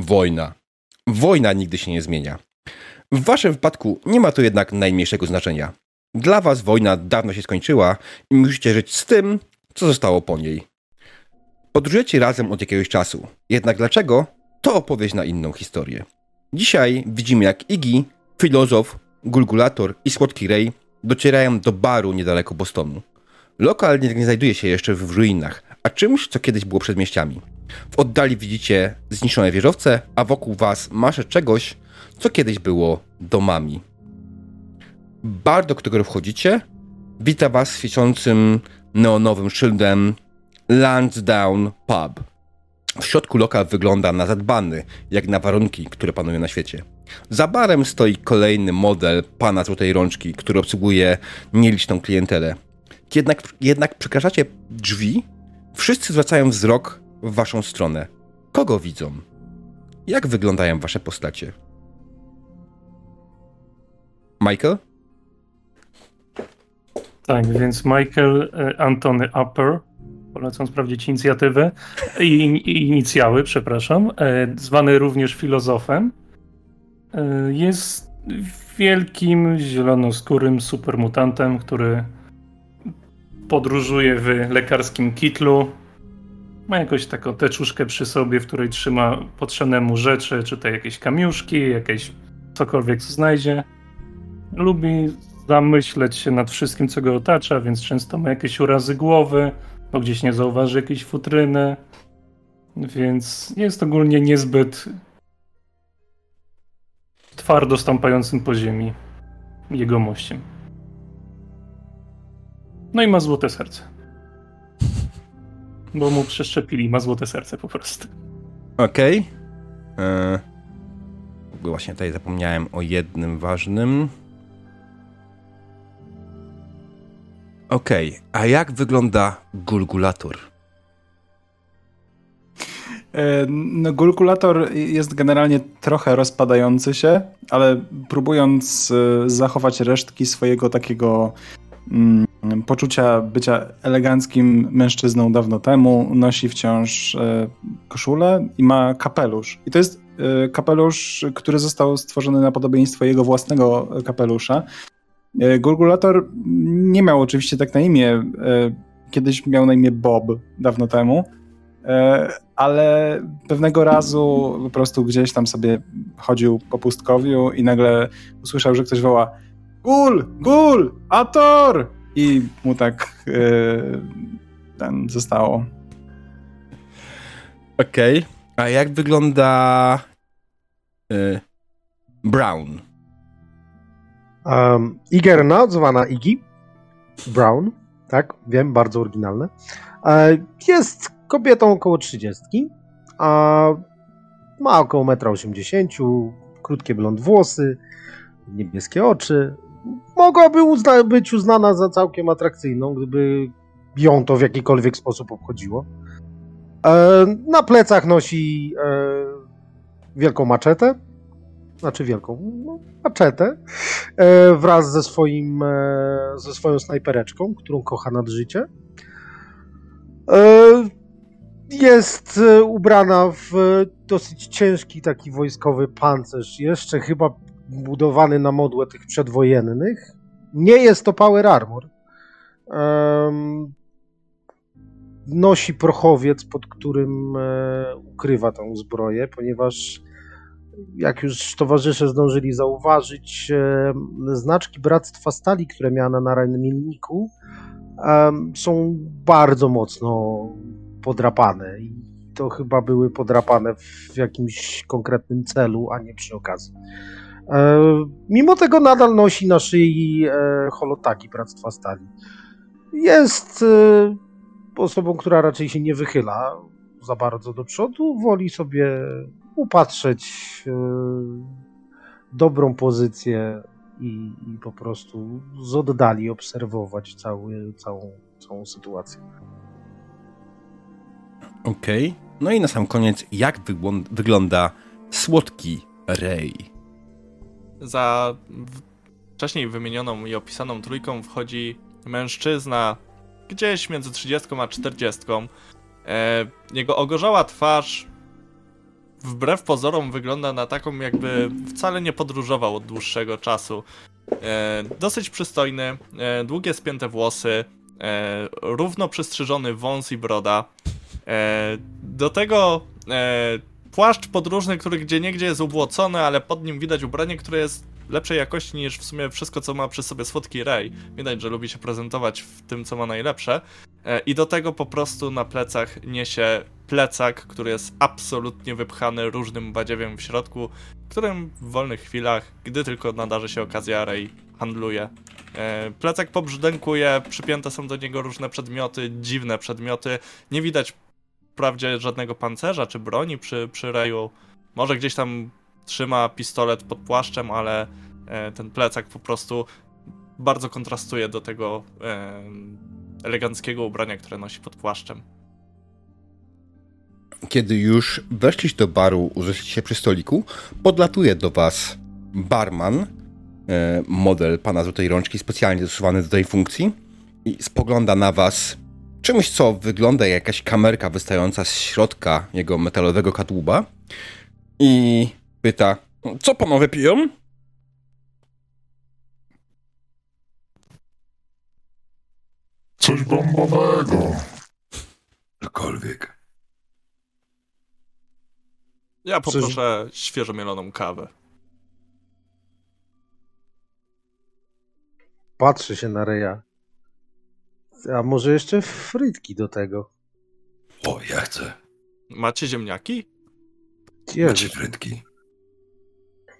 Wojna. Wojna nigdy się nie zmienia. W waszym wypadku nie ma to jednak najmniejszego znaczenia. Dla was wojna dawno się skończyła i musicie żyć z tym, co zostało po niej. Podróżujecie razem od jakiegoś czasu. Jednak dlaczego? To opowieść na inną historię. Dzisiaj widzimy jak Iggy, filozof, gulgulator i słodki Ray docierają do baru niedaleko Bostonu. Lokal nie znajduje się jeszcze w ruinach, a czymś, co kiedyś było przedmieściami. W oddali widzicie zniszczone wieżowce, a wokół was masze czegoś, co kiedyś było domami. Bar, do którego wchodzicie, wita was świecącym neonowym szyldem Lansdowne Pub. W środku lokal wygląda na zadbany, jak na warunki, które panują na świecie. Za barem stoi kolejny model pana złotej rączki, który obsługuje nieliczną klientelę. Jednak, jednak przekraczacie drzwi, wszyscy zwracają wzrok w waszą stronę. Kogo widzą? Jak wyglądają wasze postacie? Michael? Tak, więc Michael e, Antony Upper, polecam sprawdzić inicjatywę, i, inicjały, przepraszam, e, zwany również filozofem, e, jest wielkim, zielonoskórym supermutantem, który podróżuje w lekarskim kitlu. Ma jakąś taką teczuszkę przy sobie, w której trzyma potrzebne mu rzeczy, czy to jakieś kamiuszki, jakieś cokolwiek co znajdzie. Lubi zamyśleć się nad wszystkim, co go otacza, więc często ma jakieś urazy głowy, bo gdzieś nie zauważy jakiejś futryny, więc jest ogólnie niezbyt twardo stąpającym po ziemi jegomościem. No i ma złote serce. Bo mu przeszczepili, ma złote serce po prostu. Okej. Okay. Eee, właśnie tutaj zapomniałem o jednym ważnym. Okej, okay. a jak wygląda gulgulator? E, no, gulgulator jest generalnie trochę rozpadający się, ale próbując e, zachować resztki swojego takiego mm, poczucia bycia eleganckim mężczyzną dawno temu, nosi wciąż e, koszulę i ma kapelusz. I to jest kapelusz, który został stworzony na podobieństwo jego własnego kapelusza. E, Gurgulator nie miał oczywiście tak na imię. E, kiedyś miał na imię Bob, dawno temu. E, ale pewnego razu po prostu gdzieś tam sobie chodził po pustkowiu i nagle usłyszał, że ktoś woła Gul! Gul! Ator! I mu tak ten zostało. Okej. Okay. A jak wygląda Brown? Um, Igerna, zwana Iggy Brown, tak, wiem, bardzo oryginalne, e, jest kobietą około 30, a ma około 1,80 m, krótkie blond włosy, niebieskie oczy. Mogłaby uzna być uznana za całkiem atrakcyjną, gdyby ją to w jakikolwiek sposób obchodziło. E, na plecach nosi e, wielką maczetę, znaczy wielką, no, maczetę, e, wraz ze, swoim, e, ze swoją snajpereczką, którą kocha nad życie. E, jest e, ubrana w dosyć ciężki taki wojskowy pancerz, jeszcze chyba budowany na modłę tych przedwojennych. Nie jest to power armor. Nosi prochowiec, pod którym e, ukrywa tę zbroję, ponieważ jak już towarzysze zdążyli zauważyć, znaczki Bractwa Stali, które miała na ramienniku, są bardzo mocno podrapane i to chyba były podrapane w jakimś konkretnym celu, a nie przy okazji. E, mimo tego nadal nosi na szyi e, holotagi Bractwa Stali. Jest e, osobą, która raczej się nie wychyla za bardzo do przodu, woli sobie upatrzeć dobrą pozycję i, i, po prostu z oddali obserwować cały, całą, całą sytuację. Okej. Okay. No i na sam koniec, jak wygląda słodki Ray? Za wcześniej wymienioną i opisaną trójką wchodzi mężczyzna gdzieś między 30 a 40. E, jego ogorzała twarz wbrew pozorom wygląda na taką, jakby wcale nie podróżował od dłuższego czasu. E, dosyć przystojny, e, długie spięte włosy, równo przystrzyżony wąs i broda. Do tego płaszcz podróżny, który gdzie niegdzie jest ubłocony, ale pod nim widać ubranie, które jest lepszej jakości niż w sumie wszystko, co ma przy sobie słodki Ray. Widać, że lubi się prezentować w tym, co ma najlepsze. E, I do tego po prostu na plecach niesie plecak, który jest absolutnie wypchany różnym badziewiem w środku, którym w wolnych chwilach, gdy tylko nadarzy się okazja, Ray handluje. E, Plecak pobrzdękuje, przypięte są do niego różne przedmioty, dziwne przedmioty. Nie widać wprawdzie żadnego pancerza czy broni przy, przy Rayu. Może gdzieś tam trzyma pistolet pod płaszczem, ale e, ten plecak po prostu bardzo kontrastuje do tego e, eleganckiego ubrania, które nosi pod płaszczem. Kiedy już weszliście do baru, urzekliście się przy stoliku, podlatuje do was barman, e, model pana Złotej Rączki, specjalnie dostosowany do tej funkcji i spogląda na was czymś, co wygląda jak jakaś kamerka wystająca z środka jego metalowego kadłuba i pyta, co panowie piją? Coś bombowego. Cokolwiek. Ja poproszę świeżo mieloną kawę. Patrzy się na Reja. A może jeszcze frytki do tego? O, ja chcę. Macie ziemniaki? Macie Jezu. frytki.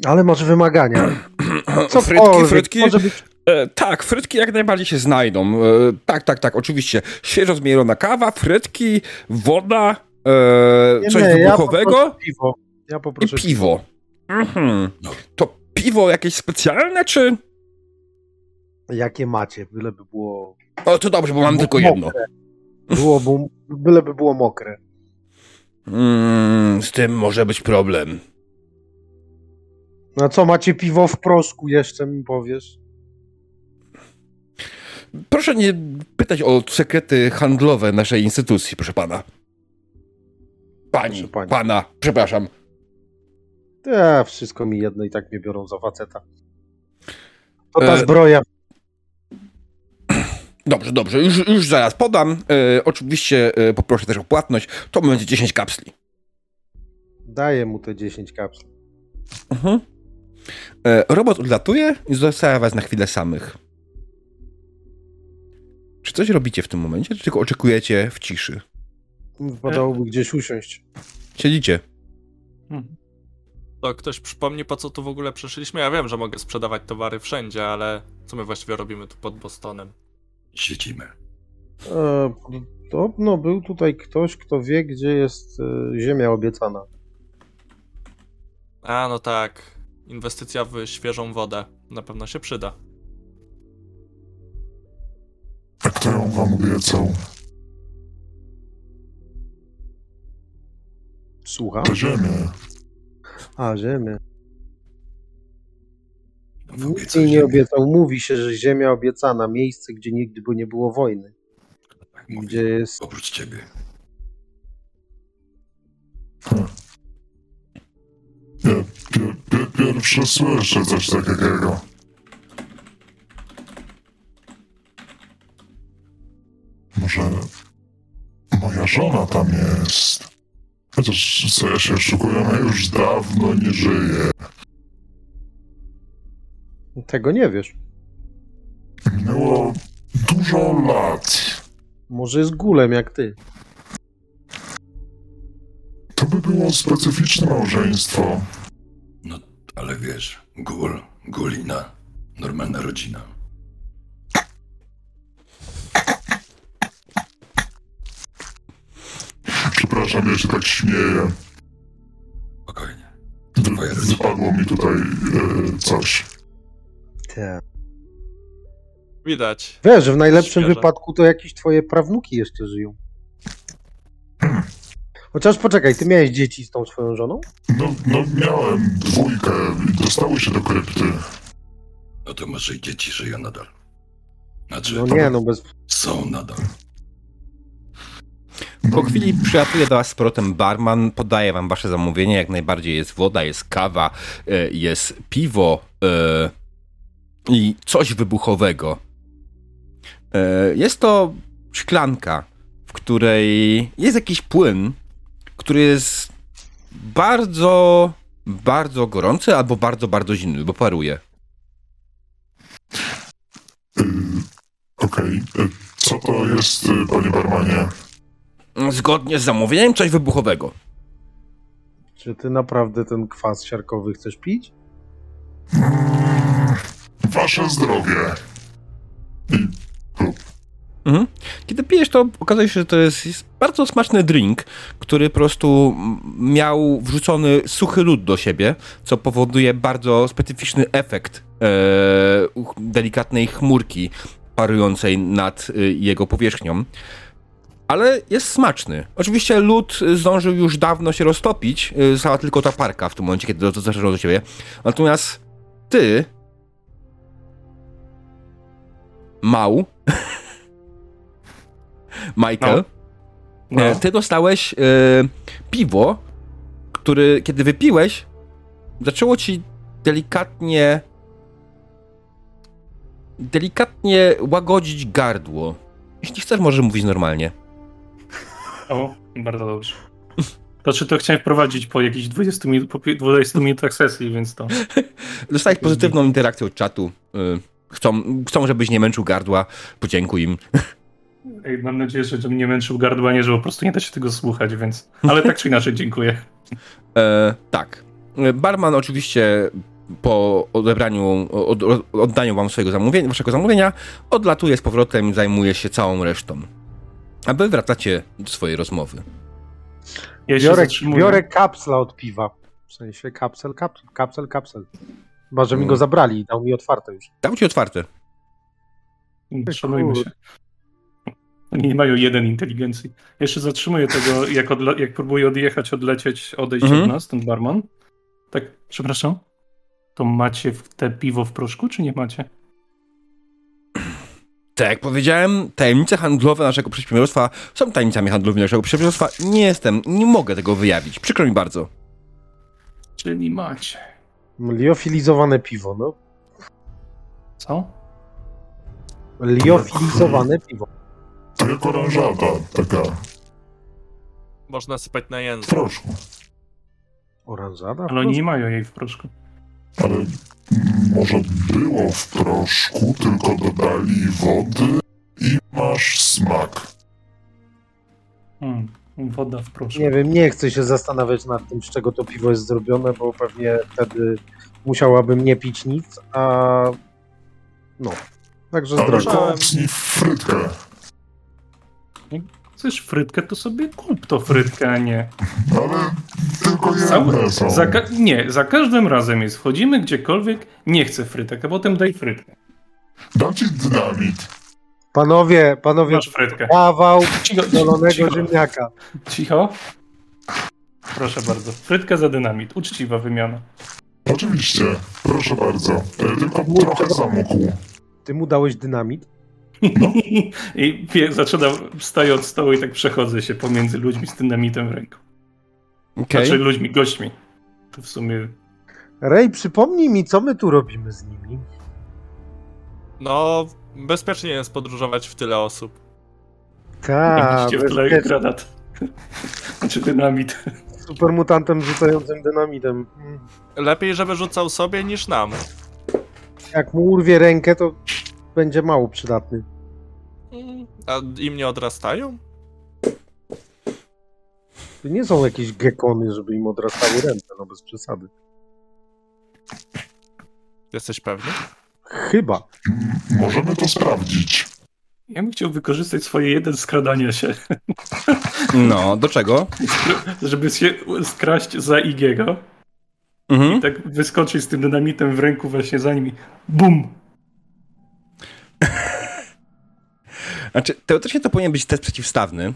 Ale masz wymagania. frytki, Cokolwiek, frytki? Może być E, tak, frytki jak najbardziej się znajdą. E, tak, tak, tak, oczywiście. Świeżo zmielona kawa, frytki, woda, e, Nie, coś nie, ja wybuchowego poproszę piwo. Ja i poproszę piwo. Mhm. No. To piwo jakieś specjalne, czy... Jakie macie? Byleby było. O, to dobrze, bo mam tylko mokre. jedno. Byłoby, byleby było mokre. Mm, z tym może być problem. No co, macie piwo w proszku jeszcze mi powiesz? Proszę nie pytać o sekrety handlowe naszej instytucji, proszę pana. Pani, Proszę pani. pana, przepraszam. Ja, wszystko mi jedno i tak mnie biorą za faceta. To ta E, zbroja. Dobrze, dobrze, już, już zaraz podam. E, oczywiście e, poproszę też o płatność. To będzie 10 kapsli. Daję mu te 10 kapsli. Mhm. E, robot odlatuje i zostawia was na chwilę samych. Czy coś robicie w tym momencie, czy tylko oczekujecie w ciszy? Wypadałoby gdzieś usiąść. Siedzicie. Mhm. To ktoś przypomni, po co tu w ogóle przyszliśmy? Ja wiem, że mogę sprzedawać towary wszędzie, ale co my właściwie robimy tu pod Bostonem? Siedzimy. E, podobno był tutaj ktoś, kto wie, gdzie jest e, ziemia obiecana. A, no tak. Inwestycja w świeżą wodę. Na pewno się przyda. A kto ją wam obiecał? Słucham? To ziemię. A, ziemię. Nikt obiecał jej nie obiecał. Mówi się, że ziemia obiecana, miejsce, gdzie nigdy by nie było wojny. Tak mówi. Gdzie jest Oprócz ciebie. Ja pier, pier, pierwsze słyszę coś takiego. Może moja żona tam jest. Chociaż co ja się oszukuję, ona już dawno nie żyje. Tego nie wiesz. Minęło dużo lat. Może jest gulem jak ty. To by było specyficzne małżeństwo. No, ale wiesz, gól, gulina, normalna rodzina. Przepraszam, ja się tak śmieję. Spokojnie. To twoja rodzina. Wypadło mi tutaj e, coś. Tak. Widać. Wiesz, że w najlepszym Świeże. wypadku to jakieś twoje prawnuki jeszcze żyją. Chociaż poczekaj, ty miałeś dzieci z tą swoją żoną? No, no miałem dwójkę i dostały się do krypty. No to może i dzieci żyją nadal. Znaczy, No nie, no bez... są nadal. Po chwili przylatuje do was z powrotem barman, podaje wam wasze zamówienie, jak najbardziej jest woda, jest kawa, e, jest piwo e, i coś wybuchowego. E, Jest to szklanka, w której jest jakiś płyn, który jest bardzo, bardzo gorący albo bardzo, bardzo zimny, bo paruje. Okej, y, co to jest, y, panie barmanie? Zgodnie z zamówieniem coś wybuchowego. Czy ty naprawdę ten kwas siarkowy chcesz pić? Wasze zdrowie. Mhm. Kiedy pijesz, to okazuje się, że to jest, jest bardzo smaczny drink, który po prostu miał wrzucony suchy lód do siebie, co powoduje bardzo specyficzny efekt e, delikatnej chmurki parującej nad y, jego powierzchnią. Ale jest smaczny. Oczywiście lód zdążył już dawno się roztopić, została tylko ta parka w tym momencie, kiedy to zaczęło do ciebie. Natomiast ty, Mał, Michael, No. e, ty dostałeś e, piwo, który kiedy wypiłeś, zaczęło ci delikatnie delikatnie łagodzić gardło. Jeśli chcesz, możesz mówić normalnie. O, bardzo dobrze. To czy to chciałem wprowadzić po jakichś 20, minut, po pi- 20 minutach sesji, więc to. Dostałeś pozytywną interakcję od czatu. E, chcą, chcą, żebyś nie męczył gardła. Podziękuj im. Ej, Mam nadzieję, że mnie męczył gardła, nie, że po prostu nie da się tego słuchać, więc. Ale tak czy inaczej, dziękuję. E, tak. E, Barman oczywiście po odebraniu, od, od, oddaniu wam swojego zamówienia, waszego zamówienia, odlatuje z powrotem i zajmuje się całą resztą. A wy wracacie do swojej rozmowy. Ja Biorę, biorę kapsla od piwa. W sensie kapsel, kapsel, kapsel, kapsel. Chyba, że mi Mm. go zabrali i dał mi otwarte już. Dał ci otwarte. Szanujmy się. Oni nie mają jeden inteligencji. Jeszcze zatrzymuję tego, jak, odle- jak próbuje odjechać, odlecieć, odejść Mhm. od nas, ten barman. Tak, przepraszam. To macie w- te piwo w proszku, czy nie macie? Tak jak powiedziałem, tajemnice handlowe naszego przedsiębiorstwa są tajemnicami handlowymi naszego przedsiębiorstwa. Nie jestem, nie mogę tego wyjawić. Przykro mi bardzo. Czyli macie. Liofilizowane piwo, no. Co? Liofilizowane piwo. Jak oranżada, taka Można sypać na w język. proszku. Oranżada? Ale oni nie mają jej w proszku. Ale może było w proszku, tylko dodali wody i masz smak. Hmm, woda w proszku. Nie wiem, nie chcę się zastanawiać nad tym, z czego to piwo jest zrobione, bo pewnie wtedy musiałabym nie pić nic, a no. Także zdrowie. kopsnij w frytkę. Chcesz frytkę, to sobie kup to frytkę, a nie. Ale tylko Cały, jedne są. za ka- nie, za każdym razem jest. Wchodzimy gdziekolwiek, nie chcę frytek, a potem daj frytkę. Dam ci dynamit. Panowie, panowie, Masz frytkę. kawał Cicho, dolonego cicho, ziemniaka. cicho. Proszę bardzo. Frytkę za dynamit. Uczciwa wymiana. Oczywiście, proszę bardzo. E, Tylko trochę zamokł. Ty mu dałeś dynamit? I wie, zaczynam, wstaję od stołu i tak przechodzę się pomiędzy ludźmi z dynamitem w ręku. Okej. Znaczy ludźmi, gośćmi. To w sumie Rej, przypomnij mi, co my tu robimy z nimi. No, bezpiecznie jest podróżować w tyle osób. Tak, w tle granat. Znaczy dynamit. supermutantem rzucającym dynamitem. Lepiej, żeby rzucał sobie niż nam. Jak mu urwie rękę, to będzie mało przydatny. A im nie odrastają? To nie są jakieś gekony, żeby im odrastały ręce, no bez przesady. Jesteś pewny? Chyba. Możemy to sprawdzić. Ja bym chciał wykorzystać swoje jeden skradania się, No, do czego? żeby się skraść za Igiego. Mhm. Tak wyskoczyć z tym dynamitem w ręku właśnie za nimi. Bum! Znaczy, teoretycznie to powinien być test przeciwstawny,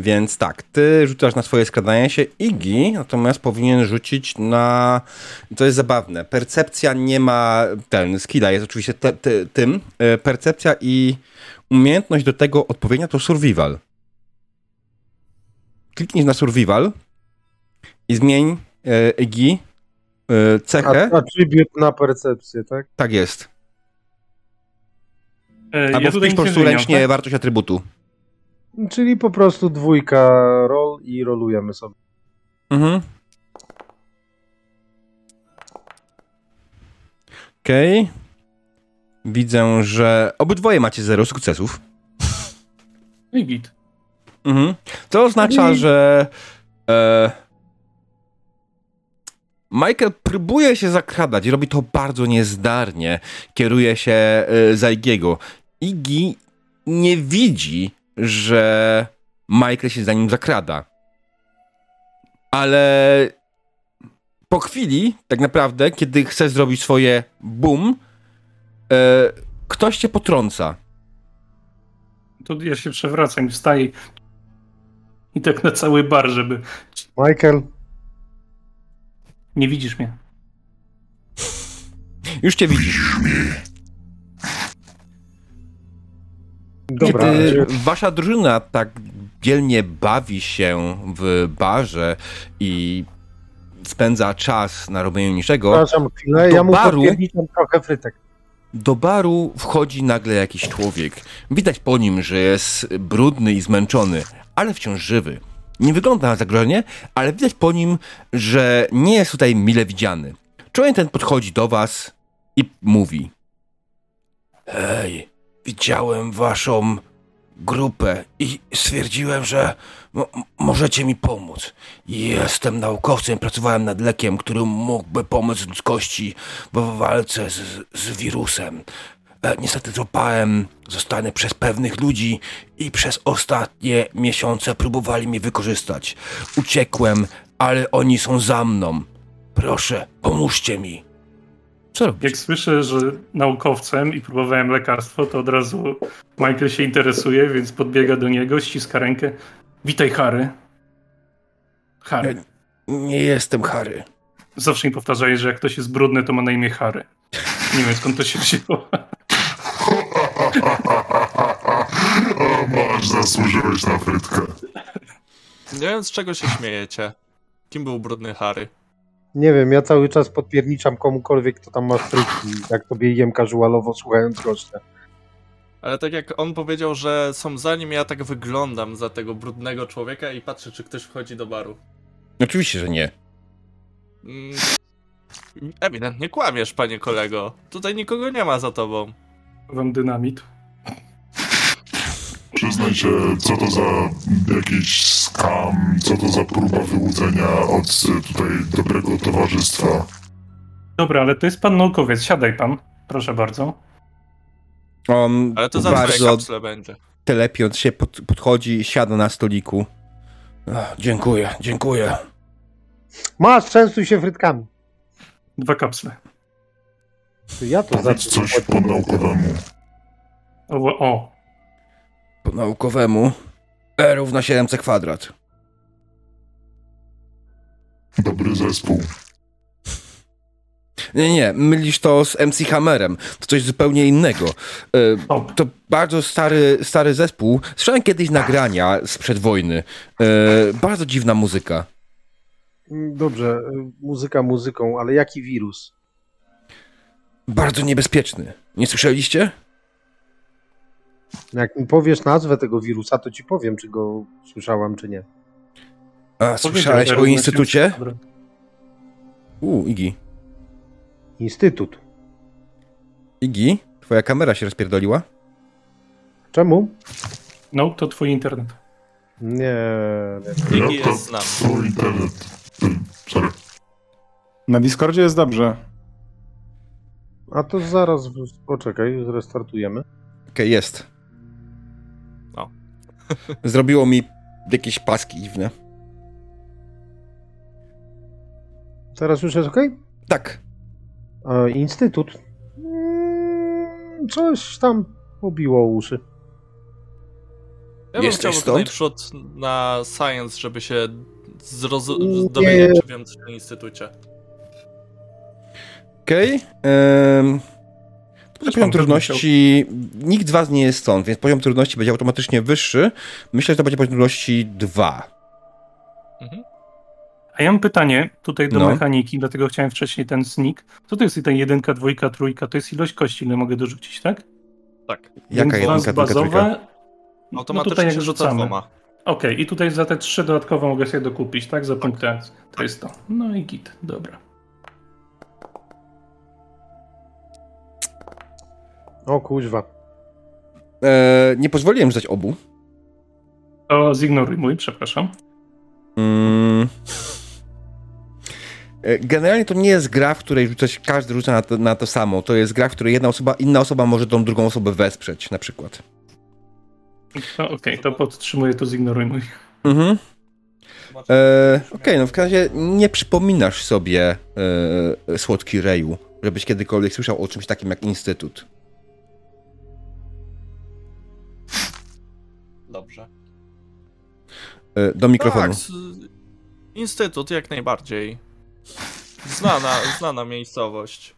więc tak, ty rzucasz na swoje skradanie się, Igi natomiast powinien rzucić na... To jest zabawne. Percepcja nie ma ten, skilla jest oczywiście te, te, tym. E, Percepcja i umiejętność do tego odpowiednia to survival. kliknij na survival i zmień e, Igi e, cechę. A, attribute na percepcję, tak? Tak jest. E, Albo ja wpisz po prostu ręcznie tak? wartość atrybutu. Czyli po prostu dwójka roll i rolujemy sobie. Mhm. Okej. Widzę, że obydwoje macie zero sukcesów. I git. Mhm. To oznacza, I- że e, Michael próbuje się zakradać, robi to bardzo niezdarnie, kieruje się e, za Igiego. Iggy nie widzi, że Michael się za nim zakrada. Ale po chwili, tak naprawdę, kiedy chce zrobić swoje boom, e, ktoś cię potrąca. To ja się przewracam i wstaję i tak na cały bar, żeby... Michael, Nie widzisz mnie. Już cię widzisz. Dobra. Kiedy wasza drużyna tak dzielnie bawi się w barze i spędza czas na robieniu niczego, Przepraszam chwilę, do ja mu baru- trochę frytek. do baru wchodzi nagle jakiś człowiek. Widać po nim, że jest brudny i zmęczony, ale wciąż żywy. Nie wygląda na zagrożenie, ale widać po nim, że nie jest tutaj mile widziany. Człowiek ten podchodzi do was i mówi: Hej, widziałem waszą grupę i stwierdziłem, że mo- możecie mi pomóc. Jestem naukowcem, pracowałem nad lekiem, który mógłby pomóc ludzkości w walce z, z wirusem. E, niestety złapałem, zostany przez pewnych ludzi i przez ostatnie miesiące próbowali mnie wykorzystać. Uciekłem, ale oni są za mną. Proszę, pomóżcie mi. Co robisz? Jak słyszę, że naukowcem i próbowałem lekarstwo, to od razu Michael się interesuje, więc podbiega do niego, ściska rękę. Witaj, Harry. Harry. Nie jestem Harry. Zawsze mi powtarzają, że jak ktoś jest brudny, to ma na imię Harry. Nie wiem skąd to się wzięło. O, masz, zasłużyłeś na frytkę. Nie wiem, z czego się śmiejecie. Kim był brudny Harry? Nie wiem, ja cały czas podpierniczam komukolwiek, kto tam ma frytki, jak tobie jem casualowo słuchając gościa. Ale tak jak on powiedział, że są za nim, ja tak wyglądam za tego brudnego człowieka i patrzę, czy ktoś wchodzi do baru. Oczywiście, że nie. Mm, Ewidentnie kłamiesz, panie kolego. Tutaj nikogo nie ma za tobą. Wam dynamit. Przyznaj się, co to za jakiś skam, co to za próba wyłudzenia od y, tutaj dobrego towarzystwa. Dobra, ale to jest pan naukowiec. Siadaj pan. Proszę bardzo. On Ale to za bardzo kapsle będzie. telepiąc się pod, podchodzi, siada na stoliku. Ach, dziękuję, dziękuję. Masz, częstuj się frytkami. Dwa kapsle. To ja to Powiedz coś po naukowemu. O, o. Po naukowemu E równa 7c kwadrat. Dobry zespół. Nie, nie, mylisz to z MC Hammerem. To coś zupełnie innego. E, to bardzo stary, stary zespół. Słyszałem kiedyś nagrania sprzed wojny. E, bardzo dziwna muzyka. Dobrze, y, muzyka muzyką, ale jaki wirus? Bardzo niebezpieczny. Nie słyszeliście? Jak mi powiesz nazwę tego wirusa, to ci powiem, czy go słyszałam, czy nie. A, słyszałeś o instytucie? U, Igi. Instytut. Igi, twoja kamera się rozpierdoliła? Czemu? No, to twój internet. Nie, nie. Iggy Laptop, jest z nami. twój internet. Sorry. Na Discordzie jest dobrze. A to zaraz, poczekaj, zrestartujemy. Okej, jest. Zrobiło mi jakieś paski dziwne. Teraz już jest ok? Tak. E, Instytut. Mm, Coś tam pobiło uszy. Ja bym Jesteś chciał stąd? najprzód na science, żeby się zrozu- Nie. dowiedzieć czy więcej o instytucie. Okej. Okay. Też Poziom trudności. Nikt z was nie jest stąd, więc poziom trudności będzie automatycznie wyższy. Myślę, że to będzie poziom trudności 2. A ja mam pytanie tutaj do No. mechaniki, dlatego chciałem wcześniej ten sneak. Co to jest ten jedynka, dwójka, trójka? To jest ilość kości, ile mogę dorzucić, tak? Tak. Jaka jedynka, dwójka, trójka? bazowe. No Automatycznie tutaj jak rzucamy. Okej, i tutaj za te trzy dodatkowe mogę sobie dokupić, tak? Za punkty. To jest to. No i git, dobra. O kuźwa. E, nie pozwoliłem rzucać obu. To zignoruj mój, przepraszam. Mm. E, Generalnie to nie jest gra, w której rzucać, każdy rzuca na to, na to samo. To jest gra, w której jedna osoba, inna osoba może tą drugą osobę wesprzeć, na przykład. To Okej, to podtrzymuję, to zignoruj mój. Mhm. E, Okej, no w każdym razie nie przypominasz sobie e, słodki reju, żebyś kiedykolwiek słyszał o czymś takim jak Instytut. Do mikrofonu. Tak, Instytut jak najbardziej. Znana, znana miejscowość.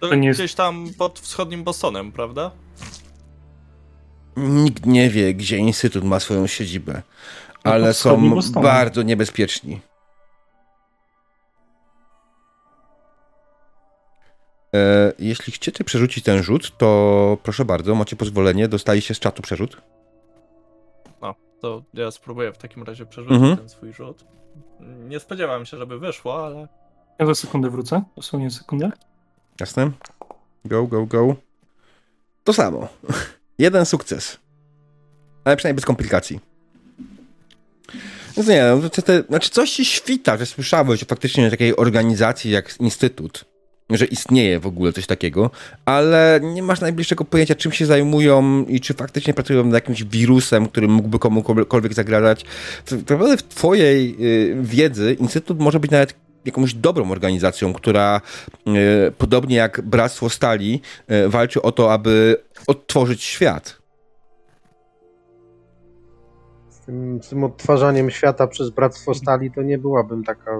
To To nie jest- gdzieś tam pod wschodnim Bostonem, prawda? Nikt nie wie, gdzie Instytut ma swoją siedzibę, No ale są Bostonem. bardzo niebezpieczni. E, jeśli chcecie przerzucić ten rzut, to proszę bardzo, macie pozwolenie, dostaliście z czatu przerzut. No, to ja spróbuję w takim razie przerzucić Mhm. ten swój rzut. Nie spodziewałem się, żeby wyszło, ale Ja za sekundę wrócę. Dosłownie sekundę. Jasne? Go, go, go. To samo. Jeden sukces. Ale przynajmniej bez komplikacji. Więc nie, no, to, te, znaczy coś ci świta, że słyszałeś o faktycznie takiej organizacji jak Instytut, że istnieje w ogóle coś takiego, ale nie masz najbliższego pojęcia, czym się zajmują i czy faktycznie pracują nad jakimś wirusem, który mógłby komukolwiek zagrażać. To naprawdę w twojej y, wiedzy Instytut może być nawet jakąś dobrą organizacją, która e, podobnie jak Bractwo Stali e, walczy o to, aby odtworzyć świat. Z tym, z tym odtwarzaniem świata przez Bractwo Stali to nie byłabym taka...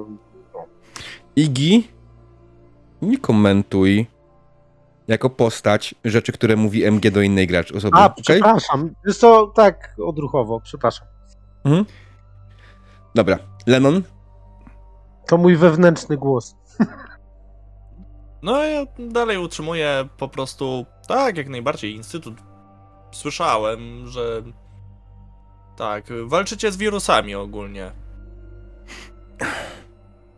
Igi, nie komentuj jako postać rzeczy, które mówi MG do innej gracz osoby. A, okej? przepraszam. Jest to tak odruchowo, przepraszam. Dobra, Lemon, To mój wewnętrzny głos. no ja dalej utrzymuję po prostu tak, jak najbardziej Instytut. Słyszałem, że tak, walczycie z wirusami ogólnie.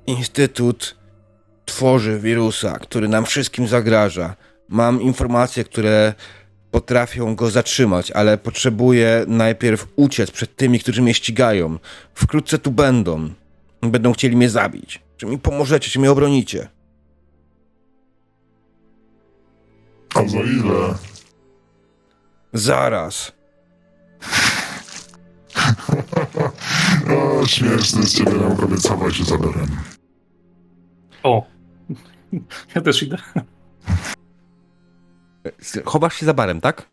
Instytut tworzy wirusa, który nam wszystkim zagraża. Mam informacje, które potrafią go zatrzymać, ale potrzebuję najpierw uciec przed tymi, którzy mnie ścigają. Wkrótce tu będą. Będą chcieli mnie zabić. Czy mi pomożecie, czy mnie obronicie? A za ile? Zaraz. O, śmieszny z ciebie naukowiec, chowaj się za berem. O! Ja też idę. Chowasz się za barem, tak?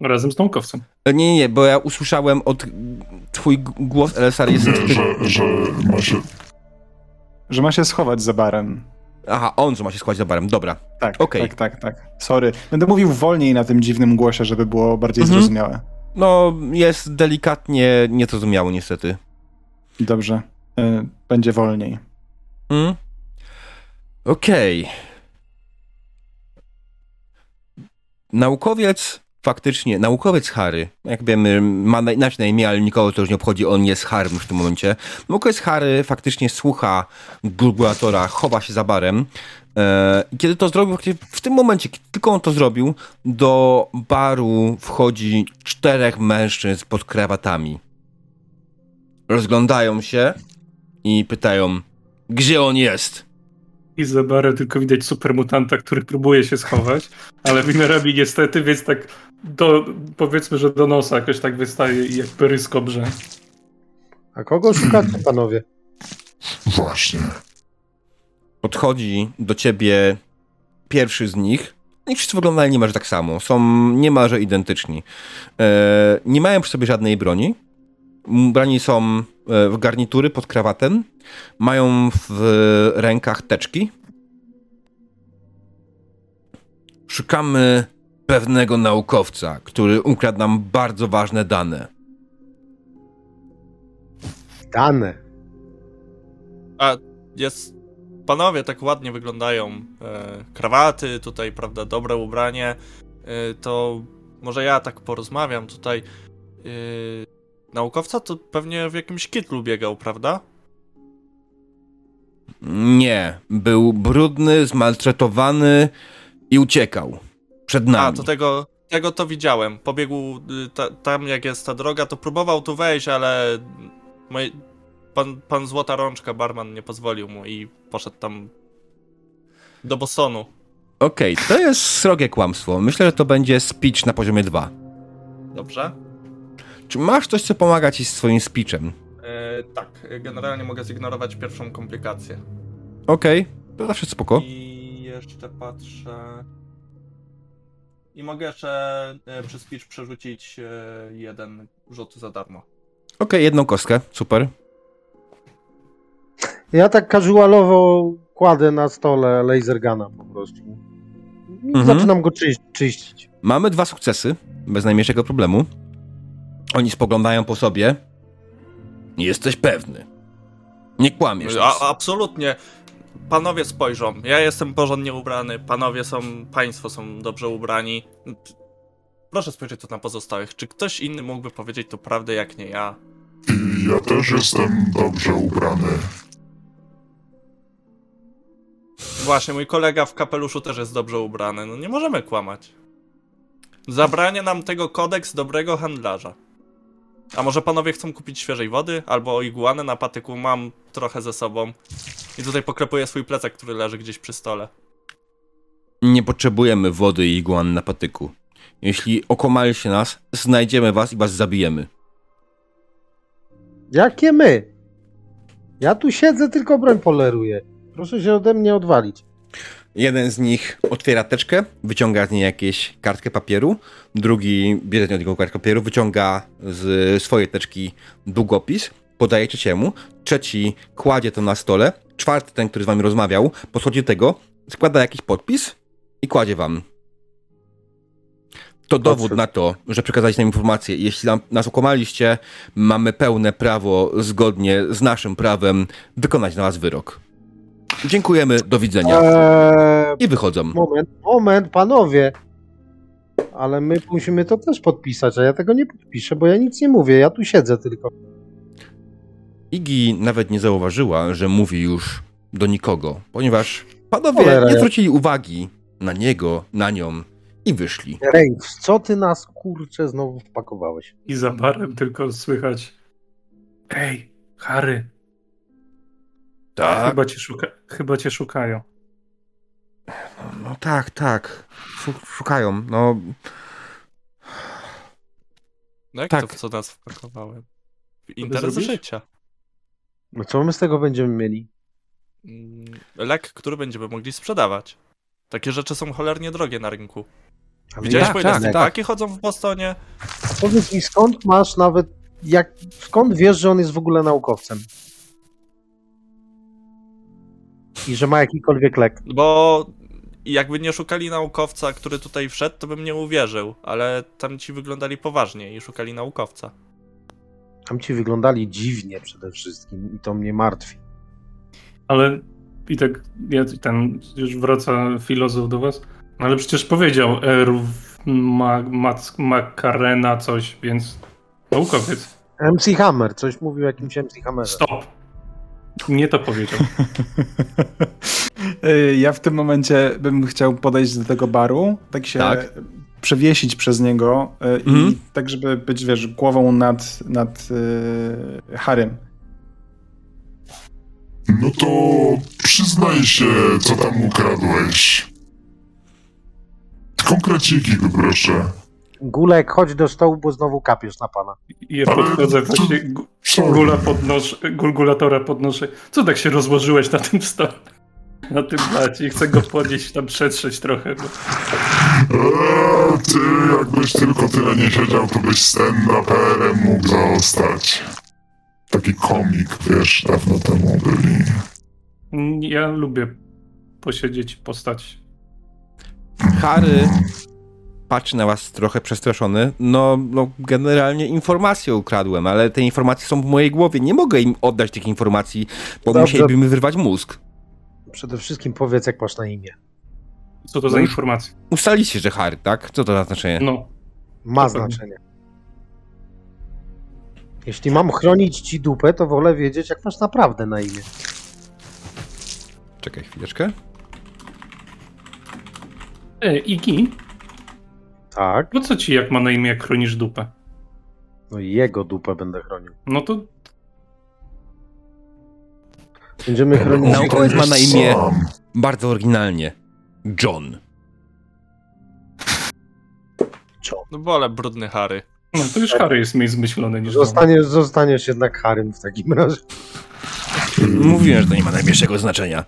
Razem z naukowcem. E, Nie, nie, nie, bo ja usłyszałem od... Twój głos, LSR jest... Nie, że, że ma się... Że ma się schować za barem. Aha, on, że ma się schować za barem. Dobra. Tak, Okej. tak, tak, tak. Sorry. Będę mówił wolniej na tym dziwnym głosie, żeby było bardziej Mhm. zrozumiałe. No, jest delikatnie niezrozumiało niestety. Dobrze. Y, Będzie wolniej. Hmm? Okej. Naukowiec, faktycznie, naukowiec Harry, jak wiemy, ma na, inaczej na imię, ale nikogo to już nie obchodzi, on jest Harrym w tym momencie. Naukowiec Harry faktycznie słucha gurgulatora, chowa się za barem. E, kiedy to zrobił, w tym momencie, kiedy tylko on to zrobił, do baru wchodzi czterech mężczyzn pod krawatami. Rozglądają się i pytają, gdzie on jest? I za barem tylko widać supermutanta, który próbuje się schować, ale wina robi niestety, więc tak do, powiedzmy, że do nosa jakoś tak wystaje i jak peryskop, że A kogo szukacie, panowie? Właśnie. Podchodzi do ciebie pierwszy z nich. I wszyscy wyglądają niemalże tak samo. Są niemalże identyczni. E, nie mają przy sobie żadnej broni. Brani są e, w garnitury pod krawatem. Mają w rękach teczki. Szukamy pewnego naukowca, który ukradł nam bardzo ważne dane. Dane. A jest. Panowie tak ładnie wyglądają. E, krawaty, tutaj, prawda, dobre ubranie. E, to może ja tak porozmawiam tutaj. E, naukowca to pewnie w jakimś kitlu biegał, prawda? Nie, był brudny, zmaltretowany i uciekał. Przed nami. A, to tego, tego to widziałem. Pobiegł y, ta, tam, jak jest ta droga, to próbował tu wejść, ale moi, pan, pan Złota Rączka, barman, nie pozwolił mu i poszedł tam do Bosonu. Okej, to jest srogie kłamstwo. Myślę, że to będzie speech na poziomie 2. Dobrze? Czy masz coś, co pomaga ci z swoim speechem? E, tak, generalnie mogę zignorować pierwszą komplikację. Okej, to zawsze spoko. I jeszcze patrzę. I mogę jeszcze e, przez speech przerzucić e, jeden rzut za darmo. Okej, jedną kostkę, super. Ja tak casualowo kładę na stole laser guna po prostu. Mhm. Zaczynam go czyś czyścić. Mamy dwa sukcesy, bez najmniejszego problemu. Oni spoglądają po sobie. Jesteś pewny. Nie kłamiesz. A, absolutnie. Panowie spojrzą. Ja jestem porządnie ubrany. Panowie są. Państwo są dobrze ubrani. Proszę spojrzeć tu na pozostałych. Czy ktoś inny mógłby powiedzieć tu prawdę, jak nie ja? I ja też jestem dobrze ubrany. Właśnie, mój kolega w kapeluszu też jest dobrze ubrany. No nie możemy kłamać. Zabrania nam tego kodeks dobrego handlarza. A może panowie chcą kupić świeżej wody? Albo iguanę na patyku mam trochę ze sobą. I tutaj poklepuję swój plecak, który leży gdzieś przy stole. Nie potrzebujemy wody i iguan na patyku. Jeśli okomaliście nas, znajdziemy was i was zabijemy. Jakie my? Ja tu siedzę, tylko broń poleruję. Proszę się ode mnie odwalić. Jeden z nich otwiera teczkę, wyciąga z niej jakieś kartkę papieru, drugi bierze z niego kartkę papieru, wyciąga z swojej teczki długopis, podaje trzeciemu, trzeci kładzie to na stole, czwarty, ten, który z wami rozmawiał, podchodzi do tego, składa jakiś podpis i kładzie wam. To dowód na to, że przekazaliście nam informację. Jeśli nas okłamaliście, mamy pełne prawo, zgodnie z naszym prawem, wykonać na was wyrok. Dziękujemy, do widzenia. Eee, I wychodzą. moment, moment, panowie. Ale my musimy to też podpisać, a ja tego nie podpiszę, bo ja nic nie mówię, ja tu siedzę tylko. Iggy nawet nie zauważyła, że mówi już do nikogo, ponieważ panowie Cholera, nie ja- zwrócili uwagi na niego, na nią i wyszli. Rejf, co ty nas kurczę znowu wpakowałeś? I za barem tylko słychać. Ej, Harry, Tak? chyba cię, szuka... chyba cię szukają. No tak, tak. Szu- Szukają, no. No jak Tak. to w co nas wpakowałem? W interes życia. No co my z tego będziemy mieli? Mm, Lek, który będziemy mogli sprzedawać. Takie rzeczy są cholernie drogie na rynku. Ale Widziałeś, tak, po ile tak, stepaki chodzą w Bostonie? Powiedz mi, skąd masz nawet, jak, skąd wiesz, że on jest w ogóle naukowcem? I że ma jakikolwiek lek? Bo jakby nie szukali naukowca, który tutaj wszedł, to bym nie uwierzył, ale tam ci wyglądali poważnie i szukali naukowca. Tam ci wyglądali dziwnie przede wszystkim i to mnie martwi. Ale i tak ja, ten już wraca filozof do was. No ale przecież powiedział Erw ma, Mac, Macarena coś, więc naukowiec. MC Hammer, coś mówił o jakimś MC Hammerze. Stop. Nie to powiedział. Y, Ja w tym momencie bym chciał podejść do tego baru, tak się Tak. przewiesić przez niego y, Mhm. i tak, żeby być, wiesz, głową nad, nad y, Harrym. No to przyznaj się, co tam ukradłeś. Konkreciki poproszę. Gulek, chodź do stołu, bo znowu kapiesz na pana. I ja podchodzę właśnie, gula podnoszę, gulgulatora podnoszę. Co tak się rozłożyłeś na tym stole? Na tym blacie i chcę go podnieść, tam przetrzeć trochę. Bo... Eee, ty jakbyś tylko tyle nie siedział, to byś stand-uperem mógł zostać. Taki komik, wiesz, dawno temu byli. Ja lubię posiedzieć i postać. Harry patrzy na was trochę przestraszony. No, no, generalnie informacje ukradłem, ale te informacje są w mojej głowie. Nie mogę im oddać tych informacji, bo Dobrze. musieliby mi wyrwać mózg. Przede wszystkim powiedz, jak masz na imię. Co to za No już- informacje? Ustaliście, że Harry, tak? Co to za znaczenie? No. Ma To pewnie. znaczenie. Jeśli mam chronić ci dupę, to wolę wiedzieć, jak masz naprawdę na imię. Czekaj chwileczkę. E, Iki, Tak, po co ci jak ma na imię, jak chronisz dupę? no i jego dupę będę chronił. No to Będziemy chronić... Naukowiec ma na imię Sam. bardzo oryginalnie. John. No wolę brudny Harry. No to już Harry jest mniej zmyślony niż John. Zostaniesz, zostaniesz jednak Harym w takim razie. Mówiłem, że to nie ma najmniejszego znaczenia.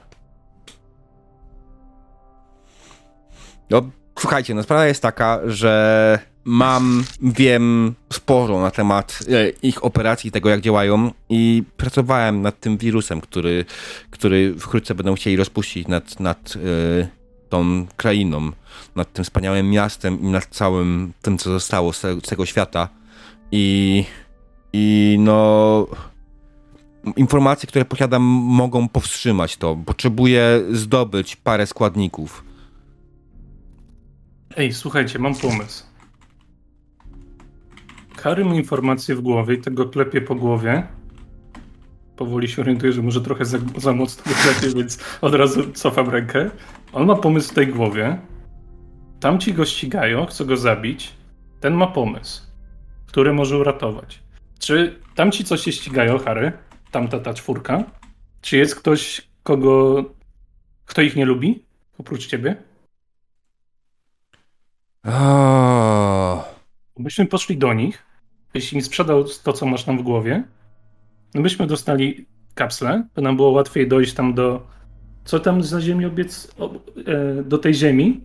No, słuchajcie, no sprawa jest taka, że mam, wiem sporo na temat e, ich operacji, tego jak działają i pracowałem nad tym wirusem, który, który wkrótce będą chcieli rozpuścić nad, nad e, tą krainą, nad tym wspaniałym miastem i nad całym tym, co zostało z, z tego świata. I, i no informacje, które posiadam, mogą powstrzymać to. Potrzebuję zdobyć parę składników. Ej, słuchajcie, mam pomysł. Harry ma informację w głowie i tego klepie po głowie. Powoli się orientuję, że może trochę za, za mocno go klepie, więc od razu cofam rękę. On ma pomysł w tej głowie. Tamci go ścigają, chcą go zabić. Ten ma pomysł, który może uratować. Czy tamci coś się ścigają, Harry? Tamta ta czwórka? Czy jest ktoś, kogo... kto ich nie lubi? Oprócz ciebie? O, Byśmy poszli do nich, byś im sprzedał to, co masz tam w głowie, no byśmy dostali kapsle, by nam było łatwiej dojść tam do... Co tam za ziemi obiec... e, do tej ziemi?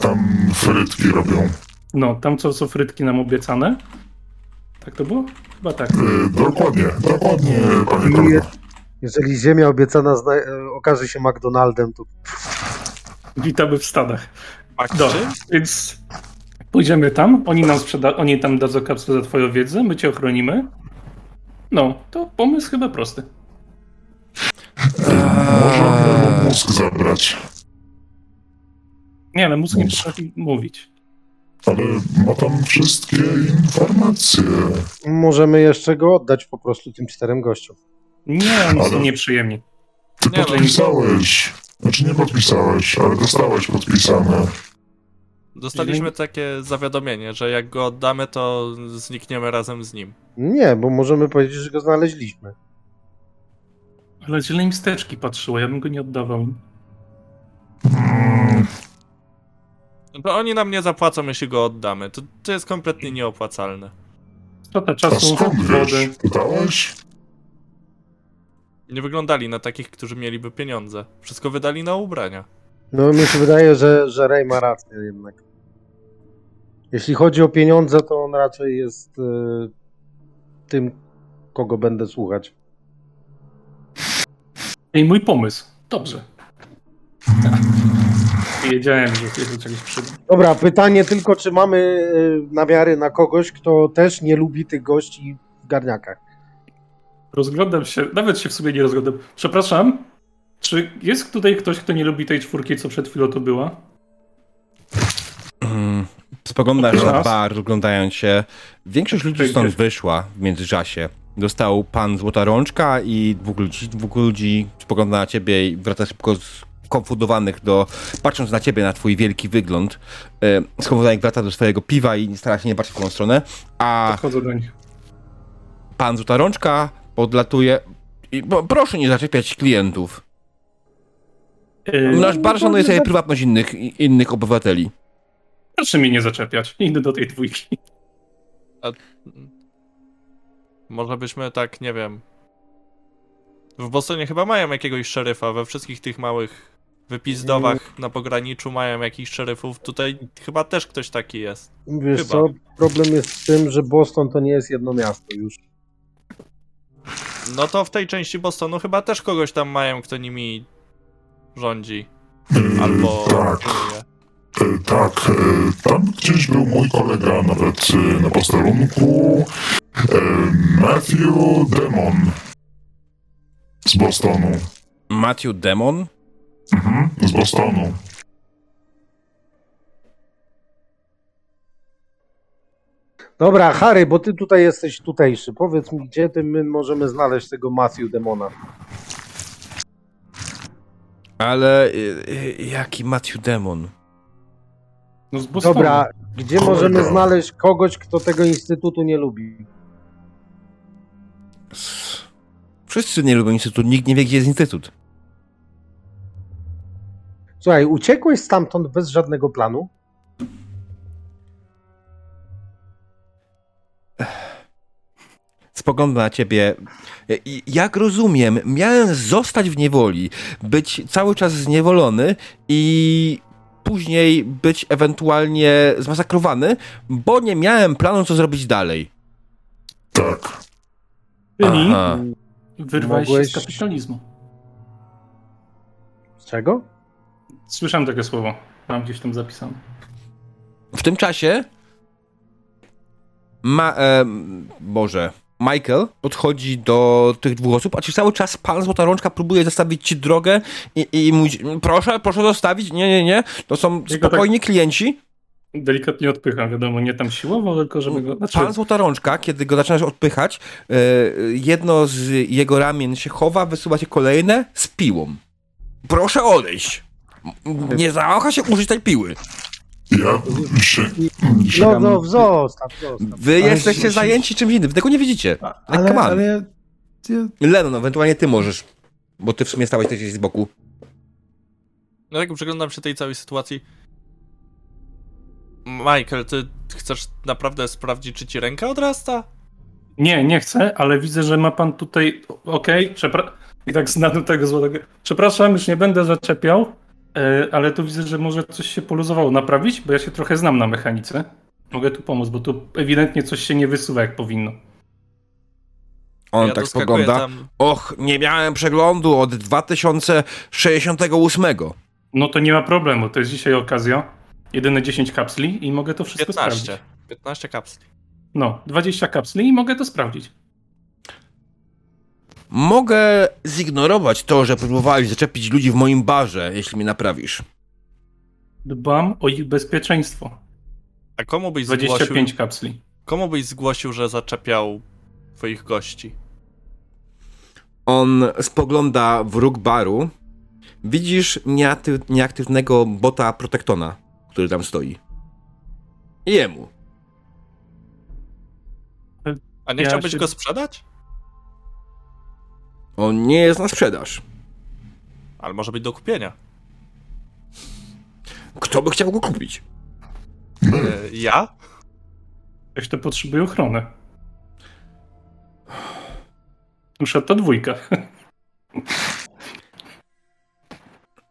Tam frytki robią. No, tam co są frytki nam obiecane. Tak to było? Chyba tak. Y, Dokładnie, dokładnie, panie I kolego. jeżeli ziemia obiecana zna- e, okaże się McDonaldem, to Witamy w Stanach. Dobra, więc pójdziemy tam, oni nam sprzeda... oni tam dadzą kapsle za twoją wiedzę, my cię ochronimy. No, to pomysł chyba prosty. Możemy mu mózg zabrać, Nie, ale mózg nie potrafi mówić. ale ma tam wszystkie informacje. możemy jeszcze go oddać po prostu tym czterem gościom. Nie, oni są Ale- nieprzyjemni. Ty Nie, podpisałeś. Znaczy nie podpisałeś, ale dostałeś podpisane. Dostaliśmy takie zawiadomienie, że jak go oddamy, to znikniemy razem z nim. Nie, bo możemy powiedzieć, że go znaleźliśmy. Ale źle im steczki patrzyło, ja bym go nie oddawał. To oni nam nie zapłacą, jeśli go oddamy. To, to jest kompletnie nieopłacalne. Strata a czasu, skąd wiesz? wody. Pytałeś? Nie wyglądali na takich, którzy mieliby pieniądze. Wszystko wydali na ubrania. No mi się wydaje, że, że Ray ma rację jednak. Jeśli chodzi o pieniądze, to on raczej jest e, tym, kogo będę słuchać. I mój pomysł. Dobrze. Wiedziałem, że się do czegoś przyda. Dobra, pytanie tylko, czy mamy e, namiary na kogoś, kto też nie lubi tych gości w garniakach. Rozglądam się, nawet się w sumie nie rozglądam. Przepraszam, czy jest tutaj ktoś, kto nie lubi tej czwórki, co przed chwilą to była? Spoglądasz na bar, rozglądając się. Większość ludzi stąd wyszła w międzyczasie. Dostał pan Złota Rączka i dwóch ludzi, dwóch ludzi spogląda na ciebie i wraca szybko skonfundowanych do, patrząc na ciebie, na twój wielki wygląd. E, Skonfundowanych wraca do swojego piwa i stara się nie patrzeć w tą stronę. A Podchodzę do nich. pan Złota Rączka podlatuje i bo, proszę nie zaczepiać klientów. Yy, Nasz bar szanuje sobie prywatność innych, innych obywateli. Proszę mnie nie zaczepiać. Idę do tej dwójki. Może byśmy tak, nie wiem. W Bostonie chyba mają jakiegoś szeryfa, we wszystkich tych małych wypizdowach na pograniczu mają jakichś szeryfów. Tutaj chyba też ktoś taki jest. Wiesz Chyba. co, problem jest w tym, że Boston to nie jest jedno miasto już. No to w tej części Bostonu chyba też kogoś tam mają, kto nimi rządzi. Mm, Albo Tak. E, tak, e, tam gdzieś był mój kolega nawet e, na posterunku. Matthew Demon z Bostonu. Matthew Demon? Mhm, z Bostonu. Dobra, Harry, bo ty tutaj jesteś tutejszy. Powiedz mi, gdzie ty my możemy znaleźć tego Matthew Demona? Ale jaki Matthew Demon? No z Bostonu. Dobra, gdzie możemy znaleźć kogoś, kto tego instytutu nie lubi? Wszyscy nie lubią instytutu, nikt nie wie, gdzie jest instytut. Słuchaj, uciekłeś stamtąd bez żadnego planu? Spoglądam na ciebie. Jak rozumiem, miałem zostać w niewoli, być cały czas zniewolony i później być ewentualnie zmasakrowany, bo nie miałem planu, co zrobić dalej. Tak. Czyli Aha. wyrwałeś Mogłeś- się z kapitalizmu. Z czego? Słyszałem takie słowo. Mam gdzieś tam zapisane. W tym czasie ma, e, Boże, Michael podchodzi do tych dwóch osób, a czy cały czas pan Złota Rączka próbuje zastawić ci drogę i, i mówi, proszę, proszę zostawić, nie, nie, nie, to są Tylko spokojni klienci. Delikatnie odpycham, wiadomo, nie tam siłowo, tylko żeby go... Znaczy, Pan Złota Rączka, kiedy go zaczynasz odpychać, e, jedno z jego ramion się chowa, wysuwa się kolejne z piłą. Proszę odejść. Nie zawaha się użyć tej piły. Ja się... No, no, zostaw, zostaw. Wy Ale jesteście się- zajęci czymś innym, tego nie widzicie. Ale, come on. ale Lennon, ewentualnie ty możesz, bo ty w sumie stałeś też gdzieś z boku. No tak przyglądam się tej całej sytuacji. Michael, ty chcesz naprawdę sprawdzić, czy ci ręka odrasta? Nie, nie chcę, ale widzę, że ma pan tutaj. Okej, przepra... I tak znany tego złotego. Przepraszam, już nie będę zaczepiał, ale tu widzę, że może coś się poluzowało. Naprawić, bo ja się trochę znam na mechanice. Mogę tu pomóc, bo tu ewidentnie coś się nie wysuwa jak powinno. On ja tak spogląda. Tam, Och, nie miałem przeglądu od 2068. No to nie ma problemu, to jest dzisiaj okazja. Jedyne 10 kapsli i mogę to wszystko 15. sprawdzić. 15 kapsli. No, 20 kapsli i mogę to sprawdzić. Mogę zignorować to, że próbowałeś zaczepić ludzi w moim barze, jeśli mnie naprawisz. Dbam o ich bezpieczeństwo. A komu byś zgłosił, 25 kapsli. komu byś zgłosił, że zaczepiał twoich gości? On spogląda w róg baru. Widzisz nieaktyw- nieaktywnego bota protektona, który tam stoi. I jemu. A nie Ja chciałbyś się- go sprzedać? On nie jest na sprzedaż. Ale może być do kupienia. Kto by chciał go kupić? E, ja? Ktoś to potrzebuje ochrony. Przykład to dwójka.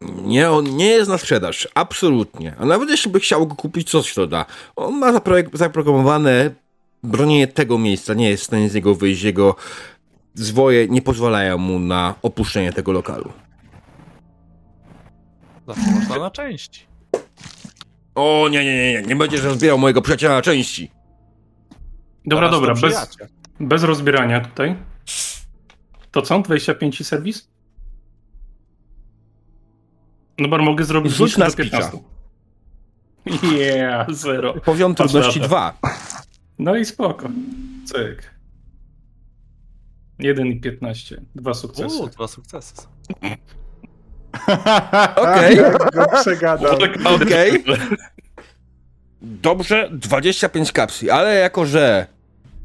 Nie, on nie jest na sprzedaż. Absolutnie. A nawet jeśli by chciał go kupić, coś to da. On ma zaprogramowane bronienie tego miejsca. Nie jest w stanie z niego wyjść. Jego zwoje nie pozwalają mu na opuszczenie tego lokalu. Zawsze można na części. O, nie, nie, nie, nie. Nie będziesz rozbierał mojego przyjaciela na części. Dobra, to dobra, bez, przyjaciel. bez rozbierania tutaj. To co? 25 i serwis? No bo mogę zrobić Rzuć na do spicza. 15. Yeah, zero. Poziom Patrz trudności na to. 2. No i spoko. Cyk. 1 i 15. Dwa sukcesy. Uuu, dwa sukcesy. Okej, przegadał. okej. Dobrze, 25 kapsli, ale jako, że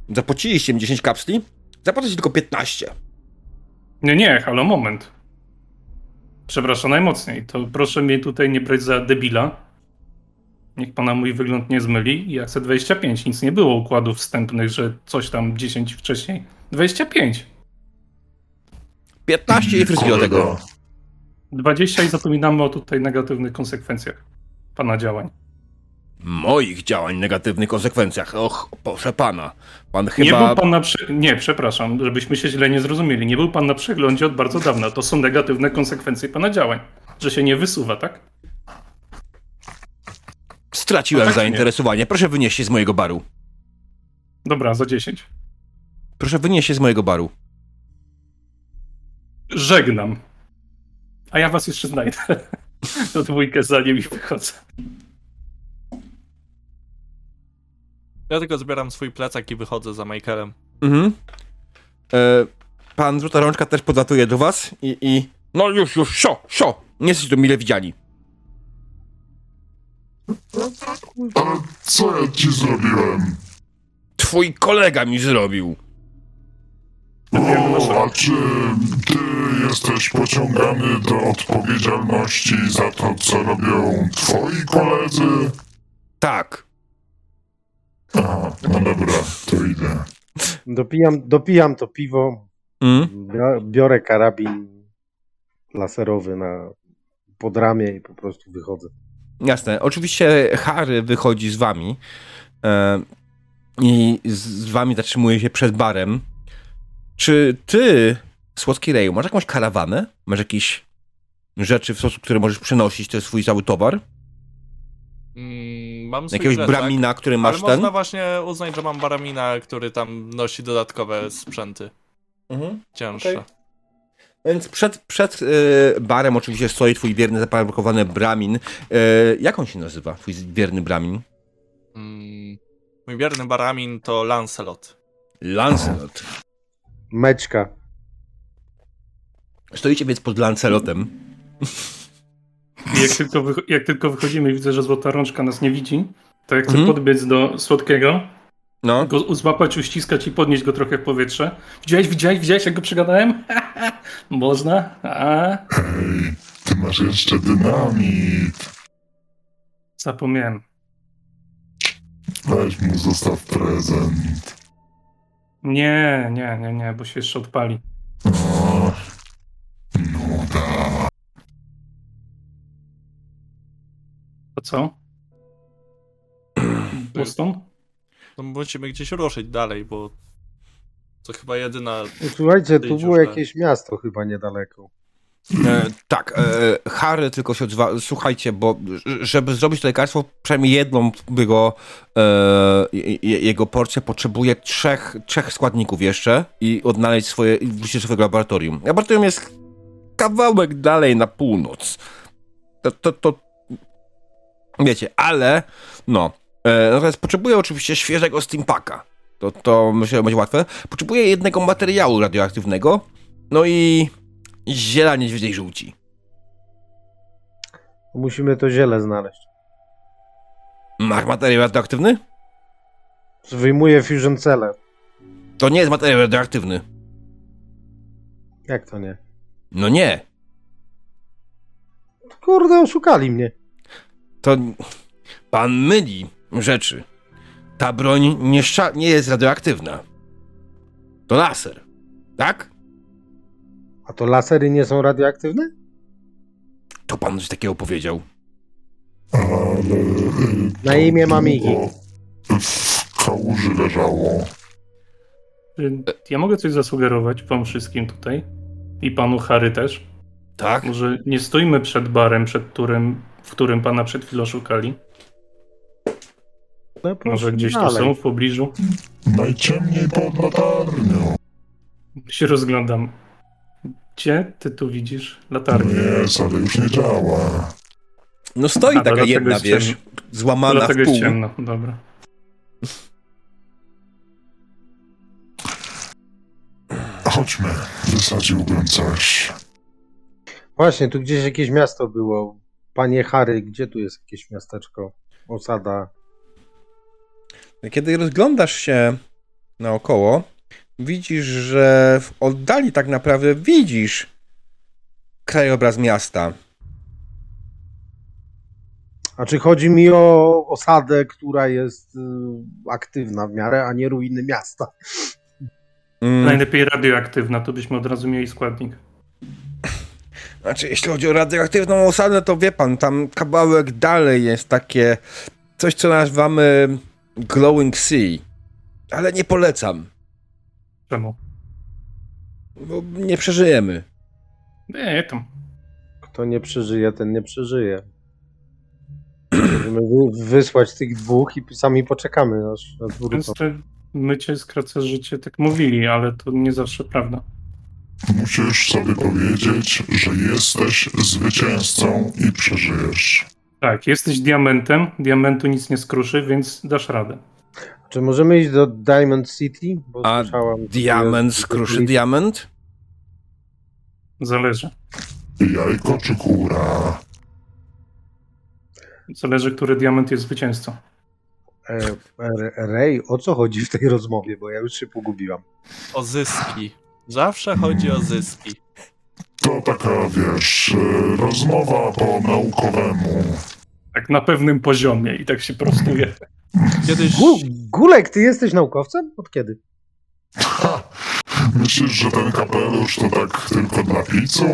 zapłaciliście mi 10 kapsli, zapłacę ci tylko 15. Nie, nie, halo, moment. Przepraszam najmocniej. To proszę mnie tutaj nie brać za debila. Niech pana mój wygląd nie zmyli. Ja chcę 25. Nic nie było układów wstępnych, że coś tam 10 wcześniej. 25. 15 i do tego. 20 i zapominamy o tutaj negatywnych konsekwencjach pana działań. Moich działań, negatywnych konsekwencjach. Och, proszę pana. Pan Nie chyba... był pan na prze... Nie, przepraszam, żebyśmy się źle nie zrozumieli. Nie był pan na przeglądzie od bardzo dawna. To są negatywne konsekwencje pana działań. Że się nie wysuwa, tak? Straciłem No tak, zainteresowanie. Proszę wynieść się z mojego baru. Dobra, za 10. Proszę wynieść się z mojego baru. Żegnam. A ja was jeszcze znajdę. Do dwójkę za nim i wychodzę. Ja tylko zbieram swój plecak i wychodzę za Michaelem. Mhm. E, pan Złota Rączka też podlatuje do was i, i... No już, już, sio, sio! Nie jesteście tu mile widziani. Ale co ja ci zrobiłem? Twój kolega mi zrobił. O, a czy ty jesteś pociągany do odpowiedzialności za to, co robią twoi koledzy? Tak. Aha, no dobra, to idę. Dopijam, dopijam to piwo, Mm. biorę karabin laserowy na podramię i po prostu wychodzę. Jasne. Oczywiście Harry wychodzi z wami e, i z, z wami zatrzymuje się przed barem. Czy ty, Słodki Reju, masz jakąś karawanę? Masz jakieś rzeczy w sposób, które możesz przynosić, to jest swój cały towar? Mm, mam Jakiegoś plecak, bramina, który Ale masz ten? można właśnie uznać, że mam baramina, który tam nosi dodatkowe sprzęty. Mhm. Cięższe. Okej. Więc przed, przed e, barem oczywiście stoi twój wierny, zaparkowany bramin. E, jak on się nazywa, twój wierny bramin? Mm, mój wierny baramin to Lancelot. Lancelot. Meczka. Stoicie więc pod Lancelotem. Jak tylko, jak tylko wychodzimy i widzę, że złota rączka nas nie widzi, to jak chcę Mhm. podbiec do słodkiego, No. go złapać, uściskać i podnieść go trochę w powietrze. Widziałeś, widziałeś, widziałeś, jak go przygadałem? Można? A, Hej, ty masz jeszcze dynamit. zapomniałem. Weź mu zostaw prezent. Nie, nie, nie, nie, bo się jeszcze odpali. O, nuda. To co? Boston? To musimy gdzieś ruszyć dalej, bo to chyba jedyna... Słuchajcie, tu było jakieś miasto chyba niedaleko. E, tak, e, Harry tylko się odzywa. Słuchajcie, bo żeby zrobić to lekarstwo, przynajmniej jedną jego, e, je- je- jego porcję potrzebuje trzech, trzech składników jeszcze i odnaleźć swoje, wrócić do swojego laboratorium. Laboratorium jest kawałek dalej na północ. To, to, to wiecie, ale no, e, natomiast potrzebuje oczywiście świeżego steampaka. To, to myślę, że będzie łatwe. Potrzebuje jednego materiału radioaktywnego, no i ziela niedźwiedziej żółci. Musimy to ziele znaleźć. Masz materiał radioaktywny? Wyjmuję fusion cele. To nie jest materiał radioaktywny. Jak to nie? No nie. Kurde, oszukali mnie. To pan myli rzeczy. Ta broń nie, nie jest radioaktywna. To laser. Tak? A to lasery nie są radioaktywne? To pan coś takiego powiedział. Ale... Na imię mam długo Iggy. W kałuży leżało. Ja mogę coś zasugerować wam wszystkim tutaj i panu Harry też. Tak? Może nie stoimy przed barem, przed którym, w którym pana przed chwilą szukali. No, Może gdzieś tu dalej. są w pobliżu. Najciemniej pod latarnią. Się rozglądam. Gdzie ty tu widzisz latarnię? Jest, ale już nie działa. No stoi A, taka jedna, jest wiesz, ciemno. złamana w Dlatego jest pół. ciemno, dobra. Chodźmy, wysadziłbym coś. Właśnie, tu gdzieś jakieś miasto było. Panie Harry, gdzie tu jest jakieś miasteczko? Osada. Kiedy rozglądasz się naokoło, widzisz, że w oddali tak naprawdę widzisz krajobraz miasta. A czy chodzi mi o osadę, która jest y, aktywna w miarę, a nie ruiny miasta? Mm, Najlepiej radioaktywna, to byśmy od razu mieli składnik. Znaczy, jeśli chodzi o radioaktywną osadę, to wie pan, tam kawałek dalej jest takie coś, co nazywamy Glowing Sea. Ale nie polecam, Czemu? bo nie przeżyjemy. Nie, tam. Kto nie przeżyje, ten nie przeżyje. Możemy wy- wysłać tych dwóch i sami poczekamy, aż, wrócą. Więc te mycie skraca życie, tak mówili, ale to nie zawsze prawda. Musisz sobie powiedzieć, że jesteś zwycięzcą i przeżyjesz. Tak, jesteś diamentem, diamentu nic nie skruszy, więc dasz radę. Czy możemy iść do Diamond City? Bo A słyszałam, Diament skruszy diament? Zależy. Jajko czy kura? Zależy, który diament jest zwycięzcą. E, e, Rej, o co chodzi w tej rozmowie? Bo ja już się pogubiłam. O zyski. Zawsze chodzi o zyski. To taka, wiesz, e, rozmowa po naukowemu. Tak na pewnym poziomie i tak się prostuje. Kiedyś... Gu Gulek, ty jesteś naukowcem? Od kiedy? Ha! Myślisz, że ten kapelusz to tak tylko dla picu?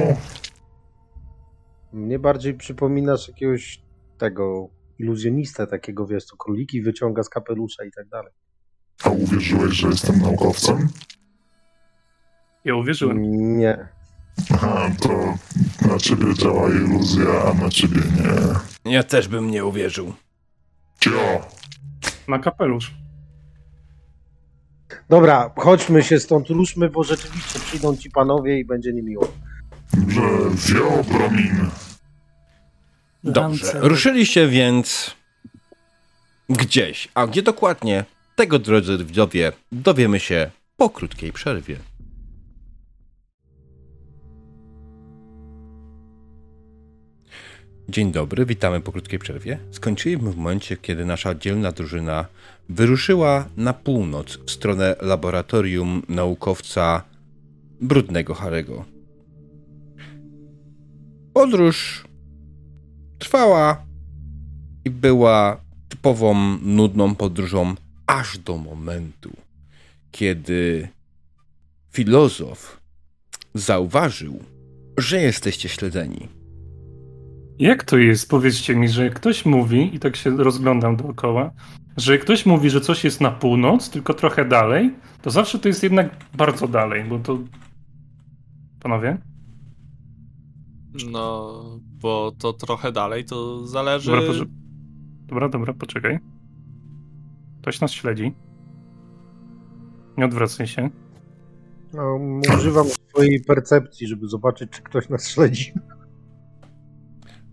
Mnie bardziej przypominasz jakiegoś tego iluzjonistę takiego, wiesz, co króliki wyciąga z kapelusza i tak dalej. A uwierzyłeś, że jestem naukowcem? Ja uwierzyłem. Nie. Aha, to na ciebie działa iluzja, a na ciebie nie. Ja też bym nie uwierzył. Cio! Ma kapelusz. Dobra, chodźmy się stąd, ruszmy, bo rzeczywiście przyjdą ci panowie i będzie niemiło. Że Wiopromin. Dobrze. Ruszyliście więc gdzieś. A gdzie dokładnie? Tego, drodzy widzowie, dowiemy się po krótkiej przerwie. Dzień dobry, witamy po krótkiej przerwie. Skończyliśmy w momencie, kiedy nasza dzielna drużyna wyruszyła na północ w stronę laboratorium naukowca Brudnego Harego. Podróż trwała i była typową, nudną podróżą aż do momentu, kiedy filozof zauważył, że jesteście śledzeni. Jak to jest? Powiedzcie mi, że jak ktoś mówi, i tak się rozglądam dookoła, że jak ktoś mówi, że coś jest na północ, tylko trochę dalej, to zawsze to jest jednak bardzo dalej, bo to. Panowie? No, bo to trochę dalej, to zależy... Dobra. Dobra, dobra, poczekaj. Ktoś nas śledzi. Nie odwracaj się. No, używam swojej percepcji, żeby zobaczyć, czy ktoś nas śledzi.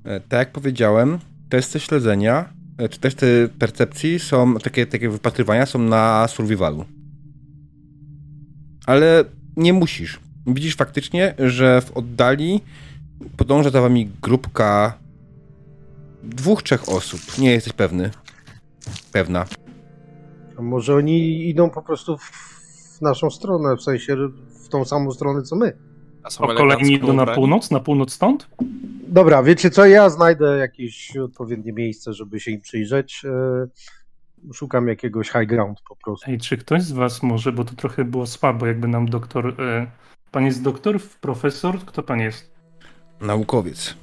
E, Tak jak powiedziałem, testy śledzenia, e, czy testy percepcji są, takie, takie wypatrywania są na survivalu. Ale nie musisz. Widzisz faktycznie, że w oddali podąża za wami grupka dwóch, trzech osób. Nie jesteś pewny. Pewna. A może oni idą po prostu w naszą stronę, w sensie w tą samą stronę, co my. A są O kolejni idą na północ? Na północ stąd? Dobra, wiecie co, ja znajdę jakieś odpowiednie miejsce, żeby się im przyjrzeć. E, Szukam jakiegoś high ground po prostu. Ej, czy ktoś z was może, bo to trochę było słabo, jakby nam doktor... E, pan jest doktor, profesor? Kto pan jest? Naukowiec.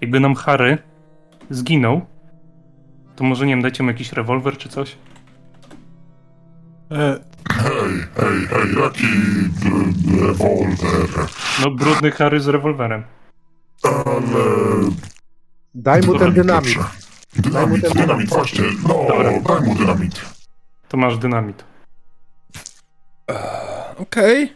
Jakby nam Harry zginął, to może nie wiem, dajcie mu jakiś rewolwer czy coś? E, Hej, hej, hej, jaki rewolwer? No, brudny Harry z rewolwerem. Ale... Daj mu ten dynamit. Dynamit, Daj mu ten dynamit, właśnie. No, Dobra. daj mu dynamit. To masz dynamit. Okej.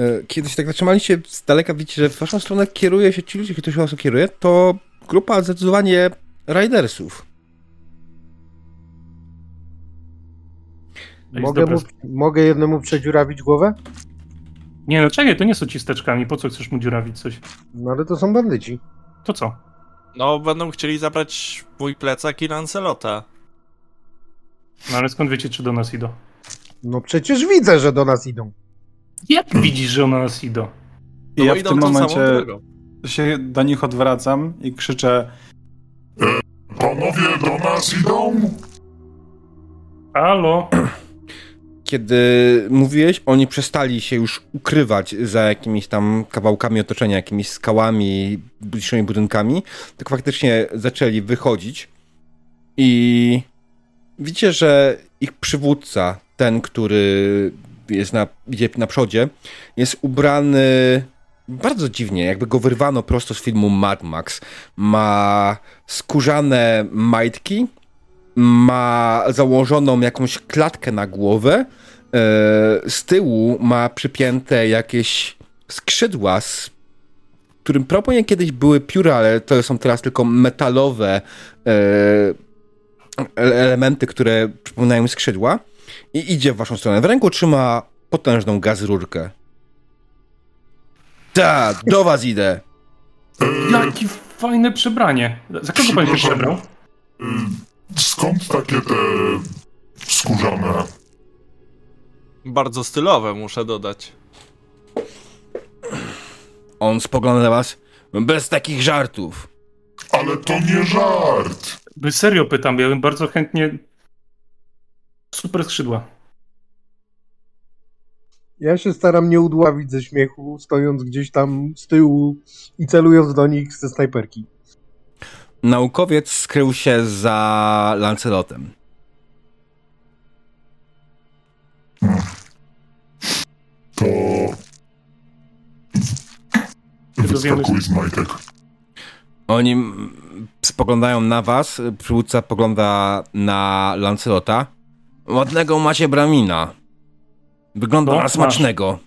E, Kiedy się tak zatrzymaliście z daleka, widzicie, że w waszą stronę kieruje się ci ludzie, ktoś was kieruje, to grupa zdecydowanie Ridersów. Jest Mogę, mu, mogę jednemu przedziurawić głowę? Nie no, czekaj, to nie są cisteczkami, po co chcesz mu dziurawić coś? No ale to są bandyci. To co? No, będą chcieli zabrać mój plecak i Lancelota. No ale skąd wiecie, czy do nas idą? No przecież widzę, że do nas idą. Jak widzisz, że one nas idą? No ja w idą tym tą momencie samą drogą. się do nich odwracam i krzyczę Panowie do nas idą? Halo? Kiedy mówiłeś, oni przestali się już ukrywać za jakimiś tam kawałkami otoczenia, jakimiś skałami, bliższymi budynkami, tylko faktycznie zaczęli wychodzić i widzicie, że ich przywódca, ten, który jest na, idzie na przodzie, jest ubrany bardzo dziwnie, jakby go wyrwano prosto z filmu Mad Max. Ma skórzane majtki, ma założoną jakąś klatkę na głowę, e, z tyłu ma przypięte jakieś skrzydła, z którym proponie kiedyś były pióra, ale to są teraz tylko metalowe e, elementy, które przypominają skrzydła i idzie w waszą stronę. W ręku trzyma potężną gazrurkę. Tak, do was idę. Jakie fajne przebranie. Za kogo pan się przebrał? Skąd takie te skórzane? Bardzo stylowe, muszę dodać. On spogląda na was. Bez takich żartów. Ale to nie żart! By serio pytam, ja bym bardzo chętnie... Super skrzydła. Ja się staram nie udławić ze śmiechu, stojąc gdzieś tam z tyłu i celując do nich ze snajperki. Naukowiec skrył się za Lancelotem. To... dowiemy Wyskakuj z majtek. Oni spoglądają na was, przywódca pogląda na Lancelota. Ładnego macie bramina. Wygląda No, na smacznego.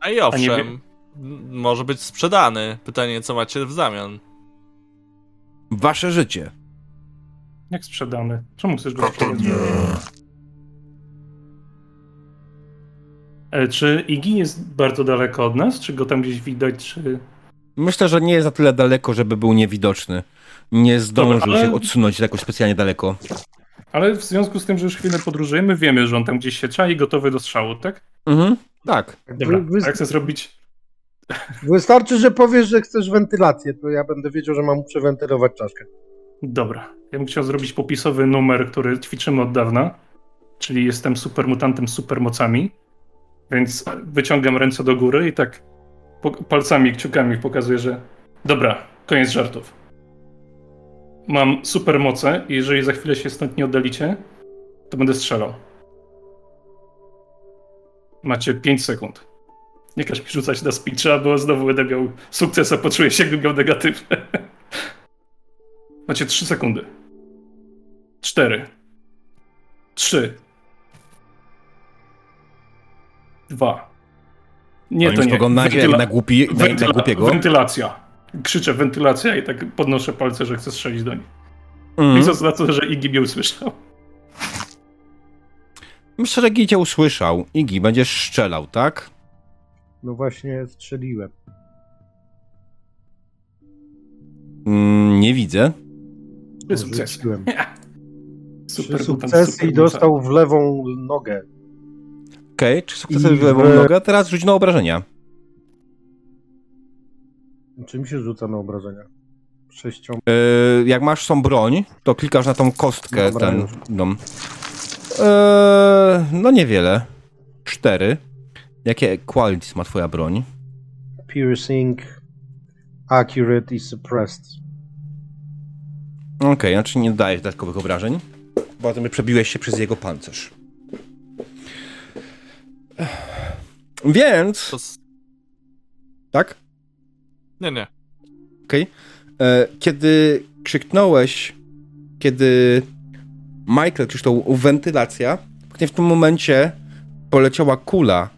A i A nie owszem, m- może być sprzedany. Pytanie, co macie w zamian? Wasze życie. Jak sprzedany? Czemu chcesz go sprzedać? E, Czy Igi jest bardzo daleko od nas? Czy go tam gdzieś widać? Czy... Myślę, że nie jest na tyle daleko, żeby był niewidoczny. Nie zdążył Dobra, ale- się odsunąć jakoś specjalnie daleko. Ale w związku z tym, że już chwilę podróżujemy, wiemy, że on tam gdzieś się czai, gotowy do strzału, tak? Mhm, tak. Dobra, Wy- wy- tak chcę zrobić. Wystarczy, że powiesz, że chcesz wentylację, to ja będę wiedział, że mam przewentylować czaszkę. Dobra. Ja bym chciał zrobić popisowy numer, który ćwiczymy od dawna. Czyli jestem supermutantem z supermocami. Więc wyciągam ręce do góry i tak palcami, kciukami pokazuję, że dobra, koniec żartów. Mam supermoce i jeżeli za chwilę się stąd nie oddalicie, to będę strzelał. Macie 5 sekund. Nie każ mi rzucać na speecha, bo znowu będę miał sukces, a poczuję się, jakbym miał negatywny. Macie 3 sekundy. 4. 3. 2. Nie, Oni to nie. Wentyla- na, głupi, na, na wentyla- głupiego. Wentylacja. Krzyczę wentylacja i tak podnoszę palce, że chcę strzelić do nich. Mhm. Licząc na to, że Iggy mnie usłyszał. Myślę, że Igi cię usłyszał. Igi, będziesz strzelał, tak? No właśnie strzeliłem. Mm, nie widzę. Trzy sukcesy. Rzuciłem. Trzy Super sukcesy i dostał w lewą nogę. Okej, czy sukcesy I w lewą w- nogę? Teraz rzuć na obrażenia. Czym się rzuca na obrażenia? Sześcią. Yy, jak masz tą broń, to klikasz na tą kostkę. Dobra, ten, no. Yy, no niewiele. Cztery. Jakie qualities ma twoja broń? Piercing, accurate i suppressed. Okej, znaczy nie dajesz dodatkowych obrażeń. Bo ty przebiłeś się przez jego pancerz. Więc, tak? Nie, nie. Okej. E, Kiedy krzyknąłeś, kiedy Michael krzyknął wentylacja, w tym momencie poleciała kula,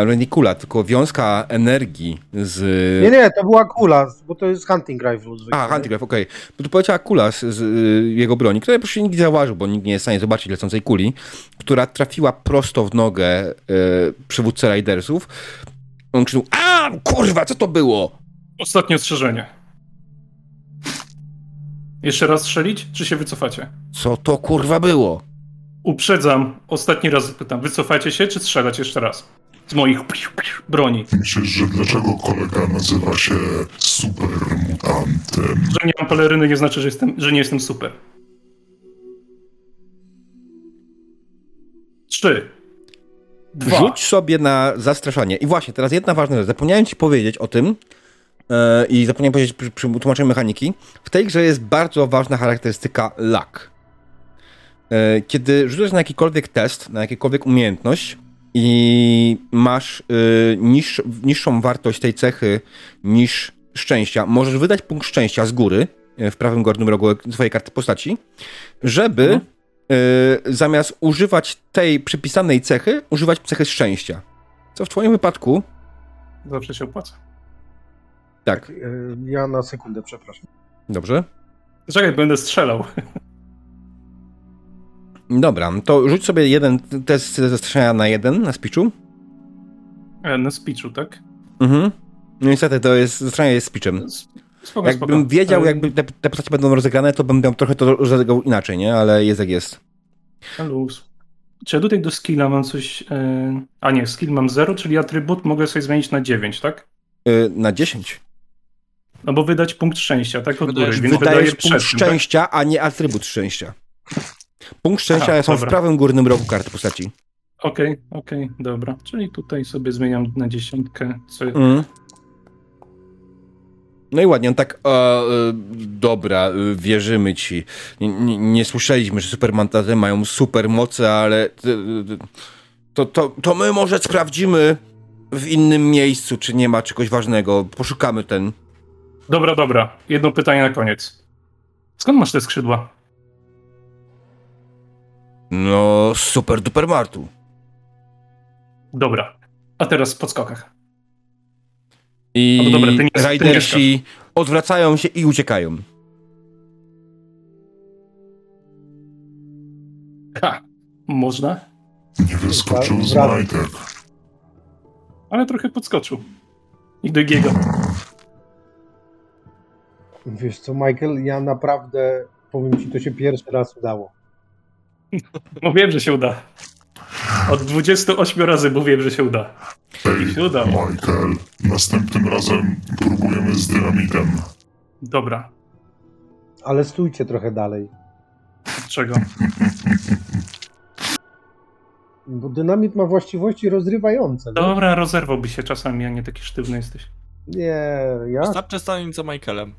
ale nie kula, tylko wiązka energii z... Nie, nie, to była kula, bo to jest hunting rifle. zwykle, A? Hunting okej. Bo tu poleciała kula z, z y, jego broni, której po prostu nikt nie zauważył, bo nikt nie jest w stanie zobaczyć lecącej kuli, która trafiła prosto w nogę y, przywódcy Ridersów. On krzyknął, a kurwa, co to było? Ostatnie ostrzeżenie. Jeszcze raz strzelić, czy się wycofacie? Co to kurwa było? Uprzedzam, ostatni raz pytam, wycofacie się, czy strzelać jeszcze raz? Z moich broni. Myślisz, że dlaczego kolega nazywa się supermutantem? Że nie mam peleryny nie znaczy, że, jestem, że nie jestem super. Trzy. Dwa. Rzuć sobie na zastraszanie. I właśnie, teraz jedna ważna rzecz. Zapomniałem ci powiedzieć o tym e, i zapomniałem powiedzieć przy, przy tłumaczeniu mechaniki. W tej grze jest bardzo ważna charakterystyka luck. E, kiedy rzucasz na jakikolwiek test, na jakiekolwiek umiejętność, i masz y, niższ, niższą wartość tej cechy niż szczęścia, możesz wydać punkt szczęścia z góry y, w prawym górnym rogu swojej karty postaci, żeby y, zamiast używać tej przypisanej cechy, używać cechy szczęścia. Co w twoim wypadku, Zawsze się opłaca. tak, E, Ja na sekundę, przepraszam. dobrze. Czekaj, będę strzelał. Dobra, to rzuć sobie jeden test ze strzelania na jeden na speechu. E, Na speechu, tak? Mhm. No niestety to jest, strzelanie jest speechem. Spoko, Jakbym spoko. wiedział, E, jakby te, te postacie będą rozegrane, to bym miał trochę to rozegrał inaczej, nie? Ale jest jak jest. luz. Czy ja tutaj do skilla mam coś... E... A nie, skill mam 0, czyli atrybut mogę sobie zmienić na 9, tak? Yy, na 10. No bo wydać punkt szczęścia, tak? Od góry, Wydajesz- więc Wydajesz punkt tym, tak? szczęścia, a nie atrybut szczęścia. Punkt szczęścia Aha, są w dobra. prawym górnym rogu karty postaci. Okej, okej, dobra. Czyli tutaj sobie zmieniam na dziesiątkę. Co... Mm. No i ładnie, on tak, e, e, dobra, e, wierzymy ci. Nie, słyszeliśmy, że supermantaty mają super moce, ale e, to, to, to my może sprawdzimy w innym miejscu, czy nie ma czegoś ważnego. Poszukamy ten. Dobra, dobra. Jedno pytanie na koniec. Skąd masz te skrzydła? No, super duper martu. Dobra. A teraz w podskokach. I No dobra, ty nie- rajdersi odwracają się i uciekają. Ha! Można? Nie wyskoczył z majtek. Ale trochę podskoczył. I do Giego. Wiesz co, Michael, ja naprawdę, powiem ci, to się pierwszy raz udało. No wiem, że się uda. Od 28 razy mówiłem, że się uda. I się udało. Michael, następnym razem próbujemy z dynamitem. Dobra. Ale stójcie trochę dalej, Od czego? bo dynamit ma właściwości rozrywające. No? Dobra, rozerwałby się czasami, a nie taki sztywny jesteś. Nie, ja, Wystarczy stanąć za Michaelem.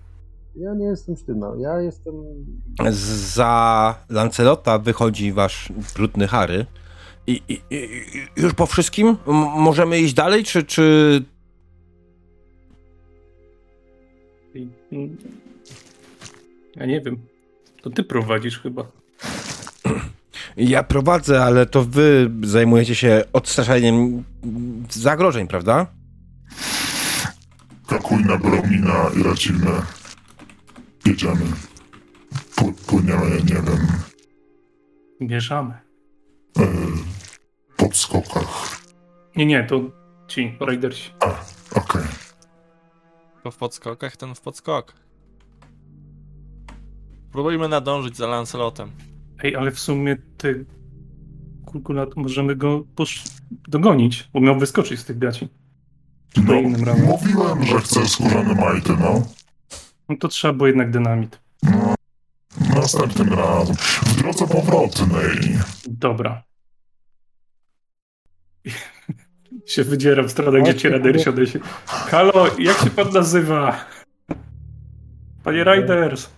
Ja nie jestem sztywna, ja jestem... Za Lancelota wychodzi wasz brudny Harry. I, i, i już po wszystkim? M- możemy iść dalej, czy, czy... Ja nie wiem. To ty prowadzisz chyba. Ja prowadzę, ale to wy zajmujecie się odstraszaniem zagrożeń, prawda? Kakuj na Bromina i lecimy. Jedziemy. Płyniemy, nie wiem, Bierzamy. e, po skokach. Nie, nie, to ci, raidersi. Okej. To w podskokach, ten w podskokach. Próbujmy nadążyć za Lancelotem. Ej, ale w sumie ty... Kulkulat, możemy go posz... dogonić, bo miał wyskoczyć z tych gaci. No, mówiłem, że chcę skórzane majty, no. No to trzeba było jednak dynamit. Następnym razem. W drodze powrotnej. Dobra. się wydzieram w stronę, gdzie ci raidersi odejdzie. Halo, jak się pan nazywa? Panie Raiders.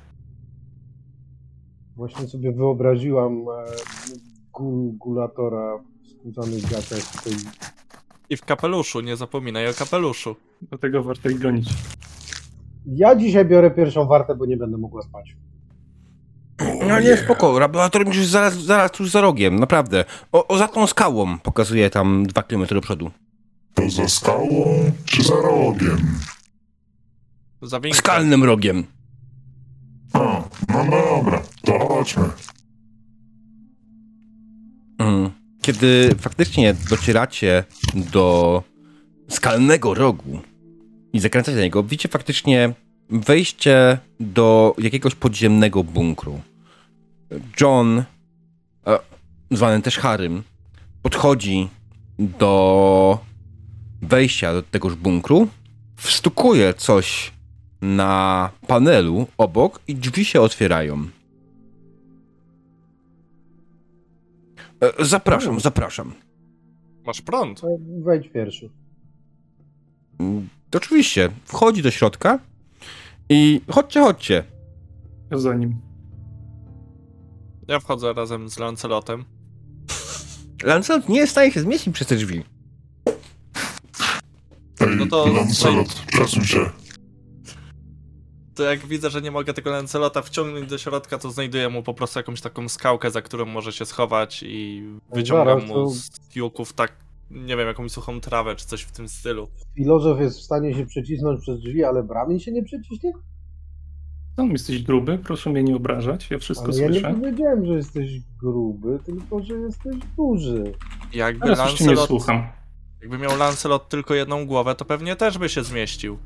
Właśnie sobie wyobraziłam e, gulatora w skórzanych gaciach tutaj. I w kapeluszu, nie zapominaj o kapeluszu. Dlatego warto ich gonić. Ja dzisiaj biorę pierwszą wartę, bo nie będę mogła spać. No nie, spoko, laboratorium już zaraz, zaraz tuż za rogiem, naprawdę. O, o za tą skałą pokazuje tam dwa kilometry do przodu. To za skałą czy za rogiem? Za winką. Skalnym rogiem. A, no dobra, to chodźmy. Mm. Kiedy faktycznie docieracie do skalnego rogu i zakręcacie na niego, widzicie faktycznie wejście do jakiegoś podziemnego bunkru. John, e, zwany też Harrym, podchodzi do wejścia do tegoż bunkru, wstukuje coś na panelu obok i drzwi się otwierają. E, Zapraszam, zapraszam. Masz prąd. Wejdź pierwszy. Oczywiście, wchodzi do środka i chodźcie, chodźcie. Ja za nim. Ja wchodzę razem z Lancelotem. Lancelot nie jest w stanie się zmieścić przez te drzwi. Ej, No to- Lancelot, przesuń się. To jak widzę, że nie mogę tego Lancelota wciągnąć do środka, to znajduję mu po prostu jakąś taką skałkę, za którą może się schować i wyciągam zaraz, mu z juków tak, nie wiem, jakąś suchą trawę czy coś w tym stylu. Filozof jest w stanie się przecisnąć przez drzwi, ale Bramin się nie przeciśnie? Tam jesteś gruby, proszę mnie nie obrażać, ja wszystko Ale ja nie słyszę. powiedziałem, że jesteś gruby, tylko że jesteś duży. Jakby Teraz już cię nie Lancelot, słucham. jakby miał Lancelot tylko jedną głowę, to pewnie też by się zmieścił.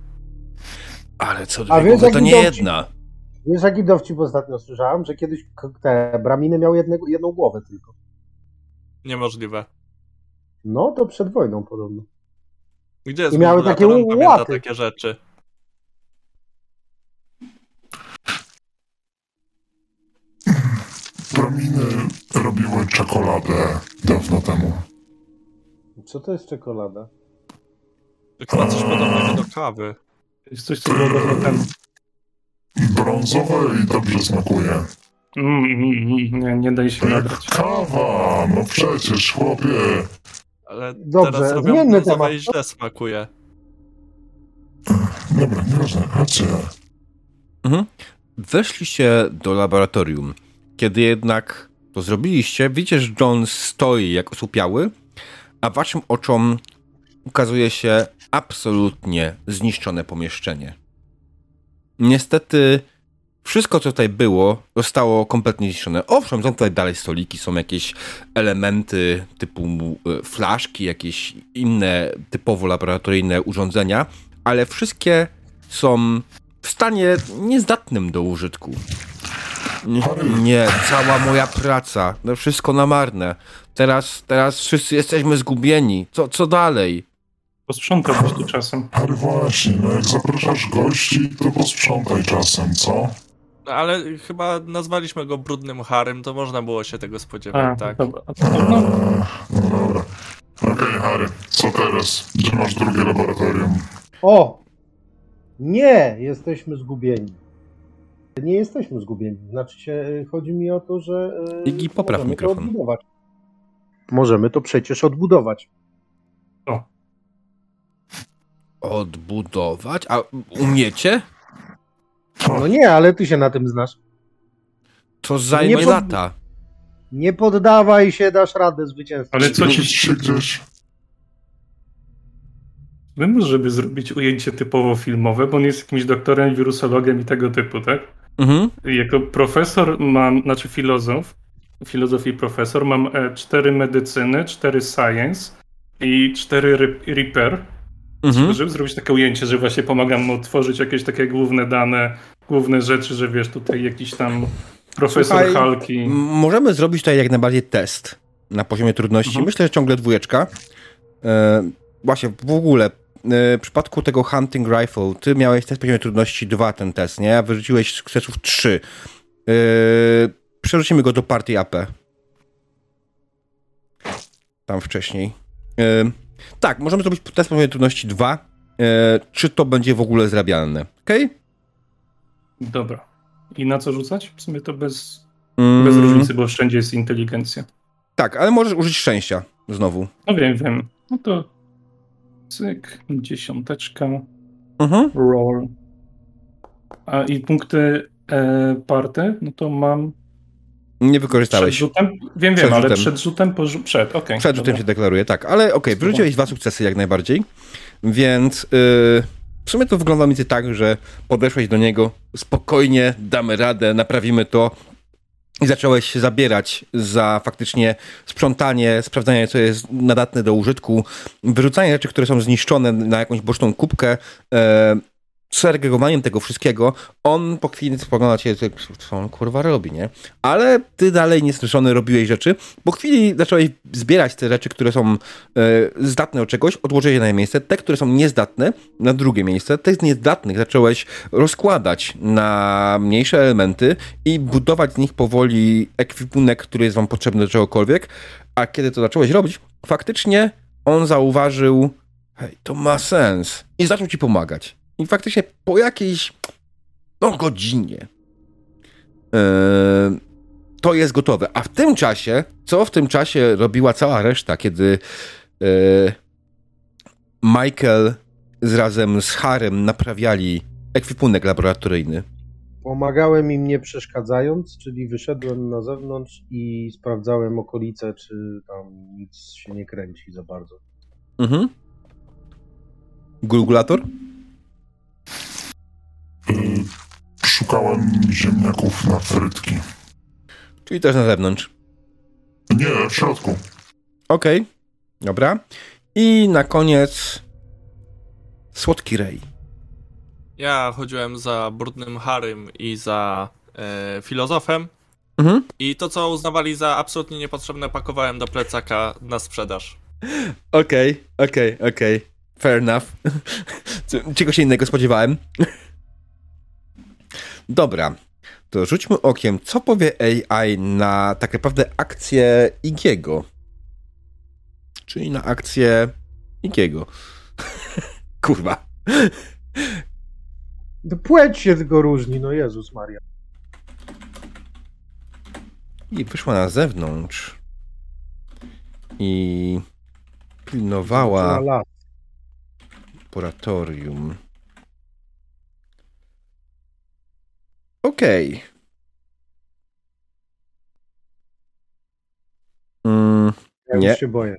Ale co A dwie wiesz, głowy, to nie dowcip? jedna. Wiesz, jaki dowcip ostatnio słyszałem? Że kiedyś te Braminy miały jednego, jedną głowę tylko. Niemożliwe. No, to przed wojną podobno. Gdzie jest I miały takie to on pamięta łaty. takie rzeczy. Praminy robiły czekoladę dawno temu. Co to jest czekolada? Chyba coś podobnego do kawy. Jest coś, co było dawno temu. Brązowe i dobrze smakuje. Mm, mm, mm, nie, nie daj się nabrać. Kawa, no przecież, chłopie. Ale Dobrze, teraz robią zmieńmy brązowe temat. i źle smakuje. Dobra, nieważne, chodźcie. Mhm. Weszliście do laboratorium. Kiedy jednak to zrobiliście, widzicie, że John stoi jak osłupiały, a waszym oczom ukazuje się absolutnie zniszczone pomieszczenie. Niestety wszystko, co tutaj było, zostało kompletnie zniszczone. Owszem, są tutaj dalej stoliki, są jakieś elementy typu e, flaszki, jakieś inne typowo laboratoryjne urządzenia, ale wszystkie są w stanie niezdatnym do użytku. Nie, nie, cała moja praca, no wszystko na marne. Teraz, teraz wszyscy jesteśmy zgubieni. Co, co dalej? Posprzątałbyś tu czasem. Harry, właśnie, no jak zapraszasz gości, to posprzątaj czasem, co? No, ale chyba nazwaliśmy go brudnym Harym, to można było się tego A, spodziewać, tak? dobra. A to, no. Okej, Harry, co teraz? Gdzie masz drugie laboratorium? O! Nie! Jesteśmy zgubieni. Nie jesteśmy zgubieni. Znaczy się, y, chodzi mi o to, że. y, Iggy, popraw możemy to mikrofon. odbudować. Możemy to przecież odbudować. Odbudować? A umiecie? No nie, ale ty się na tym znasz. To zajmie Nie pod- lata. Nie poddawaj się, dasz radę zwycięstwa. ale co ci... Gdzieś? Wymóż, żeby zrobić ujęcie typowo filmowe, bo on jest jakimś doktorem, wirusologiem i tego typu, tak? Mhm. Jako profesor mam, znaczy filozof, filozofii profesor, mam e, cztery medycyny, cztery science i cztery repair, Mhm. żeby zrobić takie ujęcie, że właśnie pomagam mu tworzyć jakieś takie główne dane, główne rzeczy, że wiesz, tutaj jakiś tam profesor Słuchaj, Halki. Możemy zrobić tutaj jak najbardziej test na poziomie trudności. Mhm. Myślę, że ciągle dwójeczka. E, właśnie, w ogóle e, w przypadku tego Hunting Rifle, ty miałeś test poziomie trudności 2 ten test, nie? A wyrzuciłeś sukcesów 3. E, przerzucimy go do partii AP. Tam wcześniej. E, tak, możemy zrobić test poziomie trudności 2. E, czy to będzie w ogóle zrabialne? Okej? Dobra. I na co rzucać? W sumie to bez, Mm, bez różnicy, bo wszędzie jest inteligencja. Tak, ale możesz użyć szczęścia znowu. No wiem, wiem. No to cyk, dziesiąteczka, Mhm. roll. A i punkty e, party, no to mam Nie przed wykorzystałeś. rzutem. Wiem, Przed wiem, ale przed rzutem, po, przed, okej. Przed rzutem się deklaruje, tak. Ale okej, Spoko. wyrzuciłeś dwa sukcesy jak najbardziej. Więc yy, w sumie to wygląda więcej tak, że podeszłeś do niego spokojnie, damy radę, naprawimy to. I zacząłeś się zabierać za faktycznie sprzątanie, sprawdzanie, co jest nadatne do użytku, wyrzucanie rzeczy, które są zniszczone na jakąś boczną kubkę, e, segregowaniem tego wszystkiego. On po chwili spogląda ciebie, co on kurwa robi, nie? Ale ty dalej niesłyszony robiłeś rzeczy. Po chwili zacząłeś zbierać te rzeczy, które są e, zdatne od czegoś, odłożyłeś je na miejsce. Te, które są niezdatne, na drugie miejsce. Te z niezdatnych zacząłeś rozkładać na mniejsze elementy i budować z nich powoli ekwipunek, który jest wam potrzebny do czegokolwiek. A kiedy to zacząłeś robić, faktycznie on zauważył, hej, to ma sens. I zaczął ci pomagać. I faktycznie po jakiejś no, godzinie e, to jest gotowe. A w tym czasie, co w tym czasie robiła cała reszta, kiedy e, Michael z razem z Harem naprawiali ekwipunek laboratoryjny? Pomagałem im nie przeszkadzając, czyli wyszedłem na zewnątrz i sprawdzałem okolice, czy tam nic się nie kręci za bardzo. Mhm. Gulgulator? Szukałem ziemniaków na frytki. Czyli też na zewnątrz. Nie, w środku. Okej, dobra. I na koniec słodki rej. Ja chodziłem za brudnym Harym i za e, filozofem. Mhm. I to, co uznawali za absolutnie niepotrzebne, pakowałem do plecaka na sprzedaż. Okej, okej, okej. Fair enough. Czego się innego spodziewałem. Dobra, to rzućmy okiem, co powie AI na tak naprawdę akcję Igiego. Czyli na akcję Igiego. Kurwa. To Płeć się tylko różni, no Jezus Maria. I wyszła na zewnątrz. I pilnowała. Laboratorium. Okej. Mm, Ja Nie. już się boję.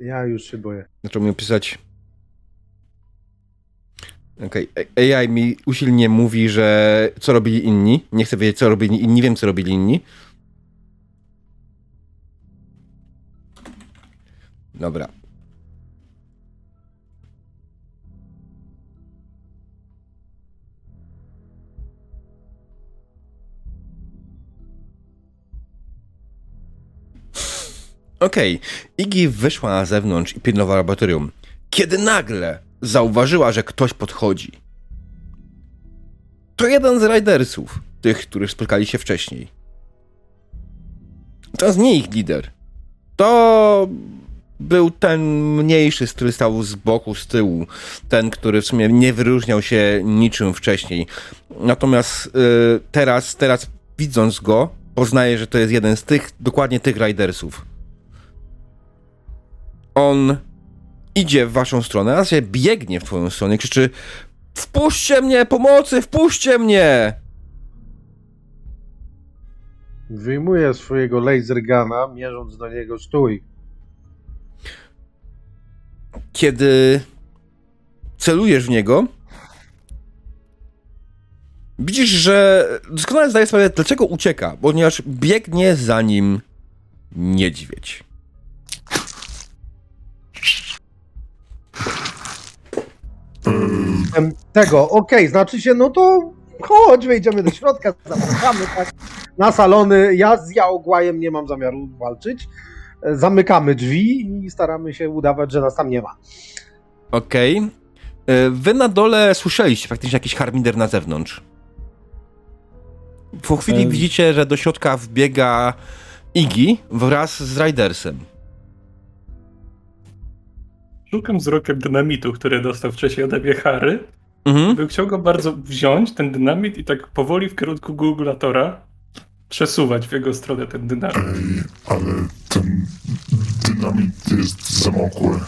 Ja już się boję. zaczął mi opisać. Okej, A- AI mi usilnie mówi, że co robili inni. Nie chcę wiedzieć, co robili inni, wiem, co robili inni. Dobra. Okej, Iggy wyszła na zewnątrz i pilnowała laboratorium, kiedy nagle zauważyła, że ktoś podchodzi. To jeden z Ridersów, tych, których spotkali się wcześniej. To nie ich lider. To był ten mniejszy, który stał z boku, z tyłu. Ten, który w sumie nie wyróżniał się niczym wcześniej. Natomiast y, teraz, teraz widząc go, poznaje, że to jest jeden z tych, dokładnie tych Ridersów. On idzie w waszą stronę, a się biegnie w twoją stronę i krzyczy Wpuśćcie mnie, pomocy, wpuśćcie mnie! Wyjmuję swojego lasergana, mierząc do niego stój. Kiedy celujesz w niego, widzisz, że doskonale zdaje sobie, dlaczego ucieka, ponieważ biegnie za nim niedźwiedź. Tego, okej, znaczy się, no to chodź, wejdziemy do środka, zapraszamy, tak, na salony. Ja z Jaogłajem nie mam zamiaru walczyć. E, Zamykamy drzwi i staramy się udawać, że nas tam nie ma. Okej. Y, Wy na dole słyszeliście faktycznie jakiś harmider na zewnątrz. Po chwili widzicie, że do środka wbiega Iggy wraz z Ridersem. Szukam wzrokiem dynamitu, który dostał wcześniej ode mnie Harry. Mhm. Bym chciał go bardzo wziąć, ten dynamit, i tak powoli w kierunku googlatora przesuwać w jego stronę ten dynamit. Ej, ale ten dynamit jest zamokły.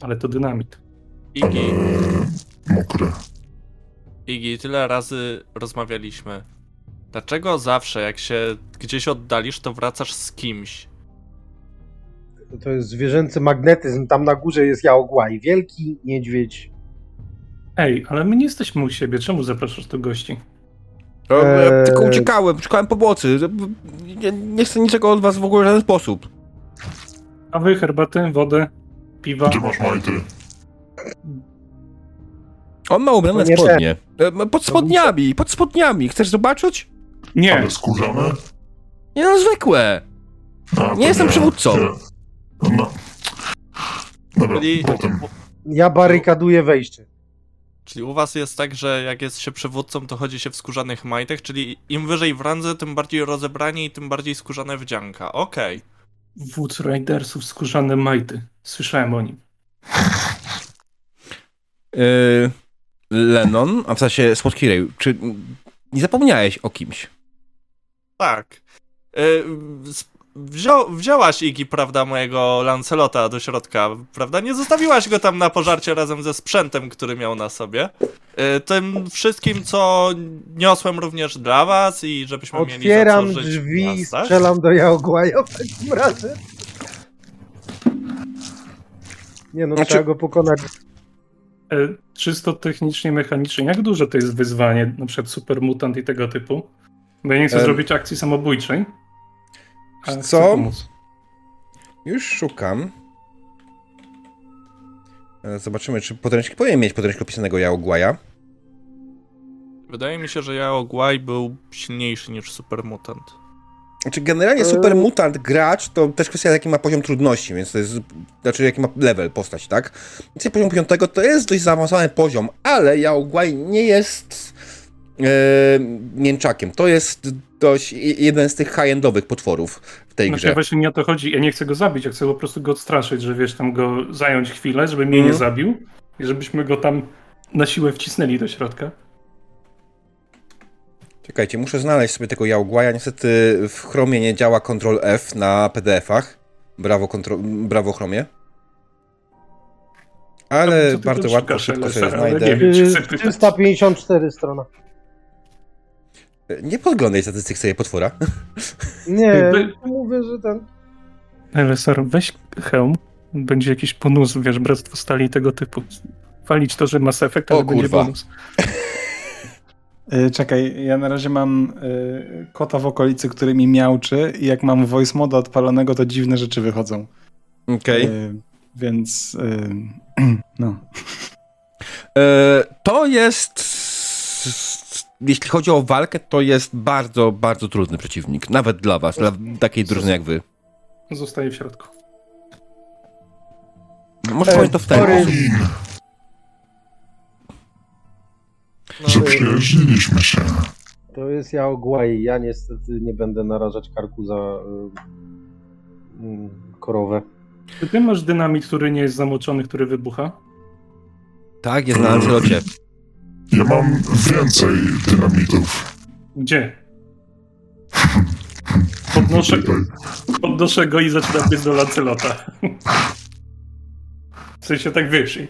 Ale to dynamit. Igi, Eee, mokry. Igi, tyle razy rozmawialiśmy. Dlaczego zawsze, jak się gdzieś oddalisz, to wracasz z kimś? To jest zwierzęcy magnetyzm, tam na górze jest Jaogłaj, wielki niedźwiedź. Ej, ale my nie jesteśmy u siebie, czemu zapraszasz tu gości? O, ja Eee. Tylko uciekałem, szukałem pomocy. Nie, nie chcę niczego od was w ogóle w żaden sposób. A wy herbatę, wodę, piwa? Gdzie masz majty? On ma ubrane spodnie. E, Pod spodniami, pod spodniami. Chcesz zobaczyć? Nie, Ale skórzane? Nie no, zwykłe. A, to Nie jestem przywódcą. Nie. No. Dobra, Czyli, potem. Ja barykaduję wejście. czyli u was jest tak, że jak jest się przywódcą, to chodzi się w skórzanych majtach, czyli im wyżej w randze, tym bardziej rozebranie i tym bardziej skórzane wdzianka. Okej. wódz Ridersów skórzane majty. Słyszałem o nim. Yy, Lennon, a w sensie Słodki Ray, czy nie zapomniałeś o kimś? Tak. Y, s- Wzią, wzięłaś Igi, prawda, mojego Lancelota do środka, prawda? Nie zostawiłaś go tam na pożarcie razem ze sprzętem, który miał na sobie. Y, Tym wszystkim, co niosłem również dla was i żebyśmy mieli Otwieram za co żyć drzwi i strzelam do Jaogłaja w takim razie. Nie no, Znaczy- trzeba go pokonać. E, czysto technicznie, mechanicznie, jak duże to jest wyzwanie, na przykład supermutant i tego typu? Bo ja nie chcę Em. zrobić akcji samobójczej. Co? Już szukam. E, Zobaczymy, czy podręcznik powinien mieć podręcznik opisanego Jaogłaja. Wydaje mi się, że Jaogłaj był silniejszy niż Supermutant. Znaczy, generalnie E- super mutant gracz to też kwestia, jaki ma poziom trudności, więc to jest, znaczy, jaki ma level postać, tak? Więc poziom piątego to jest dość zaawansowany poziom, ale Yaogwai nie jest e, mięczakiem. To jest i- jeden z tych high-endowych potworów w tej Znaczy, grze. właśnie nie o to chodzi. Ja nie chcę go zabić, ja chcę po prostu go odstraszyć, że wiesz, tam go zająć chwilę, żeby mnie nie Mhm. zabił i żebyśmy go tam na siłę wcisnęli do środka. Czekajcie, muszę znaleźć sobie tego Yaogwaja. Niestety w Chromie nie działa Ctrl F na PDF-ach. Brawo, kontro... Brawo Chromie. Ale bardzo łatwo, szybko sobie znajdę. wiem, czy chcę Yy, pytać. 354 strona. Nie podglądaj statystyk sobie potwora. Nie, mówię, że ten... LSR, weź hełm, będzie jakiś bonus, wiesz, bractwo stali tego typu. Walić to, że Mass Effect, ale O, będzie kurwa. bonus. Y, Czekaj, ja na razie mam y, kota w okolicy, który mi miauczy i jak mam voice moda odpalonego, to dziwne rzeczy wychodzą. Okej. Y, więc y, no. E, To jest. Jeśli chodzi o walkę, to jest bardzo, bardzo trudny przeciwnik. Nawet dla was, dla takiej drużyny jak wy. Zostaje w środku. Może E, to w ten sposób. Zaprzyjaźniliśmy się. To jest Jaogłaj. Ja niestety nie będę narażać karku za y, korowę. Czy ty masz dynamit, który nie jest zamoczony, który wybucha? Tak, jest na Lancelocie. Ja mam więcej dynamitów. Gdzie? Podnoszę, podnoszę go i zaczynam biec do Lancelota. W sensie tak wyszli. Y,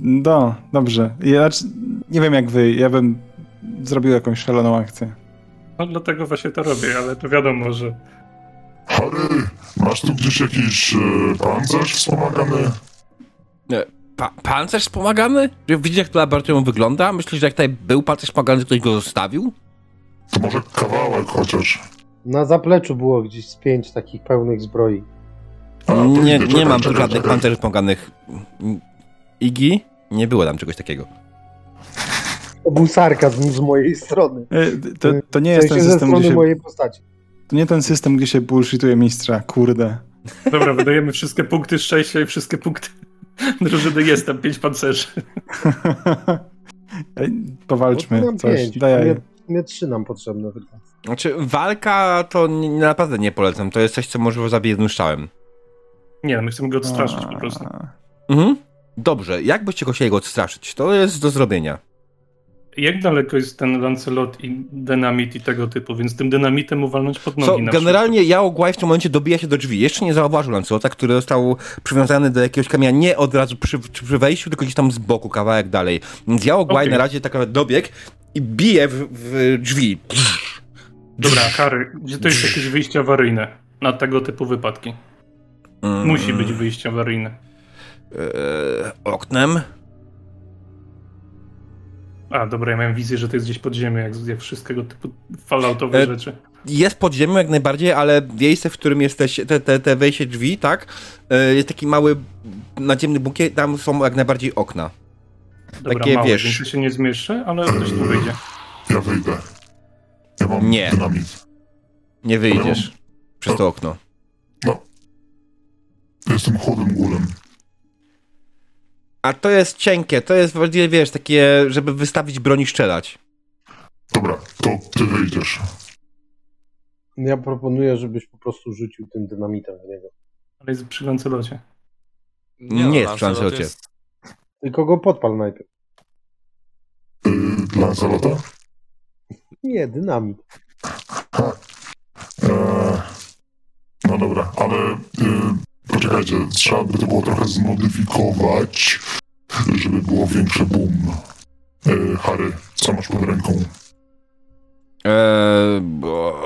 no, dobrze. Ja, c- nie wiem jak wy, ja bym zrobił jakąś szaloną akcję. No dlatego właśnie to robię, ale to wiadomo, że Harry, masz tu gdzieś jakiś e, pancerz wspomagany? Pa pancerz wspomagany? Widzicie, jak to laboratorium wygląda? Myślisz, że jak tutaj był pancerz wspomagany, to ktoś go zostawił? To może kawałek chociaż. Na zapleczu było gdzieś z pięć takich pełnych zbroi. A, Nie, idę, nie czekaj, mam tu czekaj, żadnych czekaj. pancerzy wspomaganych. Igi? Nie było tam czegoś takiego. To był sarkazm z mojej strony. Y, to, to nie W jest sensie ten ze system, strony gdzie się, mojej postaci. to nie ten system, gdzie się bullshituje mistrza, kurde. dobra, wydajemy wszystkie punkty szczęścia i wszystkie punkty drużyny. Jest tam pięć pancerzy. No Powalczmy coś. pięć. Daj, Mnie, mnie trzy nam potrzebne tylko. Znaczy, walka to nie, naprawdę nie polecam. To jest coś, co może zabić jednym strzałem. Nie, no my chcemy go odstraszyć po prostu. Mhm. Dobrze, jak byście go chcieli go odstraszyć? To jest do zrobienia. Jak daleko jest ten Lancelot i dynamit i tego typu, więc tym dynamitem uwalnąć pod nogi Co, na generalnie Guai w tym momencie dobija się do drzwi. Jeszcze nie zauważył Lancelota, który został przywiązany do jakiegoś kamienia nie od razu przy, przy wejściu, tylko gdzieś tam z boku, kawałek dalej. Więc Guai Okej. na razie tak dobiegł i bije w, w drzwi. Dobra, Harry, gdzie to jest jakieś wyjście awaryjne na tego typu wypadki? Mm, Musi być wyjście awaryjne. e, oknem. A, dobra, ja miałem wizję, że to jest gdzieś pod ziemią, jak, jak wszystkiego typu falloutowe E, rzeczy. Jest pod ziemią jak najbardziej, ale miejsce, w którym jesteś, te, te, te wejście drzwi, tak? E, jest taki mały nadziemny bunkier, tam są jak najbardziej okna. Dobra, takie, małe, wiesz- więc ja się nie zmieszczę, ale ktoś tu wyjdzie. Ja wyjdę. Ja mam Nie. dynamit. Nie wyjdziesz przez to okno. Jestem chudym gulem. A to jest cienkie, to jest właściwie, wiesz, takie, żeby wystawić broń i strzelać. Dobra, to ty wyjdziesz. Ja proponuję, żebyś po prostu rzucił tym dynamitem w niego. Ale jest przy Lancelocie. Nie jest w Lancelot Lancelocie. jest- Tylko go podpal najpierw. Yy, Lancelota? Nie, dynamit. E, no dobra, ale e, poczekajcie, trzeba by to było trochę zmodyfikować, żeby było większy boom. E, Harry, co masz pod ręką? Eee, bo...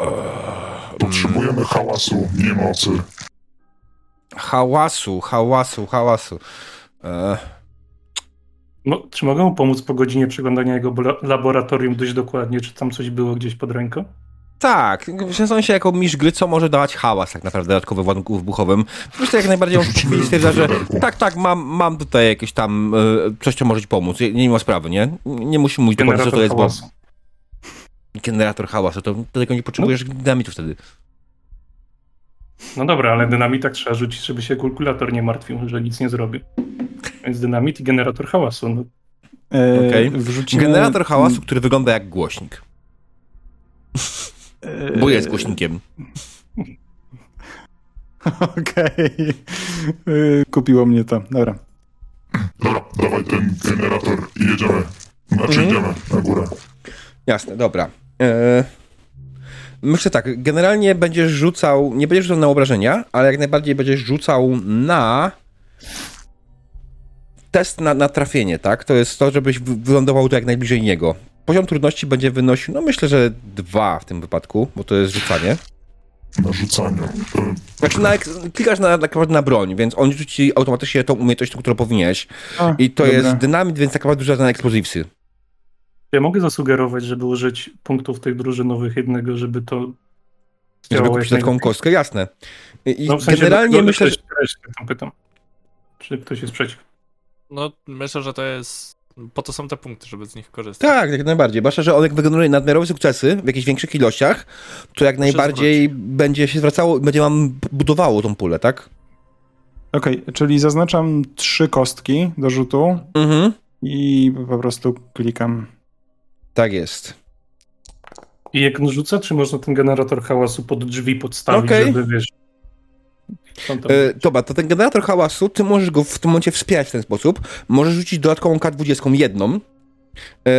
Potrzebujemy hałasu, nie mocy. Hałasu, hałasu, hałasu. Eee, Mo- czy mogę mu pomóc po godzinie przeglądania jego laboratorium dość dokładnie, czy tam coś było gdzieś pod ręką? Tak, w sensie jako mistrz gry, co może dawać hałas tak naprawdę dodatkowy w ładunku wybuchowym. Myślę, jak najbardziej on stwierdza, że tak, tak, mam, mam tutaj jakieś tam e, coś, co może ci pomóc. Nie, nie ma sprawy, nie? Nie musi mówić dokładnie, co to jest, bo hałasu. generator hałasu, to tego nie potrzebujesz dynamitu wtedy. No dobra, ale dynamit tak trzeba rzucić, żeby się kalkulator nie martwił, że nic nie zrobi. Więc dynamit i generator hałasu. No, E, Okej. wrzucimy- Generator hałasu, który wygląda jak głośnik, bo jest głośnikiem. Okej. E, Kupiło mnie to. Dobra. Dobra, dawaj ten generator i jedziemy. Znaczy Mhm. idziemy na górę. Jasne, dobra. Eee, myślę tak, generalnie będziesz rzucał, nie będziesz rzucał na obrażenia, ale jak najbardziej będziesz rzucał na test na, na trafienie, tak? To jest to, żebyś wy- wylądował tu jak najbliżej niego. Poziom trudności będzie wynosił, no myślę, że dwa w tym wypadku, bo to jest rzucanie. Na rzucaniu. E, Znaczy, na, klikasz na, na, na broń, więc on rzuci automatycznie tą umiejętność, którą powinieneś. A, I to dobra. jest dynamit, więc tak naprawdę rzuca na eksplozywsy. ja mogę zasugerować, żeby użyć punktów tych drużynowych jednego, żeby to Żeby kupić jak taką kostkę, jasne. I No, w sensie, generalnie do- do- myślę, że... ktoś- ktoś tam pytam. Czy ktoś jest przeciw? No, myślę, że to jest. Po to są te punkty, żeby z nich korzystać. Tak, jak najbardziej. Zwłaszcza, że on jak wygeneruje nadmiarowe sukcesy w jakichś większych ilościach, to jak najbardziej będzie się zwracało, będzie wam budowało tą pulę, tak? Okej, czyli zaznaczam trzy kostki do rzutu Mhm. i po prostu klikam. Tak jest. I jak on rzuca, czy można ten generator hałasu pod drzwi podstawić, Okej. żeby wiesz... E, dobra, to ten generator hałasu, ty możesz go w tym momencie wspierać w ten sposób. Możesz rzucić dodatkową K20 jedną. E,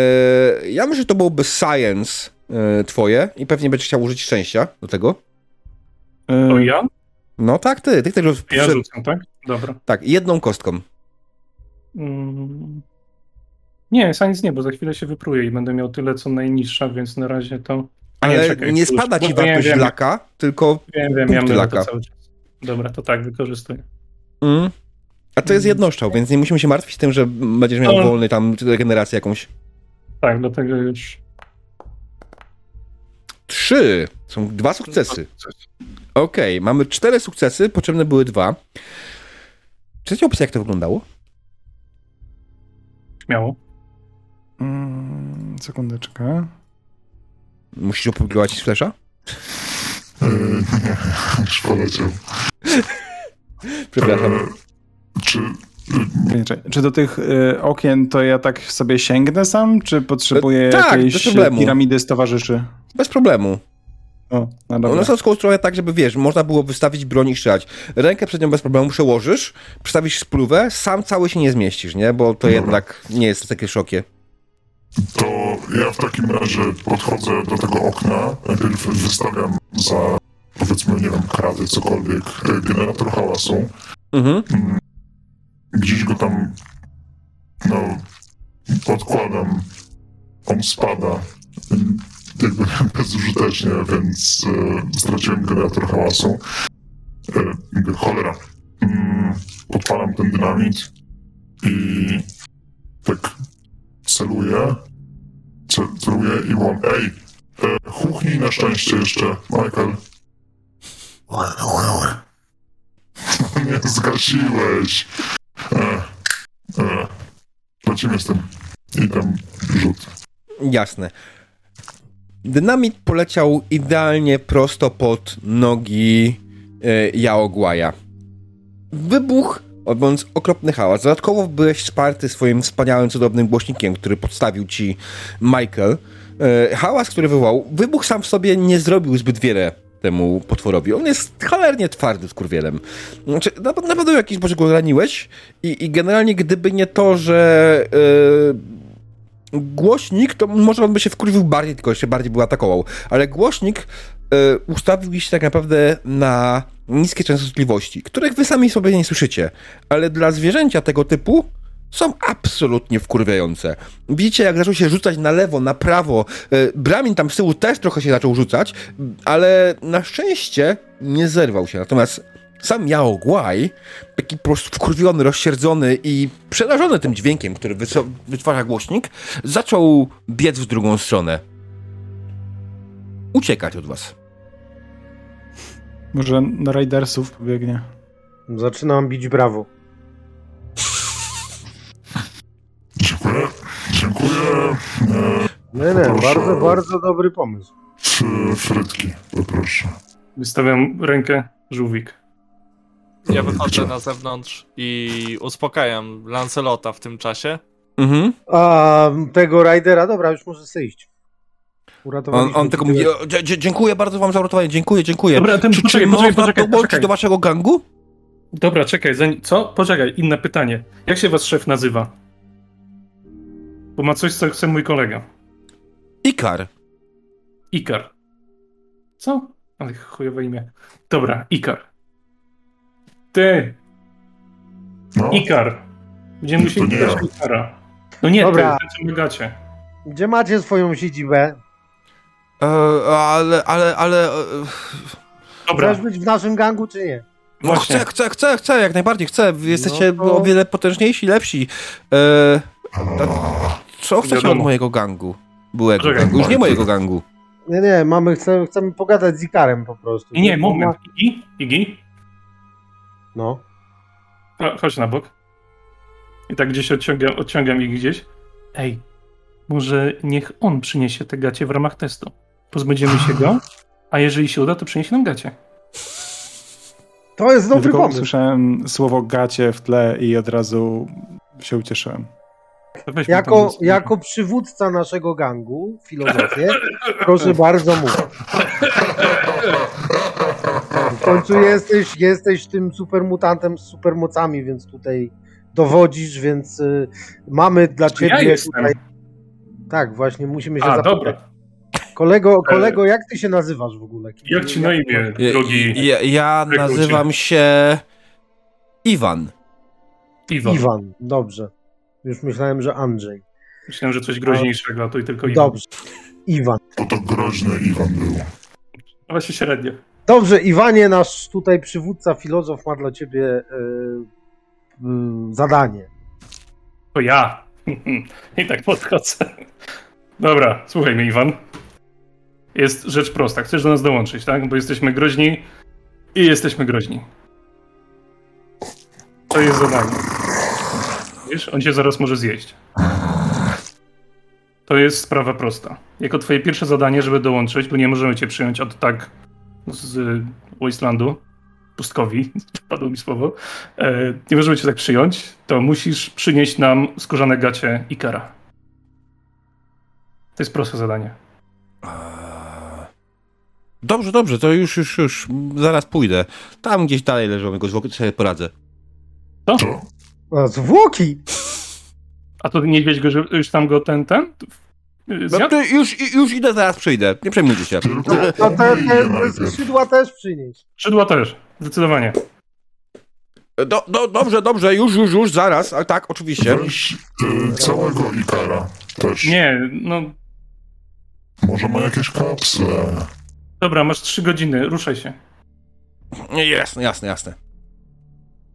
ja myślę, że to byłoby science e, twoje i pewnie będziesz chciał użyć szczęścia do tego. E, To ja? No tak, ty. Ty też Ja rzucam, tak? Dobra. Tak, jedną kostką. Mm. Nie, science nie, bo za chwilę się wypruję i będę miał tyle, co najniższa, więc na razie to... A Ale nie, czekaj, już- spada ci wartość wiem, laka, tylko Wiem, wiem, ja punkty mam laka. cały czas. Dobra, to tak, wykorzystuję. Mm. A to jest jednoszczał, więc nie musimy się martwić tym, że będziesz miał No. wolny tam regenerację jakąś. Tak, dlatego już... Trzy. Są dwa sukcesy. Okej, mamy cztery sukcesy, potrzebne były dwa. Czy chcecie opisać, jak to wyglądało? Śmiało. Mm, sekundeczkę. Musisz opublikować z flesza? e, nie, już poleciał. Przepraszam. E, czy. Czy do tych y, okien to ja tak sobie sięgnę sam, czy potrzebuję E, tak, jakiejś bez problemu. piramidy z towarzyszy? Bez problemu. O, no dobra. One są skonstruowane tak, żeby wiesz, można było wystawić broń i strzelać. Rękę przed nią bez problemu przełożysz, przestawisz spluwę, sam cały się nie zmieścisz, nie? Bo to jednak nie jest takie szokie. to ja w takim razie podchodzę do tego okna, najpierw wystawiam za, powiedzmy, nie wiem, kraty, cokolwiek, e, generator hałasu. Mhm. Gdzieś go tam, no, odkładam. On spada. Jakby bezużytecznie, więc e, straciłem generator hałasu. E, mówię, cholera. Mm, podpalam ten dynamit i tak celuję. Cel, celuję i mam, ej, e, chuchnij na szczęście jeszcze, Michael. Nie zgasiłeś. E, lecimy z tym. I tam rzut. Jasne. Dynamit poleciał idealnie prosto pod nogi e, Jaogłaja. Wybuch, robiąc okropny hałas. Dodatkowo byłeś wsparty swoim wspaniałym, cudownym głośnikiem, który podstawił ci Michael. E, hałas, który wywołał, wybuch sam w sobie nie zrobił zbyt wiele temu potworowi. On jest cholernie twardy skurwielem. Znaczy, na, na pewno jakiś może go raniłeś i, i generalnie gdyby nie to, że... E, głośnik, to może on by się wkurwił bardziej, tylko jeszcze bardziej by atakował, ale głośnik e, ustawił się tak naprawdę na niskie częstotliwości, których wy sami sobie nie słyszycie, ale dla zwierzęcia tego typu są absolutnie wkurwiające. Widzicie, jak zaczął się rzucać na lewo, na prawo. E, Bramin tam z tyłu też trochę się zaczął rzucać, ale na szczęście nie zerwał się. Natomiast sam Yao Guai, taki po prostu wkurwiony, rozsierdzony i przerażony tym dźwiękiem, który wytwarza głośnik, zaczął biec w drugą stronę. Uciekać od was. Może na Raidersów pobiegnie. Zaczynam bić brawo. Dziękuję. Dziękuję. E, Nie, nie, bardzo, bardzo dobry pomysł. trzy frytki, poproszę. Wystawiam rękę, żółwik. Ja wychodzę na zewnątrz i uspokajam Lancelota w tym czasie. Mhm. A tego Raidera, dobra, już może sobie iść. On, on tylko mówi, dziękuję bardzo wam za uratowanie, dziękuję, dziękuję. Dobra, ten- czy, poczekaj, czy poczekaj, można poczekaj, dołączyć do waszego gangu? Dobra, czekaj, co? Poczekaj, inne pytanie. Jak się was szef nazywa? Bo ma coś, co chce mój kolega. Ikar. Ikar. Co? Ale chujowe imię. Dobra, Ikar. Ty, No, Ikar. Będziemy musieli nie pytać ja. Ikara. No nie, Dobra. ty, ty co gacie. Gdzie macie swoją siedzibę? E, ale, ale, ale... E, Dobra, Chcesz być w naszym gangu, czy nie? no, chcę, chcę, chcę, chcę, jak najbardziej chcę. Jesteście No to- o wiele potężniejsi, lepsi. E, co chcecie od mojego gangu? Byłego Poczekaj. gangu, już nie mojego gangu. Nie, nie, mamy, chcemy, chcemy pogadać z Ikarem po prostu. nie, nie, Bo moment. ma- Igi? Igi? No. Cho- Chodź na bok. I tak gdzieś odciągam, odciągam ich gdzieś. Ej, może niech on przyniesie te gacie w ramach testu. Pozbędziemy się go, a jeżeli się uda, to przyniesie nam gacie. To jest Ja dobry tylko pomysł. usłyszałem słowo gacie w tle i od razu się ucieszyłem. Jako, jako przywódca naszego gangu, filozofię, proszę bardzo mów. W końcu jesteś, jesteś tym supermutantem z supermocami, więc tutaj dowodzisz, więc y, mamy dla To ciebie ja tutaj... Tak, właśnie, musimy się A, zapytać. dobra. Kolego, kolego, jak ty się nazywasz w ogóle? Jak ci na imię, Ja, drogi ja, ja nazywam się Iwan. Iwan? Iwan, dobrze. Już myślałem, że Andrzej. Myślałem, że coś groźniejszego, a to i tylko Iwan. Dobrze. Iwan. to tak groźny Iwan był. A Właśnie średnio. Dobrze, Iwanie, nasz tutaj przywódca, filozof ma dla ciebie y, y, zadanie. To ja. I tak podchodzę. Dobra, słuchaj mnie, Iwan. Jest rzecz prosta. Chcesz do nas dołączyć, tak? Bo jesteśmy groźni i jesteśmy groźni. To jest zadanie. Wiesz, on cię zaraz może zjeść. To jest sprawa prosta. Jako twoje pierwsze zadanie, żeby dołączyć, bo nie możemy cię przyjąć od tak z Wastelandu, pustkowi, padło mi słowo, e, nie możemy cię tak przyjąć, to musisz przynieść nam skórzane gacie Ikara. To jest proste zadanie. Eee, Dobrze, dobrze, to już, już, już, zaraz pójdę. Tam gdzieś dalej leżą zwłoki, to sobie poradzę. Co? A, zwłoki! A to niedźwiedź go, że już tam go ten, ten? y, No, to już, już idę, zaraz przyjdę, nie przejmujcie się. E, No te, te, skrzydła też przynieść. Szydła też, zdecydowanie. Do, do, dobrze, dobrze, już, już, już, zaraz, a tak, oczywiście. Weź y, całego Ikara też. Nie, no Może ma jakieś kapsle. dobra, masz trzy godziny, ruszaj się. Jasne, jasne, jasne.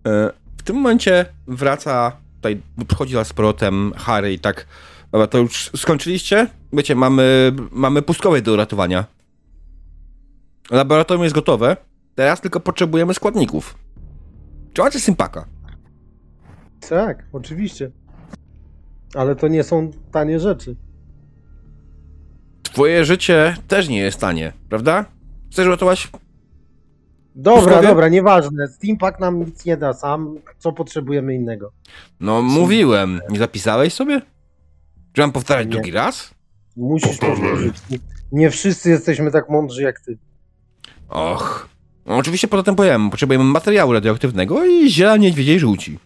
W tym momencie wraca, tutaj przychodzi z powrotem Harry i tak, dobra, to już skończyliście? Wiecie, mamy, mamy pustkowie do uratowania. Laboratorium jest gotowe, teraz tylko potrzebujemy składników. Czy macie sympaka? Tak, oczywiście. Ale to nie są tanie rzeczy. Twoje życie też nie jest tanie, prawda? Chcesz uratować? Dobra, Pustkowie? dobra, nieważne. Steampack nam nic nie da sam. Co potrzebujemy innego? No, mówiłem. Nie zapisałeś sobie? Czy mam powtarzać Nie. drugi raz? Musisz Powtarzaj. powtórzyć. Nie wszyscy jesteśmy tak mądrzy jak ty. Och. No, oczywiście poza tym powiem, potrzebujemy materiału radioaktywnego i ziela niedźwiedziej żółci.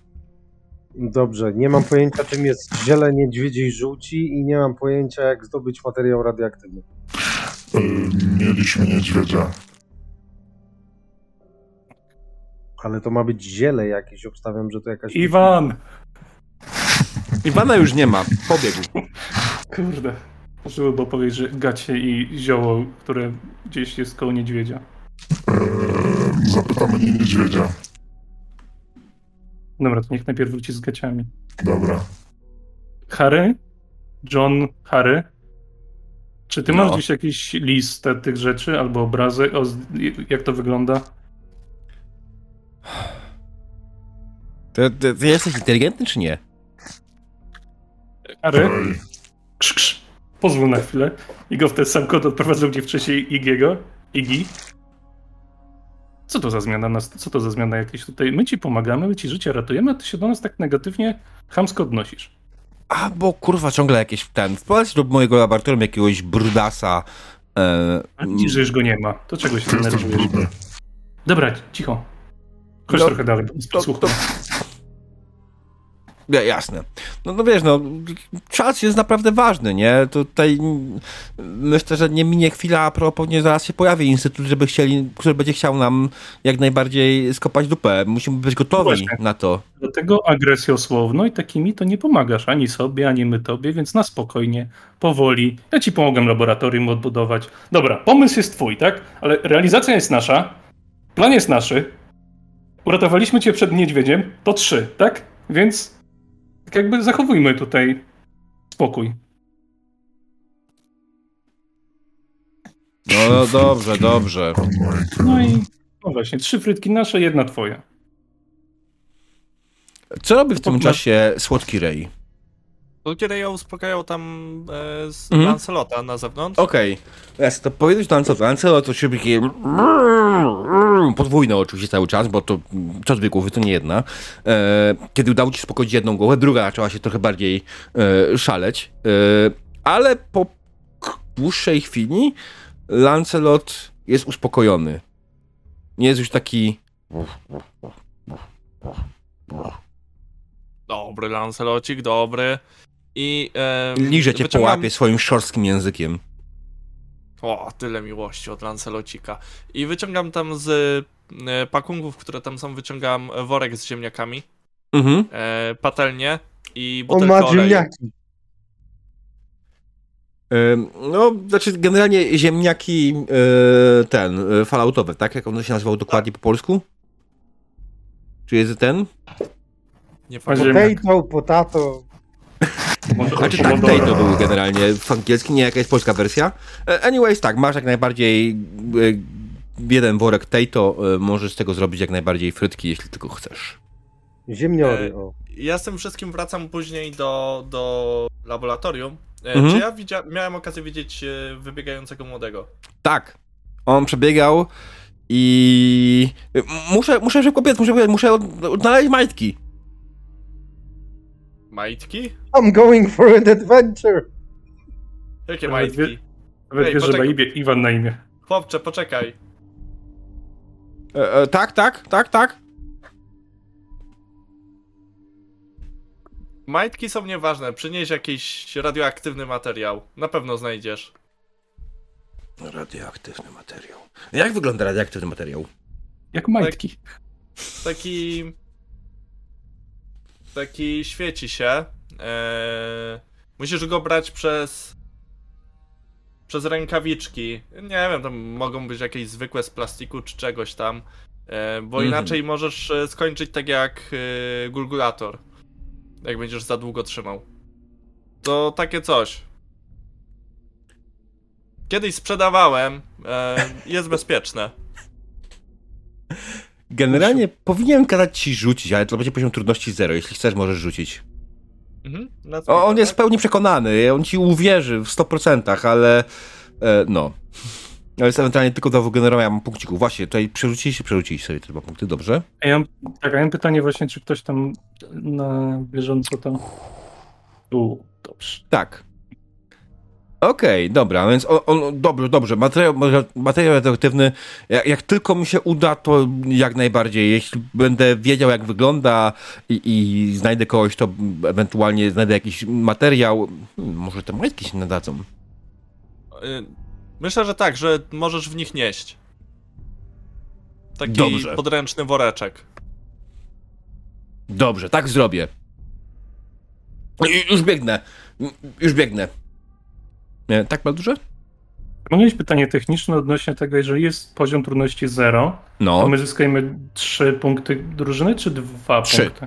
Dobrze, nie mam pojęcia czym jest ziele niedźwiedziej żółci i nie mam pojęcia jak zdobyć materiał radioaktywny. E, mieliśmy niedźwiedzia. Ale to ma być ziele jakieś, obstawiam, że to jakaś... Iwan! Iwana już nie ma. Pobiegł. Kurde. Żeby było powiedzieć, że gacie i zioło, które gdzieś jest koło niedźwiedzia. E, zapytamy nie niedźwiedzia. Dobra, to niech najpierw wróci z gaciami. Dobra. Harry? John Harry? Czy ty No. masz gdzieś jakiś listę tych rzeczy albo obrazy? O, jak to wygląda? Ty, ty, ty jesteś inteligentny czy nie? Harry? Krz, krz. Pozwól na chwilę. I go w ten sam kod odprowadzał, gdzie wcześniej Igiego. Igi. Co to za zmiana? nas- Co to za zmiana jakieś tutaj? My ci pomagamy, my ci życie ratujemy, a ty się do nas tak negatywnie, chamsko odnosisz. A, bo kurwa ciągle jakieś ten. Wprowadź do mojego laboratorium jakiegoś brudasa. E, A widzisz, że już go nie ma. To czego się denerwujesz? Dobra, cicho. Chodź No, trochę dalej, to- posłuchaj. Ja, jasne. No, no wiesz, no, czas jest naprawdę ważny, nie? Tutaj myślę, że nie minie chwila, a propos, nie zaraz się pojawi instytut, żeby chcieli, który będzie chciał nam jak najbardziej skopać dupę. Musimy być gotowi Właśnie. na to. Dlatego agresjosłowno i takimi to nie pomagasz ani sobie, ani my tobie, więc na spokojnie, powoli. Ja ci pomogę laboratorium odbudować. Dobra, pomysł jest twój, tak? Ale realizacja jest nasza, plan jest naszy. Uratowaliśmy cię przed niedźwiedziem, to trzy, tak? Więc tak jakby zachowujmy tutaj spokój. No, no dobrze, dobrze. No i no właśnie, trzy frytki nasze, jedna twoja. Co robi w tym czasie słodki Ray? Kiedy ja uspokajał tam e, z Mhm. Lancelota na zewnątrz. Okej, chcę to powiedzieć do Lancelota. Lancelot to się takie podwójne oczywiście cały czas, bo to co dwie głowy, to nie jedna. E, kiedy udało ci się spokoić jedną głowę, druga zaczęła się trochę bardziej e, szaleć. E, ale po k- dłuższej chwili Lancelot jest uspokojony. Nie jest już taki... Dobry Lancelocik, dobry. I e, Liże cię po wyciągam- łapie swoim szorstkim językiem. O, tyle miłości od Lancelocika. I wyciągam tam z e, pakunków, które tam są, wyciągam worek z ziemniakami, Mhm. e, patelnię i On butelkę ma oleju. ziemniaki. No, znaczy generalnie ziemniaki e, ten, e, falloutowe, tak? Jak on się nazywał dokładnie po polsku? Czy jest ten? Nie. Potato, potato. Znaczy tak, tej to były generalnie w angielskim, nie jaka jest polska wersja. E, Anyways, tak, masz jak najbardziej e, jeden worek tej, to e, możesz z tego zrobić jak najbardziej frytki, jeśli tylko chcesz. Ziemniory, o. Ja z tym wszystkim wracam później do, do laboratorium. Mhm. Czy ja widzia- miałem okazję widzieć wybiegającego młodego? Tak, on przebiegał i muszę, muszę szybko biec, muszę, muszę od- odnaleźć majtki. Majtki? I'm going for an adventure. Jakie Nawet majtki? Nawet Ej, wiesz, że ma imię, Iwan na imię. Chłopcze, poczekaj. E, e, tak, tak, tak, tak. Majtki są nieważne. Przynieś jakiś radioaktywny materiał. Na pewno znajdziesz. Radioaktywny materiał. Jak wygląda radioaktywny materiał? Jak majtki. Taki. Taki świeci się. Eee, musisz go brać przez. Przez rękawiczki. Nie wiem, tam mogą być jakieś zwykłe z plastiku czy czegoś tam. E, bo Mhm. inaczej możesz e, skończyć tak jak e, gulgulator. Jak będziesz za długo trzymał. To takie coś. Kiedyś sprzedawałem. Jest bezpieczne. Generalnie powinienem kazać ci rzucić, ale to będzie poziom trudności zero. Jeśli chcesz, możesz rzucić. Mhm, na O, on jest w tak? pełni przekonany, on ci uwierzy w 100%, ale e, no. Ale jest ewentualnie tylko do wygenerowania mam punkcików. Właśnie, tutaj przerzuciliście, przerzuciliście sobie te dwa punkty, dobrze? A ja mam, tak, a ja mam pytanie właśnie, czy ktoś tam na bieżąco tam... U, dobrze. Tak. Okej, dobra, więc o, o, dobrze, dobrze. Materiał, materiał radioaktywny, jak, jak tylko mi się uda, to jak najbardziej. Jeśli będę wiedział, jak wygląda i, i znajdę kogoś, to ewentualnie znajdę jakiś materiał. Hmm, może te majtki się nadadzą. Y, Myślę, że tak, że możesz w nich nieść. Taki Dobrze. podręczny woreczek. Dobrze, tak zrobię. Już biegnę. Już biegnę. Tak, Baldurze? Mieć pytanie techniczne odnośnie tego, jeżeli jest poziom trudności 0, No. to my zyskujemy 3 punkty drużyny, czy 2 Trzy. punkty?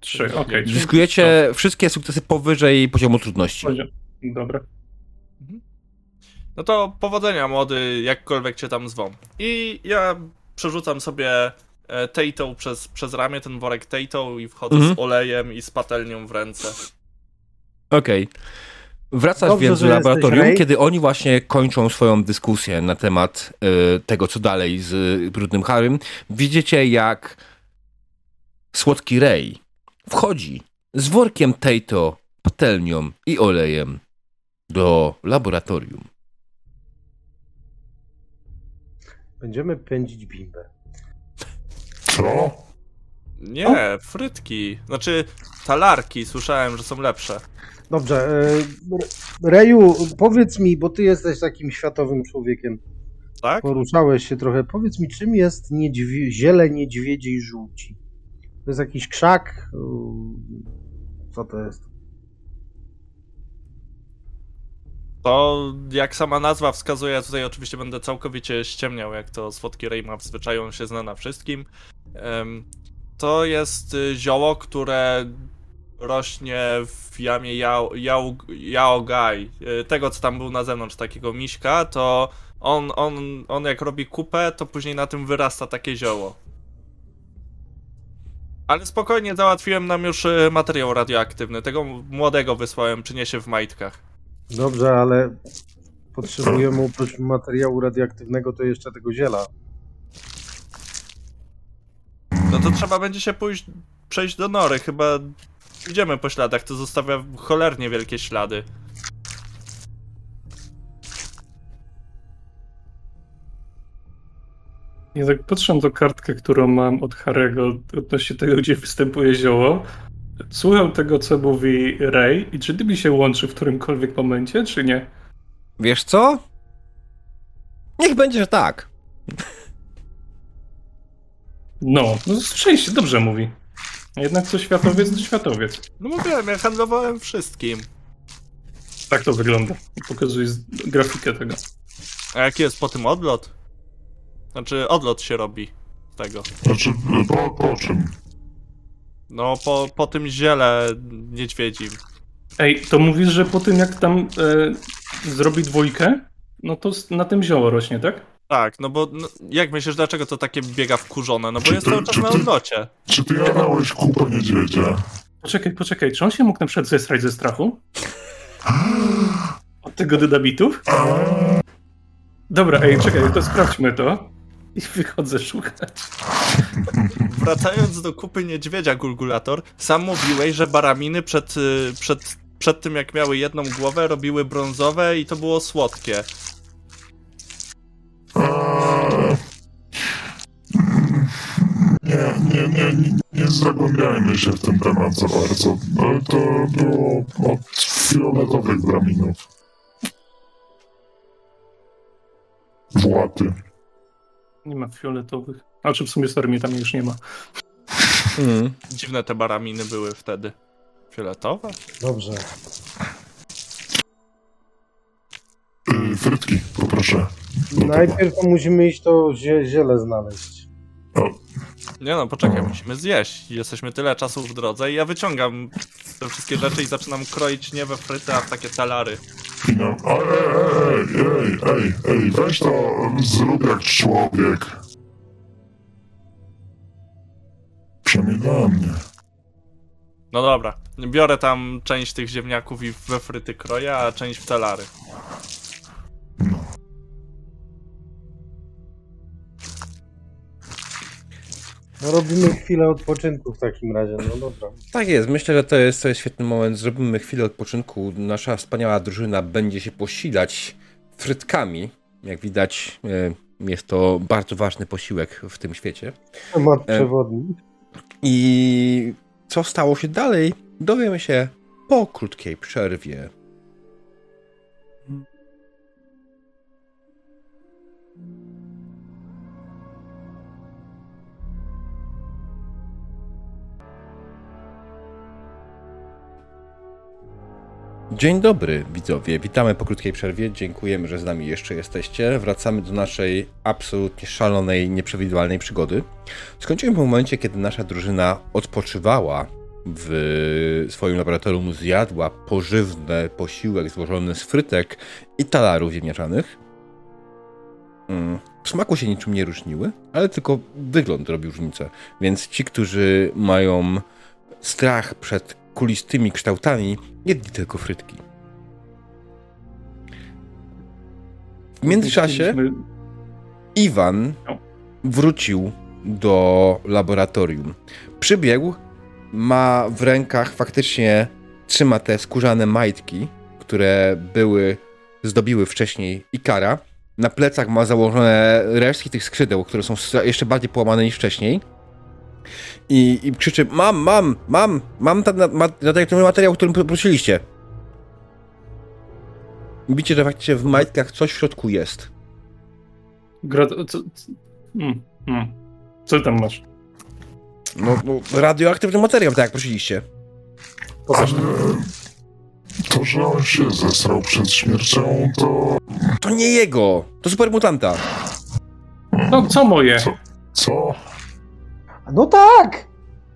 3, okej. czyli- Zyskujecie wszystkie sukcesy powyżej poziomu trudności. Poziom. Dobra. No to powodzenia młody, jakkolwiek cię tam zwą. I ja przerzucam sobie e, tejtą przez, przez ramię, ten worek tejtą i wchodzę Mhm. z olejem i z patelnią w ręce. Okej. Wracasz Dobrze, więc do laboratorium, kiedy oni właśnie kończą swoją dyskusję na temat y, tego, co dalej z y, Brudnym Harrym. Widzicie, jak słodki Ray wchodzi z workiem Tato, patelnią i olejem do laboratorium. Będziemy pędzić bimbę. Co? Nie, frytki. Znaczy, talarki, słyszałem, że są lepsze. Dobrze, e, Reju, powiedz mi, bo ty jesteś takim światowym człowiekiem, Tak? poruszałeś się trochę, powiedz mi, czym jest niedźwie- ziele niedźwiedziej żółci? To jest jakiś krzak? Co to jest? To jak sama nazwa wskazuje, ja tutaj oczywiście będę całkowicie ściemniał, jak to słodki Ray ma w zwyczaju, się zna na wszystkim. To jest y, zioło, które rośnie w jamie Yao, Yao, Yaogai. Y, Tego, co tam był na zewnątrz, takiego miśka, to on, on, on jak robi kupę, to później na tym wyrasta takie zioło. Ale spokojnie, załatwiłem nam już y, materiał radioaktywny. Tego młodego wysłałem, przyniesie w majtkach. Dobrze, ale potrzebujemy oprócz materiału radioaktywnego to jeszcze tego ziela. No to trzeba będzie się pójść, przejść do nory, chyba idziemy po śladach, to zostawia cholernie wielkie ślady. Ja tak patrzę na tą kartkę, którą mam od Harego odnośnie tego, gdzie występuje zioło. Słucham tego, co mówi Ray i czy ty mi się łączy w którymkolwiek momencie, czy nie? Wiesz co? Niech będzie, że tak. No, no szczęście, dobrze mówi. A Jednak co światowiec, to światowiec. No mówiłem, ja handlowałem wszystkim. Tak to wygląda. Pokazuję grafikę tego. A jaki jest po tym odlot? Znaczy, odlot się robi tego. Znaczy, po, po czym? No, po, po tym ziele niedźwiedzim. Ej, to mówisz, że po tym jak tam e, zrobi dwójkę, no to na tym zioło rośnie, tak? Tak, no bo no, jak myślisz, dlaczego to takie biega wkurzone? No bo Czy jest ty- cały czas czy na ty- odlocie. Czy ty jadałeś kupę niedźwiedzia? Poczekaj, poczekaj, czy on się mógł na przykład zesrać ze strachu? Od tego dynamitu? Dobra, ej, czekaj, to sprawdźmy to. I wychodzę szukać. Wracając do kupy niedźwiedzia, Gulgulator, sam mówiłeś, że baraminy przed, y, przed, przed tym jak miały jedną głowę robiły brązowe i to było słodkie. Nie, nie, nie, nie, nie zagłębiajmy się w ten temat za bardzo. Ale to było od fioletowych braminów. Właty. Nie ma fioletowych. A czy w sumie sorry, mnie tam już nie ma. Mm. Dziwne te baraminy były wtedy. Fioletowe? Dobrze. Yy, frytki, poproszę. Tego. Najpierw to musimy iść to zie ziele znaleźć. Nie no, poczekaj, musimy zjeść. Jesteśmy tyle czasu w drodze i ja wyciągam te wszystkie rzeczy i zaczynam kroić nie we fryty, a w takie talary. Ej, ej, ej, ej, ej, weź to zrób jak człowiek. Przynajmniej dla mnie. No dobra, biorę tam część tych ziemniaków i we fryty kroję, a część w talary. No robimy chwilę odpoczynku w takim razie, no dobra. Tak jest, myślę, że to jest, to jest świetny moment. Zrobimy chwilę odpoczynku. Nasza wspaniała drużyna będzie się posilać frytkami. Jak widać, e, jest to bardzo ważny posiłek w tym świecie. Temat przewodni. I co stało się dalej, dowiemy się po krótkiej przerwie. Dzień dobry, widzowie. Witamy po krótkiej przerwie. Dziękujemy, że z nami jeszcze jesteście. Wracamy do naszej absolutnie szalonej, nieprzewidywalnej przygody. Skończyłem w momencie, kiedy nasza drużyna odpoczywała w swoim laboratorium, zjadła pożywny posiłek złożony z frytek i talarów ziemniaczanych. Mm, W smaku się niczym nie różniły, ale tylko wygląd robi różnicę. Więc ci, którzy mają strach przed kulistymi kształtami, jedli tylko frytki. W międzyczasie Iwan No. wrócił do laboratorium. Przybiegł, ma w rękach faktycznie trzyma te skórzane majtki, które były, zdobiły wcześniej Ikara. Na plecach ma założone resztki tych skrzydeł, które są jeszcze bardziej połamane niż wcześniej. I, i krzyczy, mam, mam, mam, mam ten, ma, ten materiał, o którym prosiliście. Widzicie, że faktycznie w majtkach coś w środku jest. Gra... Co, co... Mm, mm. co tam masz? No, no, radioaktywny materiał, tak jak prosiliście. Ale to, że on się zesrał przed śmiercią, to To nie jego! To supermutanta. No, co moje? Co? co? No tak!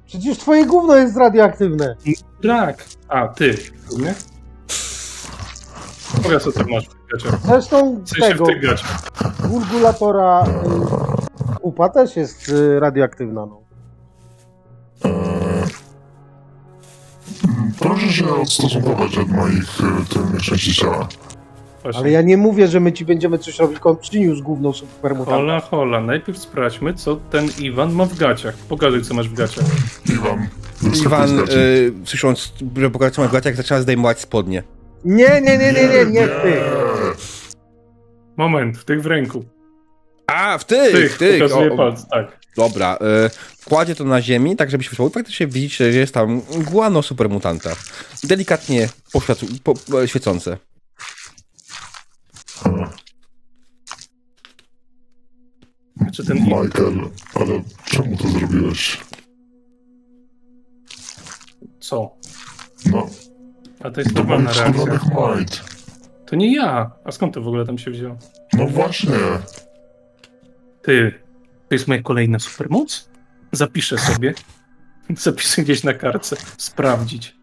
Przecież twoje gówno jest radioaktywne. Tak. A, ty. Nie? Powiedz, co tam masz w gaciach. Zresztą W sensie tego tych gulgulatora y, upa też jest y, radioaktywna. No. Proszę się odstosunkować od moich e, tylnych części ciała. Właśnie. Ale ja nie mówię, że my ci będziemy coś robić, tylko on przyniósł gówno supermutanta. Hola, hola. Najpierw sprawdźmy, co ten Iwan ma w gaciach. Pokażę, co masz w gaciach. Iwan, Iwan, z y, słysząc, że pokazują w gaciach, zaczęła zdejmować spodnie. Nie, nie, nie, nie, nie, nie ty. Moment, w tych w ręku. A, w tych, Tych, w tych. pokazuję o, palc, tak. dobra, y, kładzie to na ziemi, tak żebyś wyszło. Faktycznie widzicie, że jest tam guano supermutanta. Delikatnie poświat, po, po, świecące. Czy ten. Michael, ale czemu to zrobiłeś? Co? No, A to jest normalna reakcja. majt. To nie ja. A skąd to w ogóle tam się wzięło? No właśnie. Ty, to jest moja kolejna supermoc? Zapiszę sobie. Zapiszę gdzieś na kartce. Sprawdzić.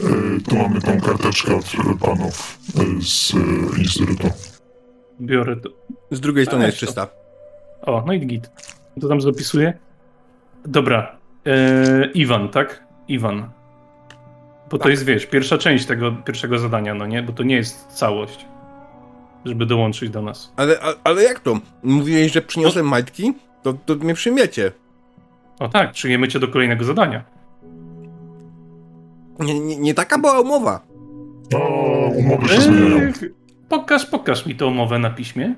E, tu mamy tą karteczkę od panów e, z e, Instytutu. Biorę to. Z drugiej strony A, jest to- czysta. O, no i git. To tam zapisuję. Dobra. Eee, Iwan, tak? Iwan. Bo to jest, wiesz, pierwsza część tego pierwszego zadania, no nie? Bo to nie jest całość. Żeby dołączyć do nas. Ale, ale, ale jak to? Mówiłeś, że przyniosłem majtki? To, to mnie przyjmiecie. O tak, przyjmiemy cię do kolejnego zadania. Nie, nie, nie taka była umowa. No, umowy się zmieniają. Pokaż, pokaż mi tę umowę na piśmie.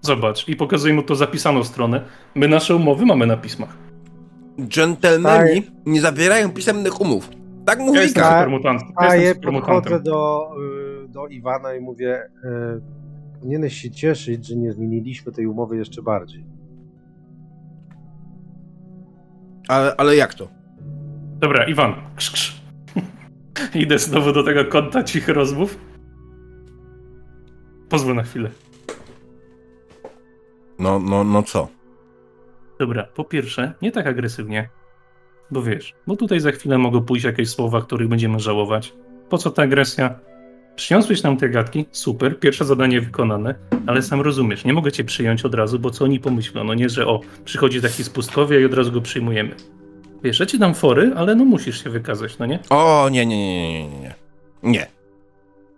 Zobacz. I pokazuję mu to zapisaną stronę. My nasze umowy mamy na pismach. Dżentelmeni nie zawierają pisemnych umów. Tak mówi Ja jestem supermutantem. Ja A ja podchodzę do, y, do Iwana i mówię, y, powinieneś się cieszyć, że nie zmieniliśmy tej umowy jeszcze bardziej. Ale, ale jak to? Dobra, Iwan. Krz, krz. Idę znowu do tego konta cichych rozmów. Pozwól na chwilę. No, no, no co? Dobra, po pierwsze, nie tak agresywnie. Bo wiesz, bo tutaj za chwilę mogą pójść jakieś słowa, których będziemy żałować. Po co ta agresja? Przyniosłeś nam te gadki, super, pierwsze zadanie wykonane, ale sam rozumiesz, nie mogę cię przyjąć od razu, bo co oni pomyślą? No nie, że o, przychodzi taki spustkowia i od razu go przyjmujemy. Wiesz, ja ci dam fory, ale no musisz się wykazać, no nie? O, nie, nie, nie, nie, nie, nie.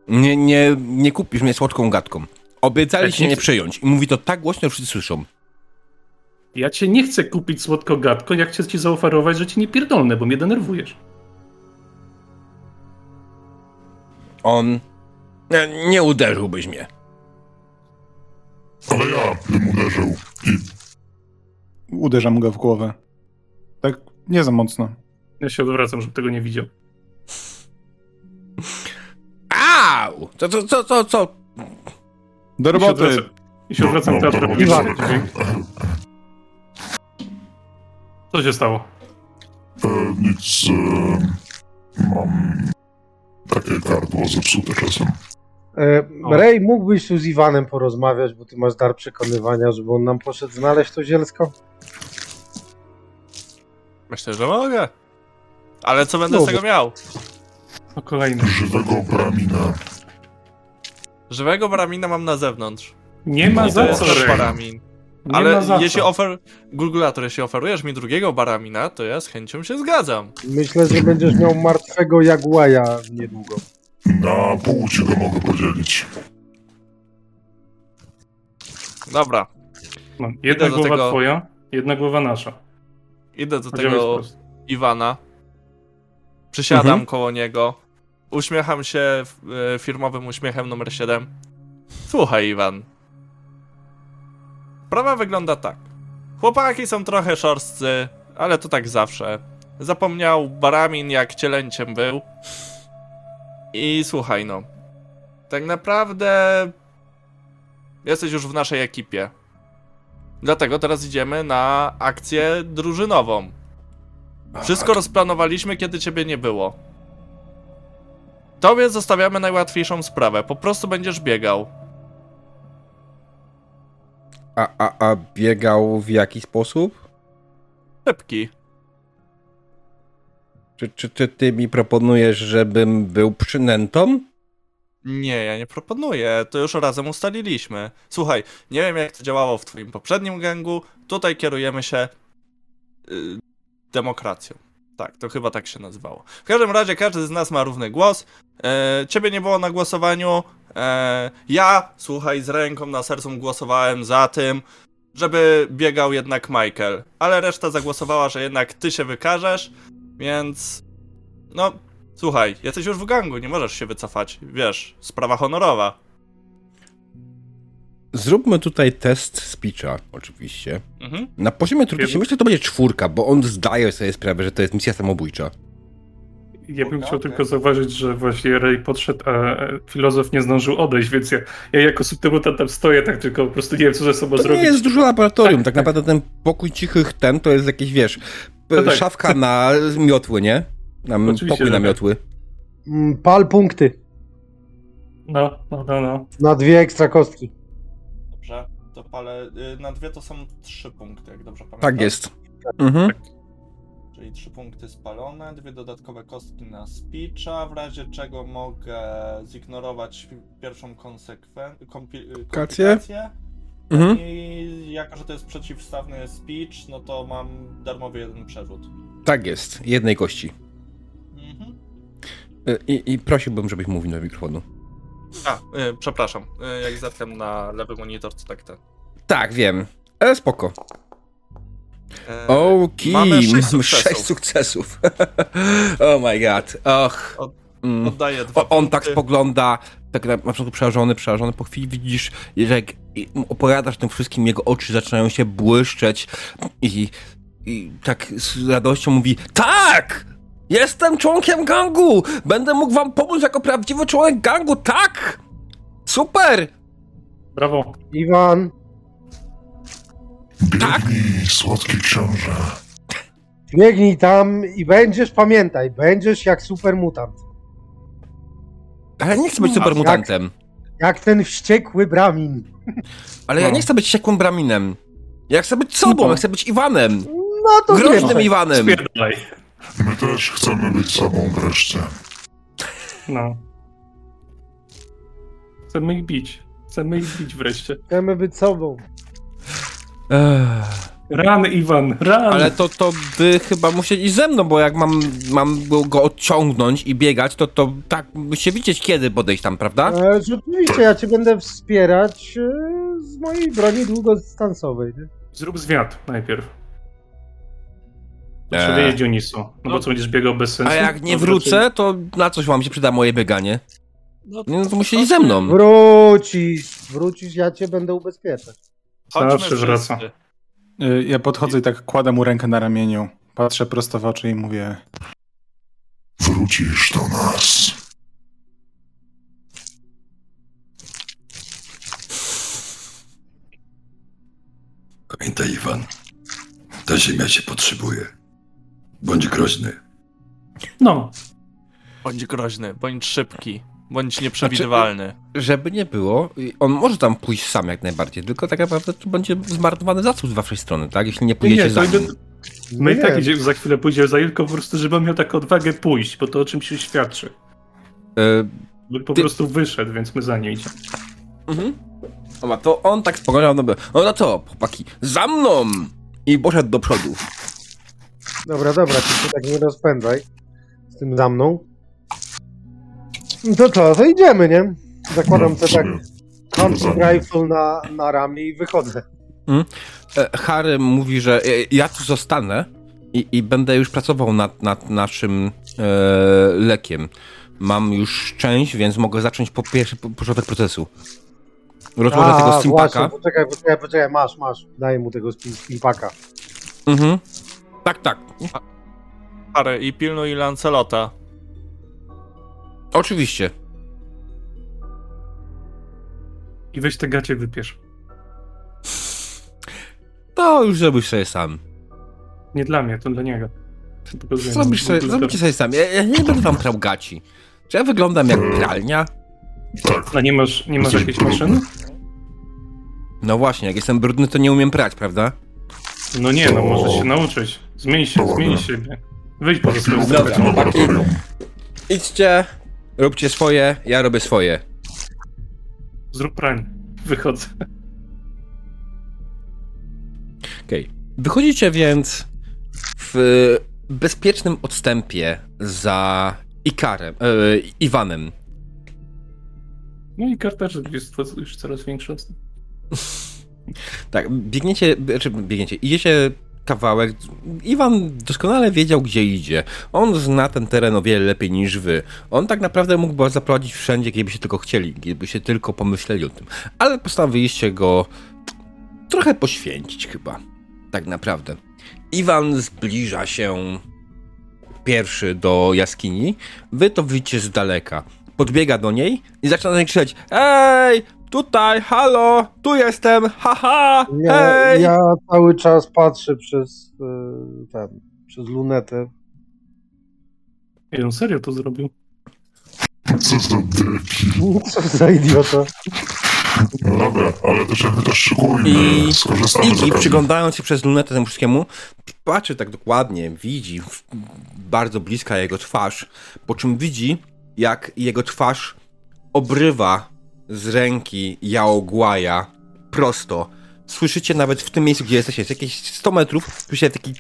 Nie. Nie, nie, kupisz mnie słodką gadką. Obiecaliście nie nie przyjąć. I mówi to tak głośno, że wszyscy słyszą. Ja cię nie chcę kupić słodko-gadko, ja chcę ci zaoferować, że cię nie pierdolnę, bo mnie denerwujesz. On... Nie, nie uderzyłbyś mnie. Ale ja bym uderzył i Uderzam go w głowę. Tak nie za mocno. Ja się odwracam, żeby tego nie widział. Au! Co, co, co, co, co? Do roboty! i się odwracam no, teatrem. to Iwan. Co się stało? e, nic. E, mam takie gardło zepsute czasem. E. Ray, mógłbyś tu z Iwanem porozmawiać, bo ty masz dar przekonywania, żeby on nam poszedł znaleźć to zielsko? Myślę, że mogę. Ale co będę z tego miał? O kolejny. Żywego bramina. Żywego baramina mam na zewnątrz. Nie ma za co, baramin. Nie Ale jeśli ofer... Gulgulator, jeśli oferujesz mi drugiego baramina, to ja z chęcią się zgadzam. Myślę, że będziesz miał martwego Jaguaja niedługo. Na pół ci go mogę podzielić. Dobra, No, jedna Idę głowa tego- twoja, jedna głowa nasza. idę do tego. Iwana. Przysiadam Mhm. koło niego. Uśmiecham się e, firmowym uśmiechem numer 7. Słuchaj, Iwan. Sprawa wygląda tak. Chłopaki są trochę szorstcy, ale to tak zawsze. Zapomniał Baramin, jak cielęciem był. I słuchaj, no. Tak naprawdę. Jesteś już w naszej ekipie. Dlatego teraz idziemy na akcję drużynową. Wszystko rozplanowaliśmy, kiedy ciebie nie było. Tobie zostawiamy najłatwiejszą sprawę. Po prostu będziesz biegał. A, a, a biegał w jaki sposób? Szybki. Czy, czy, czy ty mi proponujesz, żebym był przynętą? Nie, ja nie proponuję. To już razem ustaliliśmy. Słuchaj, nie wiem jak to działało w twoim poprzednim gangu. Tutaj kierujemy się y, demokracją. Tak, to chyba tak się nazywało. W każdym razie każdy z nas ma równy głos. E, ciebie nie było na głosowaniu. E, ja, słuchaj, z ręką na sercu głosowałem za tym, żeby biegał jednak Michael. Ale reszta zagłosowała, że jednak ty się wykażesz, więc no, słuchaj, jesteś już w gangu, nie możesz się wycofać. Wiesz, sprawa honorowa. Zróbmy tutaj test speecha, oczywiście. Mhm. Na poziomie trudności myślę, że to będzie czwórka, bo on zdaje sobie sprawę, że to jest misja samobójcza. Ja bym chciał tylko zauważyć, że właśnie Ray podszedł, a filozof nie zdążył odejść, więc ja, ja jako subtymutant tam stoję, tak tylko po prostu nie wiem, co ze sobą To zrobić. nie jest dużo laboratorium, Tak, tak, tak. naprawdę ten pokój cichych ten to jest jakieś, wiesz, No tak. szafka na miotły, nie? Na Oczywiście, pokój na tak. miotły. Mm, Pal punkty No, no, no, no. na dwie ekstra kostki. Dobrze, to palę. y, Na dwie to są trzy punkty, jak dobrze pamiętam. Tak jest. Mhm. Czyli trzy punkty spalone, dwie dodatkowe kostki na speecha, w razie czego mogę zignorować pierwszą konsekwen... kompi- y, komplikację. Mhm. I jako, że to jest przeciwstawny speech, no to mam darmowy jeden przerzut. Tak jest. Jednej kości. Mhm. Y, I, I prosiłbym, żebyś mówił do mikrofonu. A, y, przepraszam, y, jak zerkam na lewy monitor, to tak ten. Tak, wiem. Ale spoko. E, Okej, mamy sześć sukcesów. sześć sukcesów. oh my god. Och. Od- Mm. Oddaję dwa O, on punkty. tak spogląda, tak na, na początku przerażony, przerażony, po chwili widzisz, że jak opowiadasz tym wszystkim, jego oczy zaczynają się błyszczeć i, i tak z radością mówi, tak! Jestem członkiem gangu! Będę mógł wam pomóc jako prawdziwy członek gangu, tak! Super! Brawo. Iwan, Tak? Biegnij, słodki książę. biegnij tam i będziesz, pamiętaj, będziesz jak super mutant. Ale nie chcę być No, super mutantem. Jak ten wściekły bramin. Ale ja No. nie chcę być siekłym braminem. Ja chcę być sobą, No. ja chcę być Iwanem. No to Groźnym. Iwanem. Spierdalaj. My też chcemy być sobą wreszcie. No. Chcemy ich bić. Chcemy ich bić wreszcie. Chcemy być sobą. Ech. Ran, Iwan, ran! Ale to, to by chyba musieli ze mną, bo jak mam, mam go odciągnąć i biegać, to, to tak się widzieć kiedy podejść tam, prawda? E, rzeczywiście, ja cię będę wspierać e, z mojej broni długodystansowej. nie? Zrób zwiat najpierw. Muszę wiedzieć Unisu. No bo co będziesz biegał bez sensu? A jak nie Dobra, wrócę, to na coś wam się przyda moje bieganie? No, Nie, No to musieli ze mną. Wrócisz, wrócisz, ja cię będę ubezpieczać. Zawsze wraca. Y, Ja podchodzę i tak kładę mu rękę na ramieniu. Patrzę prosto w oczy i mówię: Wrócisz do nas. Pamiętaj, Iwan. Ta ziemia cię potrzebuje. Bądź groźny. No, Bądź groźny, bądź szybki, bądź nieprzewidywalny. Żeby nie było, on może tam pójść sam jak najbardziej, tylko tak naprawdę to będzie zmarnowany zasób z waszej strony, tak? Jeśli nie pójdziecie nie, za nim. my i Nie. tak idzie, za chwilę pójdzie za Ilko, po prostu, żeby on miał taką odwagę pójść, bo to o czymś się świadczy. By po Ty- prostu wyszedł, więc my za nim idziemy. Mhm. Dobra, to on tak spoglądał, no, by- no, no to, chłopaki, za mną! I poszedł do przodu. Dobra, dobra, ty się tak nie rozpędzaj z tym za mną. No To co, to idziemy, nie? Zakładam No, te tak hunting rifle na, na ramię i wychodzę. E, Harry mówi, że e, ja tu zostanę i, i będę już pracował nad, nad naszym e, lekiem. Mam już część, więc mogę zacząć po pierwszy po- początek procesu. Rozłożę tego właśnie, stimpaka. poczekaj, poczekaj, poczekaj, masz, masz. Daję mu tego spimpaka. Mhm. Tak, tak. Harry, i pilnuj Lancelota. Oczywiście. I weź te gacie wypiesz. To już zrobisz sobie sam. Nie dla mnie, to dla niego. Zrobisz sobie, zrobicie sobie sam. Ja, ja nie będę wam prał gaci. Czy ja wyglądam jak pralnia? Tak. A nie masz, nie masz jakiejś maszyny? No właśnie, jak jestem brudny, to nie umiem prać, prawda? No nie, no możesz się nauczyć. Zmień się, zmień siebie. Wyjdź poza swoją Dobra. strefę. Laboratorium. Idźcie, róbcie swoje, ja robię swoje. Zrób pranie. Wychodzę. Okej. Wychodzicie więc w bezpiecznym odstępie za Ikarem, e, Iwanem. No i karteczek jest już coraz większy. Tak, biegniecie, znaczy biegniecie, idziecie kawałek. Iwan doskonale wiedział, gdzie idzie. On zna ten teren o wiele lepiej niż wy. On tak naprawdę mógł was zaprowadzić wszędzie, gdybyście tylko chcieli, gdybyście tylko pomyśleli o tym. Ale postanowiliście go trochę poświęcić chyba. Tak naprawdę. Iwan zbliża się pierwszy do jaskini. Wy to widzicie z daleka. Podbiega do niej i zaczyna krzyczeć Ej! Tutaj, halo! Tu jestem! Haha! Ja, Hej! ja cały czas patrzę przez y, ten, przez lunetę. I on serio to zrobił. Co za debil. Co za idiota. No dobra, ale też jakby też szykujmy. I- Skorzystamy z Iggy, okazji. przyglądając się przez lunetę temu wszystkiemu, patrzy tak dokładnie, widzi bardzo bliska jego twarz, po czym widzi, jak jego twarz obrywa z ręki Jaogłaja prosto. Słyszycie nawet w tym miejscu, gdzie jesteście, jest jakieś 100 metrów, słyszycie taki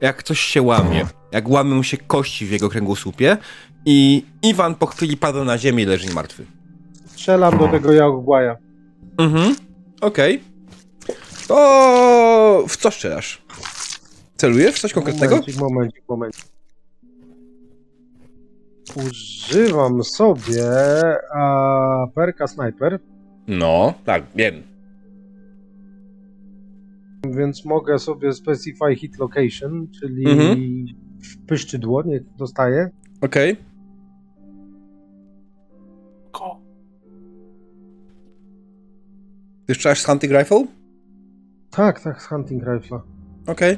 jak coś się łamie, jak łamią się kości w jego kręgosłupie i Iwan po chwili pada na ziemię i leży martwy. Strzelam do tego Jałgłaja. Mhm, okej. To w co strzelasz? Celujesz w coś konkretnego? Momencik, momencik, momencik. Używam sobie a, perka sniper, No, tak, wiem. więc mogę sobie specify hit location, czyli Mhm. w pyszczydło nie dostaję. Okej. Ko. Ty strzelasz z hunting rifle? Tak, tak, z hunting rifle. Okej.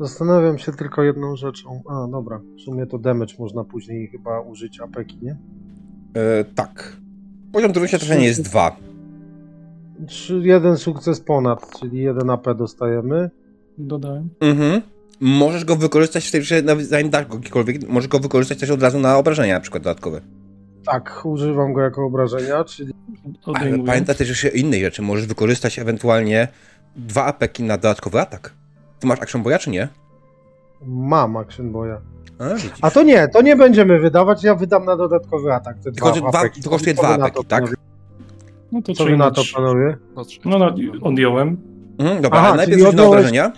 Zastanawiam się tylko jedną rzeczą. A, dobra, w sumie to damage można później chyba użyć apeki, nie? E, Tak. Poziom trudności trafienia jest dwa. Trzy, jeden sukces ponad, czyli jeden AP dostajemy. Dodałem. Mhm. Możesz go wykorzystać w tej zanim dasz go gdziekolwiek, możesz go wykorzystać też od razu na obrażenia na przykład dodatkowe. Tak, używam go jako obrażenia, czyli Ale pamiętaj też jeszcze innej rzeczy, możesz wykorzystać ewentualnie dwa apeki na dodatkowy atak. Ty masz action boya czy nie? Mam Action Boya. A. A to nie, to nie będziemy wydawać, ja wydam na dodatkowy atak. Te Tylko, dwa że dwa, to kosztuje dwa apeki, to, tak? No to Co wy na to, panowie? No, no, odjąłem. Mhm, dobra, Aha, ale najpierw rzuć na obrażenia.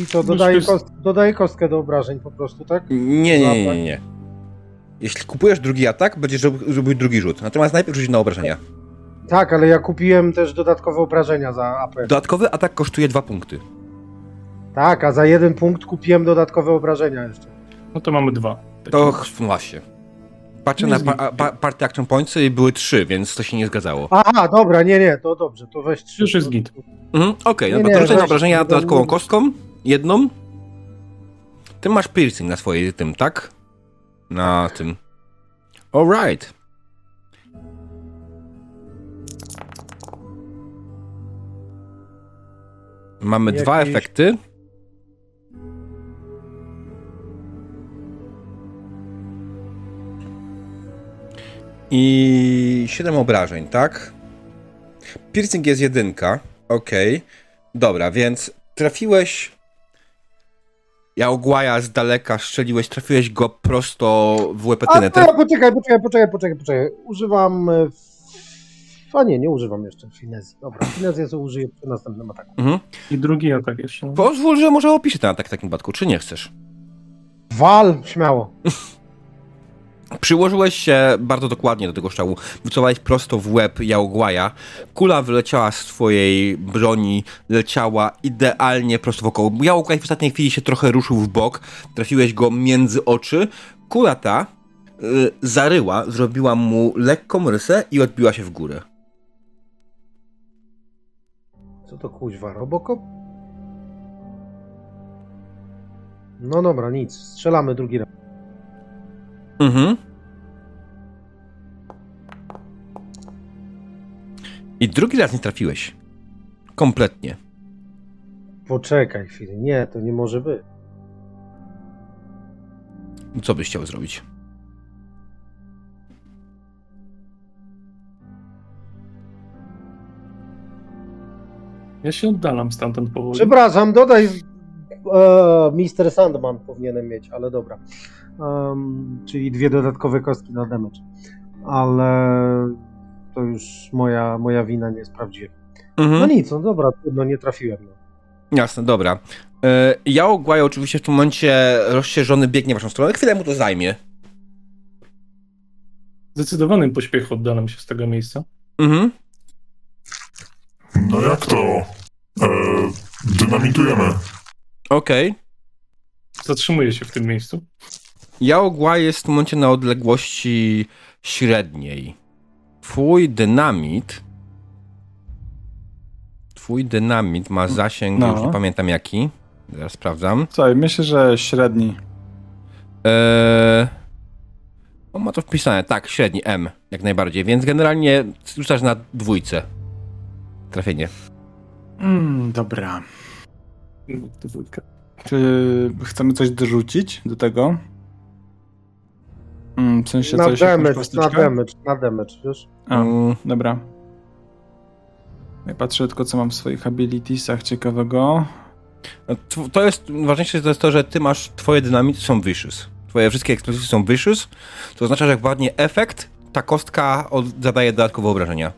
I to dodaje, jest- kost, dodaje kostkę do obrażeń po prostu, tak? Nie, nie, nie, nie. Jeśli kupujesz drugi atak, będziesz rob- robił drugi rzut. Natomiast najpierw rzuć na obrażenia. Tak, ale ja kupiłem też dodatkowe obrażenia za AP. Dodatkowy atak kosztuje dwa punkty. Tak, a za jeden punkt kupiłem dodatkowe obrażenia jeszcze. No to mamy dwa. To ch- właśnie. Patrzę na pa, pa, party action pointsy i były trzy, więc to się nie zgadzało. Aha, dobra, nie, nie, to dobrze, to weź trzy. Już jest git. Mhm, Okej, Nie, no nie, to rzucaj na weź, obrażenia nie dodatkową kostką. Jedną. Ty masz piercing na swojej tym, tak? Na tym. Alright. Mamy dwa Jakieś- efekty. I 7 obrażeń, tak? Piercing jest jedynka. Okej. Dobra, więc trafiłeś. Jałgłaja z daleka strzeliłeś, trafiłeś go prosto w A, łepetynę. to ja poczekaj, poczekaj, poczekaj, poczekaj, poczekaj. Używam... e, A nie, nie używam jeszcze finezji. Dobra, finezję sobie użyję przy następnym ataku. Mhm. I drugi atak jeszcze. Pozwól, że może opiszę ten atak w takim przypadku, czy nie chcesz? Wal, śmiało. Przyłożyłeś się bardzo dokładnie do tego strzału. Wycelowałeś prosto w łeb Jałgłaja. Kula wyleciała z twojej broni, leciała idealnie prosto wokoło. Jałgłaj w ostatniej chwili się trochę ruszył w bok. Trafiłeś go między oczy. Kula ta y, zaryła, zrobiła mu lekką rysę i odbiła się w górę. Co to kuźwa, Robocop? No dobra, nic. Strzelamy drugi raz. Mhm. I drugi raz nie trafiłeś. Kompletnie. Poczekaj chwilę. Nie, to nie może być. Co byś chciał zrobić? Ja się oddalam stamtąd powoli. Przepraszam, dodaj. E, Mister Sandman powinienem mieć, ale dobra. Em, czyli dwie dodatkowe kostki na damage. Ale to już moja, moja wina nie sprawdziłem. Mhm. No nic, no dobra, trudno, nie trafiłem. No. Jasne, dobra. E, Jao Guai oczywiście w tym momencie rozsierzony biegnie w waszą stronę. Chwilę mu to zajmie. W zdecydowanym pośpiechu oddalam się z tego miejsca. Mhm. No jak to? E, dynamitujemy. Okej. Zatrzymuję się w tym miejscu. Jao Guai jest w tym momencie na odległości średniej. Twój dynamit... Twój dynamit ma zasięg, No. już nie pamiętam jaki. Zaraz sprawdzam. Słuchaj, myślę, że średni. Eee... On ma to wpisane, tak, średni M, jak najbardziej, więc generalnie rzucasz na dwójce. Trafienie. Mm, dobra. Dwójka. Czy chcemy coś dorzucić do tego? Mm, w sensie Na coś, damage, na damage, na damage, wiesz? Mm, dobra. Ja patrzę tylko, co mam w swoich abilitiesach ciekawego. Tw- To jest, ważniejsze to jest to, że ty masz, twoje dynamity są vicious. Twoje wszystkie eksplozje są vicious, to oznacza, że jak ładnie efekt, ta kostka od, zadaje dodatkowe obrażenia.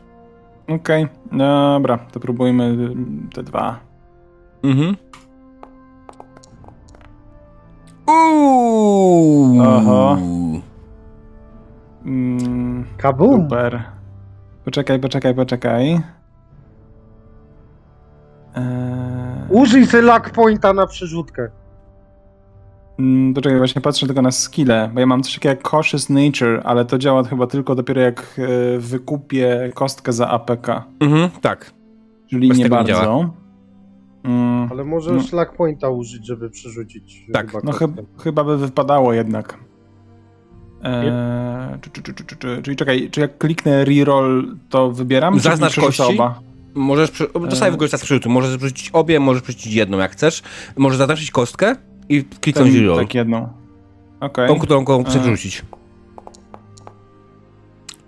Okej, dobra, to próbujmy y, te dwa. Mhm. Uuu. Aha. Mm, Kabum! super. Poczekaj, poczekaj, poczekaj. Eee, Użyj sobie luck pointa na przerzutkę. mm, poczekaj, właśnie patrzę tylko na skille, bo ja mam coś takiego jak Cautious Nature, ale to działa chyba tylko dopiero jak e, wykupię kostkę za APK, Mhm, tak. czyli Bez nie tego nie bardzo. Mm, Ale możesz luck pointa użyć, żeby przerzucić. Tak. chyba No chyba by wypadało jednak. Eee, czy, czy, czy, czy, czy, czy, czyli czekaj, czy jak kliknę reroll, to wybieram? Zaznacz kości. Oba? Możesz, przy... dostaję w ogóle czas przerzutu, możesz przerzucić obie, możesz przerzucić jedną jak chcesz. Możesz zaznaczyć kostkę i kliknąć Ten, reroll. tak jedną. Okej. Tą, którą którą chcesz E. wrzucić.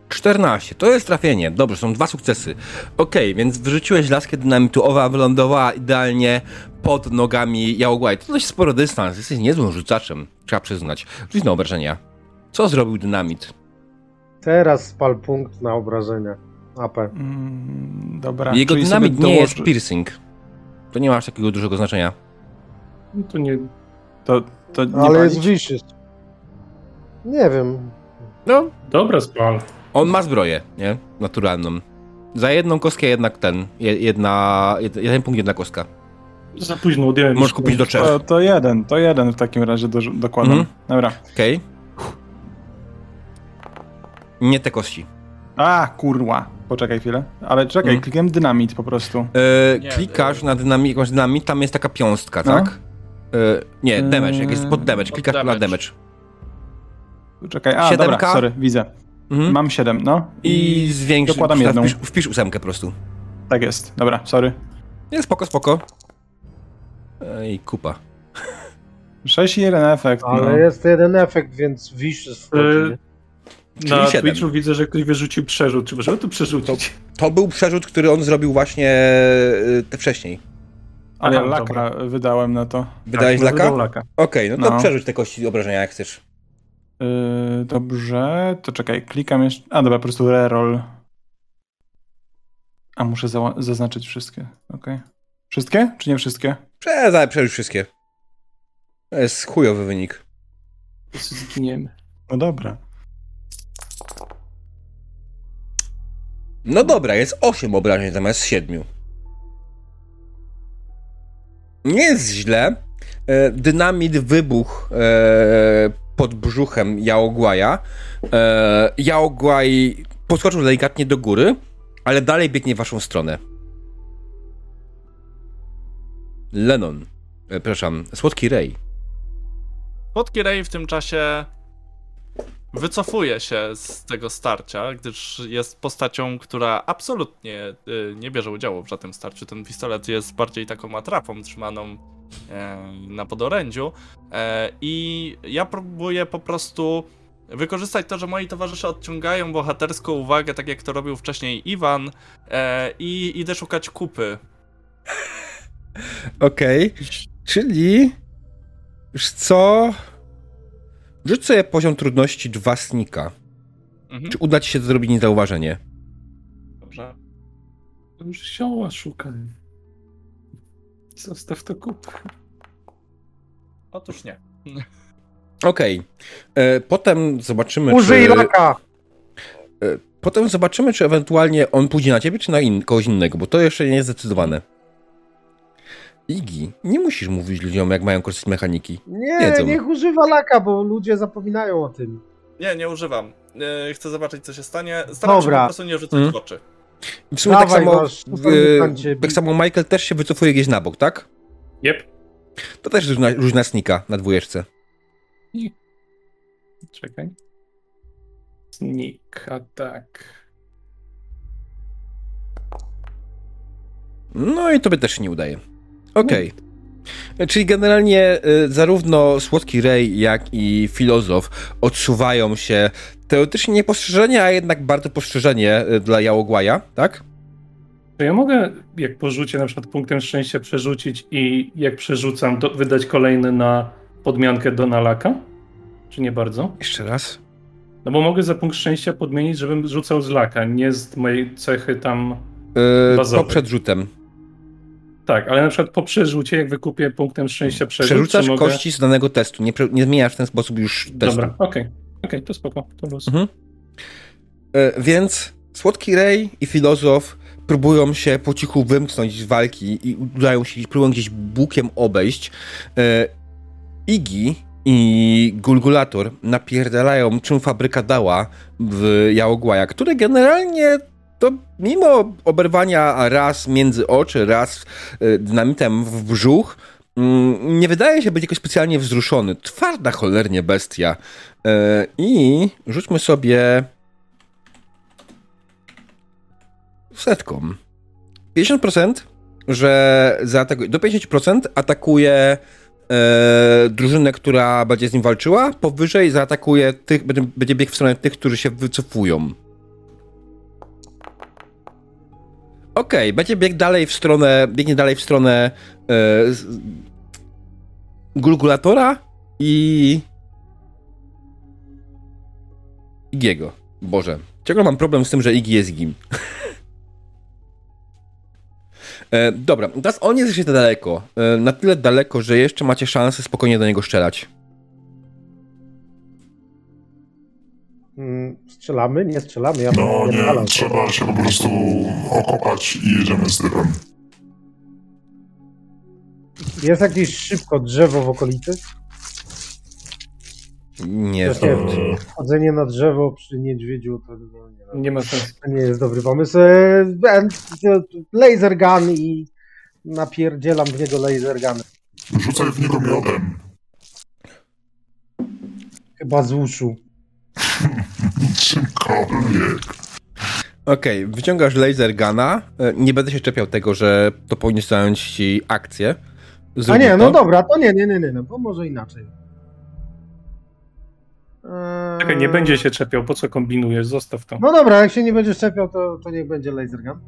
14. To jest trafienie. Dobrze, są dwa sukcesy. Okej, więc wyrzuciłeś laskę dynamitu, owa wylądowała idealnie pod nogami Jałogłaj. To dość sporo dystans. Jesteś niezłym rzucaczem, trzeba przyznać. Rzuć na obrażenia. Co zrobił dynamit? Teraz spal punkt na obrażenia. AP. Mm, dobra. Jego czyli dynamit nie dołoży- jest piercing. To nie ma aż takiego dużego znaczenia. No to nie... To, to nie Ale jest palić? vicious. Nie wiem. No, Dobra spal. on ma zbroję, nie? Naturalną. Za jedną kostkę jednak ten. je- Jedna, jed- jeden punkt, jedna kostka. Za późno odjąłem. Możesz kupić do trzech. To, to jeden, to jeden w takim razie do, dokładam. Mhm. Dobra. Okej. Nie te kości. A, kurwa. Poczekaj chwilę. Ale czekaj, Mhm. klikłem dynamit po prostu. E, Nie, klikasz e- na dynamit, jakąś dynamit, tam jest taka piąstka, No. tak? E, nie, damage, jak jest pod damage, Pod klikasz na damage. damage. Czekaj, a Siedemka? dobra, sorry, widzę. Mhm. Mam 7, no. I zwiększ, dokładam jedną. wpisz, wpisz ósemkę po prostu. Tak jest, dobra, sorry. Nie, spoko, spoko. Ej, kupa. 6 i 1 efekt. Ale no. jest jeden efekt, więc vicious wchodzi. Y? Czyli Na siedem. Twitchu widzę, że ktoś wyrzucił przerzut. Czy możemy to przerzucić? To był przerzut, który on zrobił właśnie e, te wcześniej. Ale ja Aha, laka dobra. wydałem na to. Wydałeś Tak, laka? laka. Okej, no to No. przerzuć te kości obrażenia, jak chcesz. Yy, dobrze, to czekaj, klikam jeszcze. A dobra, po prostu reroll. A muszę zała- zaznaczyć wszystkie. Okej. Wszystkie? Czy nie wszystkie? Prze, przerzuć wszystkie. To jest chujowy wynik. Zginiemy. No dobra. No dobra, jest 8 obrażeń zamiast 7. Nie jest źle. E, Dynamit wybuch e, pod brzuchem Jaogłaja. E, Jaogłaj podskoczył delikatnie do góry, ale dalej biegnie w waszą stronę. Lennon. E, przepraszam, Słodki Rej. Słodki Ray w tym czasie wycofuje się z tego starcia, gdyż jest postacią, która absolutnie y, nie bierze udziału w żadnym starciu. Ten pistolet jest bardziej taką atrapą trzymaną e, na podorędziu. E, I ja próbuję po prostu wykorzystać to, że moi towarzysze odciągają bohaterską uwagę, tak jak to robił wcześniej Iwan, e, i idę szukać kupy. Okej, czyli już co? Rzuć sobie poziom trudności 2 snika. Mhm. Czy uda ci się zrobić niezauważenie? Dobrze. Już zioła szukam. Zostaw to kup. Otóż nie. Okej. E, Potem zobaczymy, Użyj czy... laka! e, Potem zobaczymy, czy ewentualnie on pójdzie na ciebie, czy na in kogoś innego, bo to jeszcze nie jest zdecydowane. Igi, nie musisz mówić ludziom, jak mają korzystać z mechaniki. Nie, Wiedzą. niech używa laka, bo ludzie zapominają o tym. Nie, nie używam. E, Chcę zobaczyć, co się stanie. Staram się Dobra. po prostu nie rzucać Mm. w oczy. I w sumie tak Dawaj, samo, masz, e, supermutancie. tak samo Michael też się wycofuje gdzieś na bok, tak? Jep. To też rzuć na, rzuć na snika, na dwójeczce. Czekaj. Sneak attack. No i tobie też się nie udaje. Okej. Czyli generalnie y, zarówno Słodki Rej, jak i Filozof odsuwają się teoretycznie niepostrzeżenie, a jednak bardzo postrzeżenie y, dla Jałogłaja, tak? Czy ja mogę, jak porzucie na przykład punktem szczęścia przerzucić i jak przerzucam, to wydać kolejny na podmiankę do nalaka? Czy nie bardzo? Jeszcze raz. No bo mogę za punkt szczęścia podmienić, żebym rzucał z laka, nie z mojej cechy tam. Y, Bazowy. po przedrzutem. Tak, ale na przykład po przerzucie, jak wykupię punktem szczęścia przerzut, Przerzucasz mogę... kości z danego testu, nie, nie zmieniasz w ten sposób już testu. Dobra, okej. Okej, to spoko, to luz. Mhm. E, Więc Słodki Rej i Filozof próbują się po cichu wymknąć z walki i udają się, próbują gdzieś bukiem obejść. E, Igi i Gulgulator napierdalają, czym fabryka dała w Jałogłaja, które generalnie to mimo oberwania raz między oczy, raz e, dynamitem w brzuch, mm, nie wydaje się być jakoś specjalnie wzruszony. Twarda cholernie bestia. E, I rzućmy sobie setką. 50%, że zaatakuje, do 50% atakuje e, drużynę, która będzie z nim walczyła, powyżej zaatakuje tych, będzie, będzie biegł w stronę tych, którzy się wycofują. Okej, będzie biegł dalej w stronę, biegnie dalej w stronę e, Gulgulatora i Igiego. Boże, ciągle mam problem z tym, że Igi jest Igim. e, dobra, teraz on jest jeszcze daleko. E, na tyle daleko, że jeszcze macie szansę spokojnie do niego strzelać. Strzelamy? Nie strzelamy. Ja No nie, palam. trzeba się po prostu okopać i jedziemy z typem. Jest jakieś szybko drzewo w okolicy? Nie, nie to- Eee, Chodzenie na drzewo przy niedźwiedziu to, no, nie. Nie ma sensu. to nie jest dobry pomysł. E, Laser gun i napierdzielam w niego laser gun. rzucaj w niego miodem. Chyba z uszu. Czymkolwiek. Okej, wyciągasz laser guna. E, Nie będę się czepiał tego, że to powinno zająć ci akcję. A Zrób nie, to. no dobra, to nie, nie, nie, nie, no, bo może inaczej. Eee, Czekaj, nie będzie się czepiał, po co kombinujesz? Zostaw to. No dobra, jak się nie będzie szczepiał, to, to niech będzie laser gun.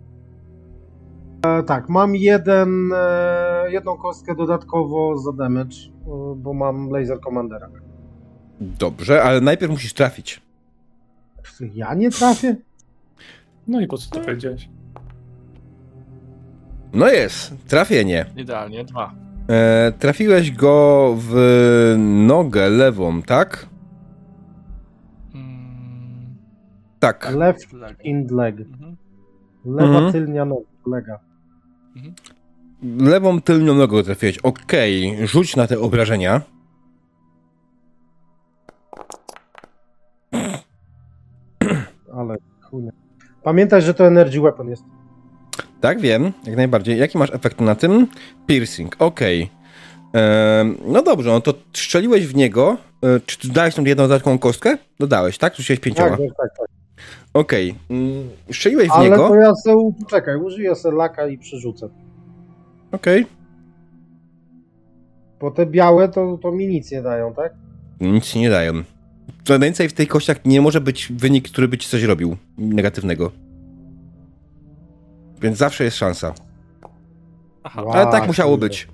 E, tak, mam jeden, e, jedną kostkę dodatkowo za damage, e, bo mam laser commandera. Dobrze, ale najpierw musisz trafić. Ja nie trafię? No i po co to powiedziałeś? No jest, trafienie. Idealnie, dwa. E, trafiłeś go w nogę lewą, tak? Mm, Tak. Left leg. in leg. Mhm. Lewa Mhm. tylnia noga, lega. Lewą tylnią nogą trafiłeś. Okej, rzuć na te obrażenia. Ale chuj. Pamiętaj, że to energy weapon jest. Tak, wiem, jak najbardziej. Jaki masz efekt na tym? Piercing, okej. Em, No dobrze, no to strzeliłeś w niego. E, Czy dałeś tą jedną dodatkową kostkę? Dodałeś, tak? Rzuciłeś pięcioma. Tak, tak, tak. Okej. Mm, Strzeliłeś w Ale niego. to ja sobie, poczekaj, użyję se laka i przerzucę. Okej. Bo te białe to, to mi nic nie dają, tak? Nic nie dają. Co więcej, w tej kościach nie może być wynik, który by ci coś robił negatywnego. Więc zawsze jest szansa. Aha. Ale tak musiało być.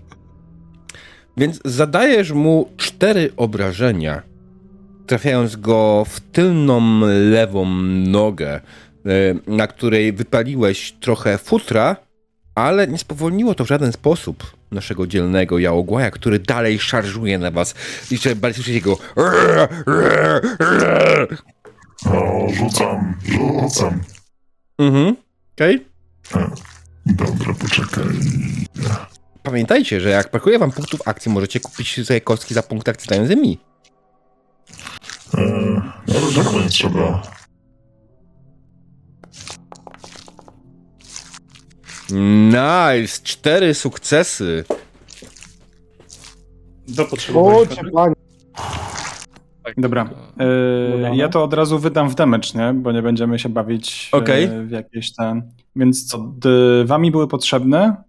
Więc zadajesz mu cztery obrażenia, trafiając go w tylną lewą nogę, e, na której wypaliłeś trochę futra, ale nie spowolniło to w żaden sposób naszego dzielnego jałogłaja, który dalej szarżuje na was. I jeszcze bardziej słyszycie go. No, rzucam, rzucam. Mhm. Okej. Dobra, poczekaj. Pamiętajcie, że jak brakuje wam punktów akcji, możecie kupić sobie kostki za punkty akcji dając mi. Eee, ale trzeba. Nice! Cztery sukcesy. O, cię panie. Tak, Dobra. e, Yy, ja to od razu wydam w damage, nie? Bo nie będziemy się bawić yy, Okej. w jakieś ten. Więc co, d- wami były potrzebne?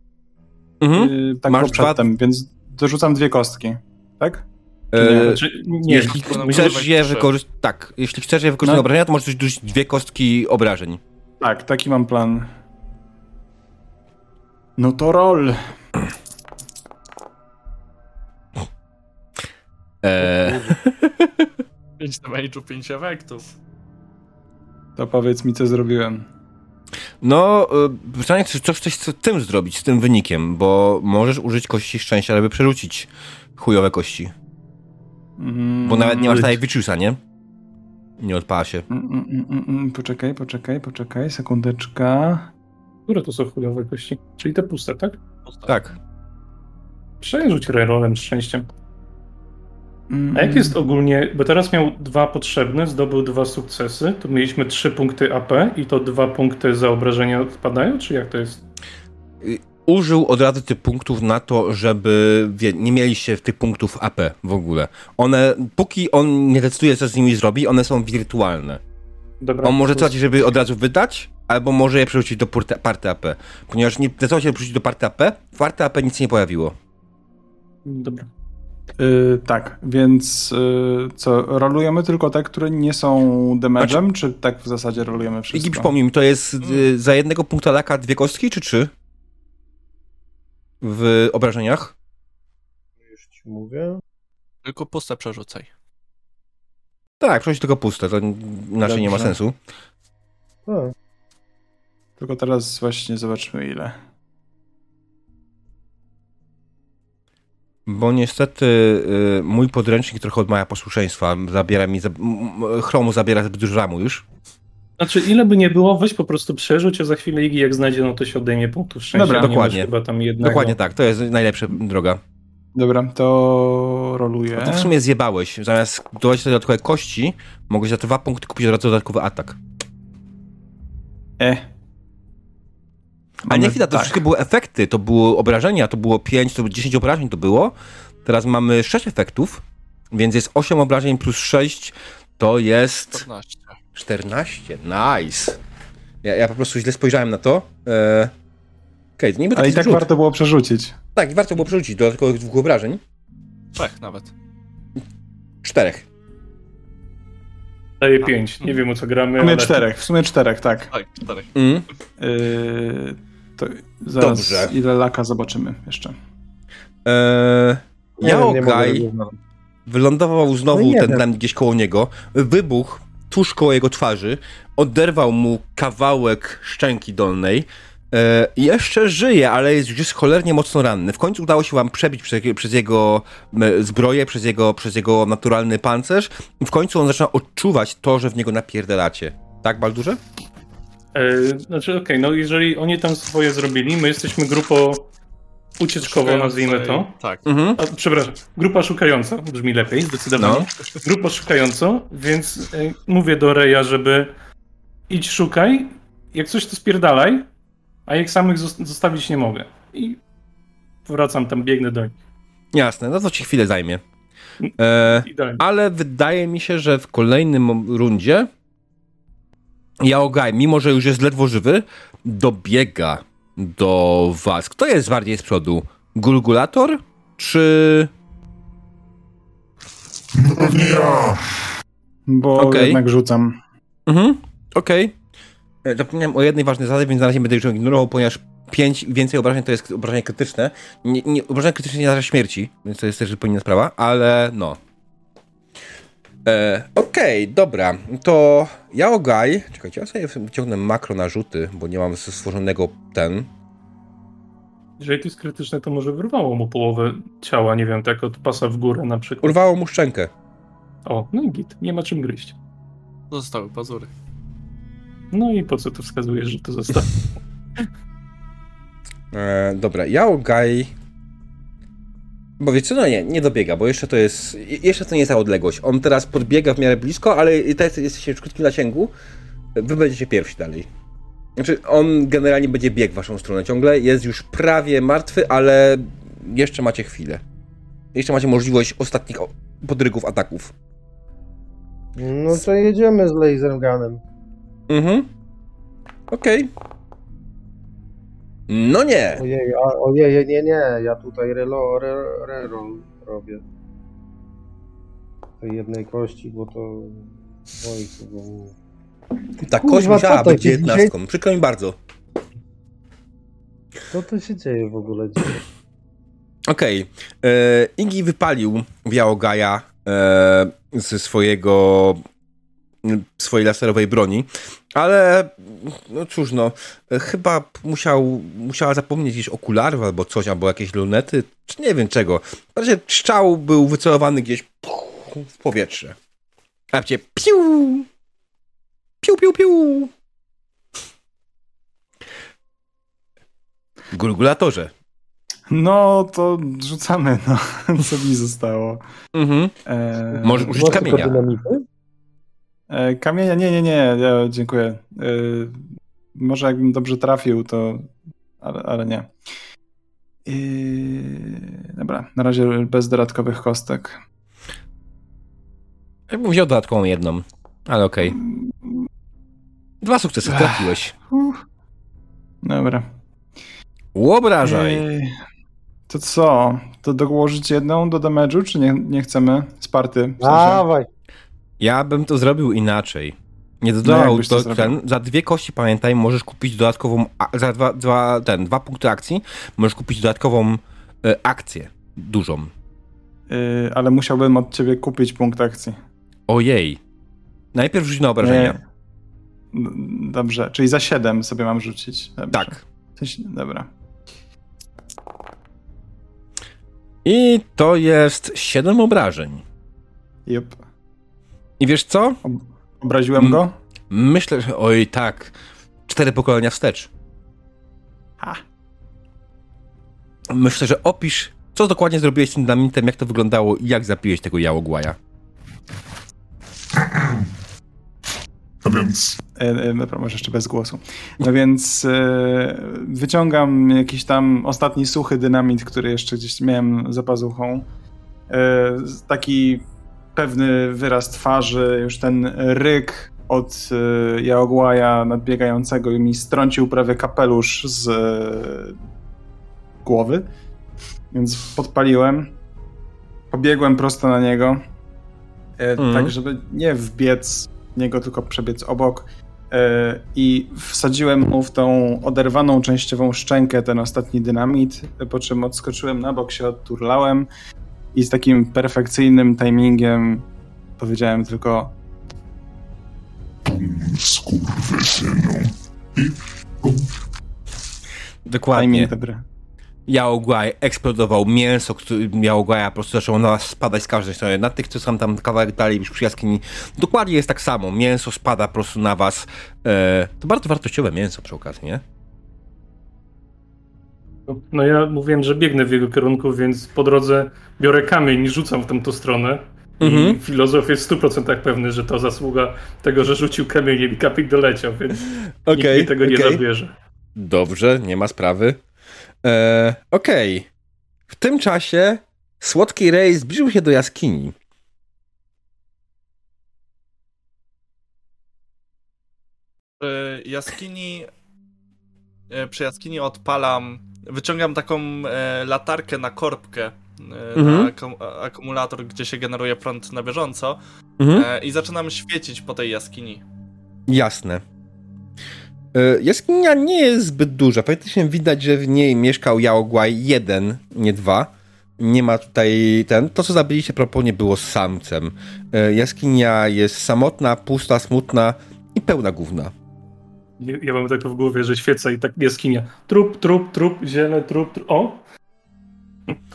Mhm. Yy, tak Masz Masz przedtem, więc dorzucam dwie kostki. Tak? E, Znaczy, nie, jeśli tylko chcesz używać je trzy. wykorzystać. Tak, jeśli chcesz je wykorzystać No. obrażenia, to możesz dorzucić dwie kostki obrażeń. Tak, taki mam plan. No to roll. E, 5 damage'u, 5 efektów. To powiedz mi, co zrobiłem. no, e, pytanie, czy coś chcesz z tym zrobić, z tym wynikiem, bo możesz użyć kości szczęścia, żeby przerzucić chujowe kości. Mm, Bo nawet nie masz tutaj Viciusa, nie? Nie odpala się. Mm, mm, mm, mm, mm, Poczekaj, poczekaj, poczekaj, sekundeczka. Które to są chujowe kości? Czyli te puste, tak? Tak. Przerzuć rerolem szczęściem. Mm, A jak jest ogólnie, bo teraz miał dwa potrzebne, zdobył dwa sukcesy, to mieliśmy trzy punkty AP i to dwa punkty za obrażenia odpadają, czy jak to jest? Użył od razu tych punktów na to, żeby wie, nie mieliście tych punktów AP w ogóle. One, póki on nie decyduje, co z nimi zrobi, one są wirtualne. Dobra, On może coś, żeby od razu wydać, albo może je przerzucić do party AP. Ponieważ nie zdecydował się przerzucić do party AP, w party AP nic się nie pojawiło. Dobra. Y, tak, więc y, co, rolujemy tylko te, które nie są damage'em, czy tak w zasadzie rolujemy wszystko? Igi, przypomnij mi, to jest y, za jednego punkta laka dwie kostki, czy trzy? W obrażeniach? Już ci mówię. Tylko puste przerzucaj. Tak, przecież tylko puste, to inaczej nie ma Dobrze. sensu. Tak. Tylko teraz właśnie zobaczmy ile. Bo niestety y, mój podręcznik trochę odmawia posłuszeństwa. Zabiera mi, za, chromu zabiera zbyt dużo ramu już. Znaczy, ile by nie było, weź po prostu przerzuć, a za chwilę Igi jak znajdzie, no to się odejmie punktów szczęścia. Dobra, dokładnie. Chyba tam jednego. Dokładnie tak, to jest najlepsza droga. Dobra, to roluję. No to w sumie zjebałeś. Zamiast dodawać te dodatkowe kości, mogłeś za dwa punkty kupić od razu dodatkowy atak. E. A nie Mamy- chwila, to tak. wszystkie były efekty. To było obrażenia, to było 5, to było 10 obrażeń to było. Teraz mamy 6 efektów, więc jest 8 obrażeń plus 6, to jest 14. 14. Nice. Ja, ja po prostu źle spojrzałem na to. Eee... Okej, to nie był Ale i tak rzut. warto było przerzucić. Tak, i warto było przerzucić dodatkowych dwóch obrażeń. Trzech nawet. Czterech. Daje pięć. Nie wiem o co gramy, W sumie ale... czterech, w sumie czterech, tak. Tak, czterech. Mm. Yy, to zaraz Dobrze. ile laka zobaczymy jeszcze. Eee... Znaleźć. wylądował znowu No ten plan gdzieś koło niego. Wybuch tuż koło jego twarzy. Oderwał mu kawałek szczęki dolnej. E, jeszcze żyje, ale jest już cholernie mocno ranny. W końcu udało się wam przebić przez, przez jego zbroję, przez jego, przez jego naturalny pancerz. I w końcu on zaczyna odczuwać to, że w niego napierdalacie. Tak, Baldurze? E, znaczy, okej, no jeżeli oni tam swoje zrobili, my jesteśmy grupą ucieczkową, nazwijmy to. Tak. Mhm. A, przepraszam, grupa szukająca, brzmi lepiej, zdecydowanie. No. Grupa szukająca, więc e, mówię do Reja, żeby idź szukaj, jak coś to spierdalaj, a jak samych zos- zostawić nie mogę. I wracam tam, biegnę do nich. Jasne, no to ci chwilę zajmie. E, ale wydaje mi się, że w kolejnym rundzie Yaogai, mimo że już jest ledwo żywy, dobiega do was. Kto jest bardziej z przodu? Gulgulator czy... No pewnie ja. Bo Okej. jednak rzucam. Mhm, okej. E, Zapomniałem o jednej ważnej zasadzie, więc na razie będę już ją ignorował, ponieważ 5 i więcej obrażeń to jest obrażenie krytyczne. Nie, nie, obrażenie krytyczne nie zdarza śmierci, więc to jest też zupełnie inna sprawa, ale no. E, Okej, dobra. To Yaogai... Czekajcie, ja sobie wyciągnę makro narzuty, bo nie mam stworzonego ten... Jeżeli to jest krytyczne, to może wyrwało mu połowę ciała, nie wiem, tak od pasa w górę na przykład. Urwało mu szczękę. O, no i git, nie ma czym gryźć. Zostały pazury. No i po co tu wskazujesz, że to zostało? E, dobra, Yaogai... Bo wiecie, no nie, nie dobiega, bo jeszcze to jest, jeszcze to nie jest ta odległość. On teraz podbiega w miarę blisko, ale i teraz jesteście w krótkim zasięgu. Wy będziecie pierwsi dalej. Znaczy, on generalnie będzie biegł w waszą stronę ciągle, jest już prawie martwy, ale jeszcze macie chwilę. Jeszcze macie możliwość ostatnich podrygów ataków. No to jedziemy z laser gunem. Mhm. Okej. No nie. Ojej, a, ojej, nie, nie, ja tutaj relo, re, reroll robię. Tej jednej kości, bo to... Oj, było... Ta kość musiała być dziewiętnastką. Przykro mi bardzo. Co to się dzieje w ogóle dzisiaj? Okej. E, Igi wypalił Wiaogaja e, ze swojego swojej laserowej broni, ale no cóż no, chyba musiał, musiała zapomnieć gdzieś okularów albo coś, albo jakieś lunety, czy nie wiem czego. W razie strzał był wycelowany gdzieś w powietrze. A cię piu! Piu, piu, piu! Gulgulatorze. No to rzucamy, no. Co mi zostało? Mhm. E, Możesz użyć Masz kamienia. dynamity? E, kamienia, nie, nie, nie, ja dziękuję. E, może jakbym dobrze trafił, to. Ale, ale nie. I... Dobra, na razie bez dodatkowych kostek. Ja bym wziął dodatkową jedną, ale okej. Dwa sukcesy, Ech. trafiłeś. Uff. Dobra. Łobrażaj. E, To co? To dołożyć jedną do damage'u, czy nie, nie chcemy? Sparty. W sensie. Dawaj. Ja bym to zrobił inaczej. Nie No, jakbyś to do, ten, za dwie kości, pamiętaj, możesz kupić dodatkową, za dwa, dwa, ten, dwa punkty akcji, możesz kupić dodatkową e, akcję, dużą. Yy, ale musiałbym od ciebie kupić punkt akcji. Ojej. Najpierw rzuć na obrażenia. Nie. N- Dobrze, czyli za 7 sobie mam rzucić. Dobrze. Tak. Dobra. I to jest 7 obrażeń. Jup. I wiesz co? Obraziłem go? Myślę, że oj tak, cztery pokolenia wstecz. Ha. Myślę, że opisz, co dokładnie zrobiłeś z tym dynamitem, jak to wyglądało i jak zapiłeś tego jałogłaja. A więc E, e, dobra, może jeszcze bez głosu. No więc e, wyciągam jakiś tam ostatni suchy dynamit, który jeszcze gdzieś miałem za pazuchą. E, taki pewny wyraz twarzy, już ten ryk od e, Jaogłaja nadbiegającego i mi strącił prawie kapelusz z e, głowy. Więc podpaliłem. Pobiegłem prosto na niego. E, Mhm. Tak, żeby nie wbiec niego, tylko przebiec obok. I wsadziłem mu w tą oderwaną częściową szczękę ten ostatni dynamit, po czym odskoczyłem na bok, się odturlałem i z takim perfekcyjnym timingiem powiedziałem tylko skurwysynu. Dokładnie. dobry. Jałogłaj eksplodował, mięso który, Jałogłaja po prostu zaczęło na nas spadać z każdej strony. Na tych, co są tam kawałek dalej już przy jaskini, dokładnie jest tak samo. Mięso spada po prostu na was. E, to bardzo wartościowe mięso przy okazji, nie? No ja mówiłem, że biegnę w jego kierunku, więc po drodze biorę kamień i rzucam w tamtą stronę. Mhm. I filozof jest w 100% pewny, że to zasługa tego, że rzucił kamieniem i kapik doleciał, więc nikt mi tego nie okej. zabierze. Dobrze, nie ma sprawy. E, Okej. W tym czasie słodki Rej zbliżył się do jaskini. Przy jaskini. e, Przy jaskini odpalam. Wyciągam taką e, latarkę na korbkę. E, Mhm. na akum akumulator, gdzie się generuje prąd na bieżąco. Mhm. E, I zaczynam świecić po tej jaskini. Jasne. E, Jaskinia nie jest zbyt duża. Faktycznie widać, że w niej mieszkał Jałogłaj jeden, nie dwa. Nie ma tutaj ten. To, co zabiliście proponie, było z samcem. E, Jaskinia jest samotna, pusta, smutna i pełna gówna. Ja ja mam tak w głowie, że świeca i tak jaskinia. Trup, trup, trup, ziele, trup, trup. O!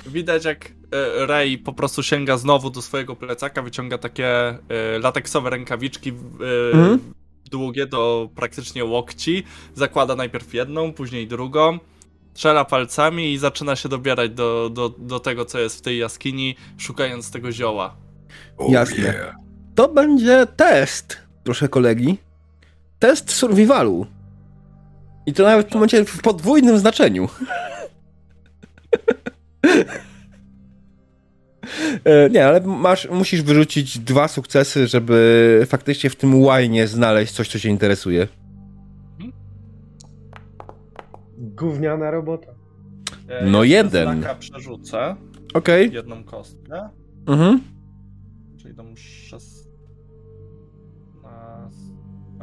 Widać jak e, Ray po prostu sięga znowu do swojego plecaka, wyciąga takie e, lateksowe rękawiczki e, Mhm. długie do praktycznie łokci. Zakłada najpierw jedną, później drugą. Strzela palcami i zaczyna się dobierać do, do, do tego, co jest w tej jaskini, szukając tego zioła. Oh Jasne. yeah. To będzie test, proszę kolegi. Test survivalu. I to nawet w tym momencie w podwójnym znaczeniu. E, Nie, ale masz, musisz wyrzucić dwa sukcesy, żeby faktycznie w tym łajnie znaleźć coś, co cię interesuje. Gówniana robota. E, No jeszcze jeden. znaka przerzucę Okej. jedną kostkę, Mhm. czyli tą 16.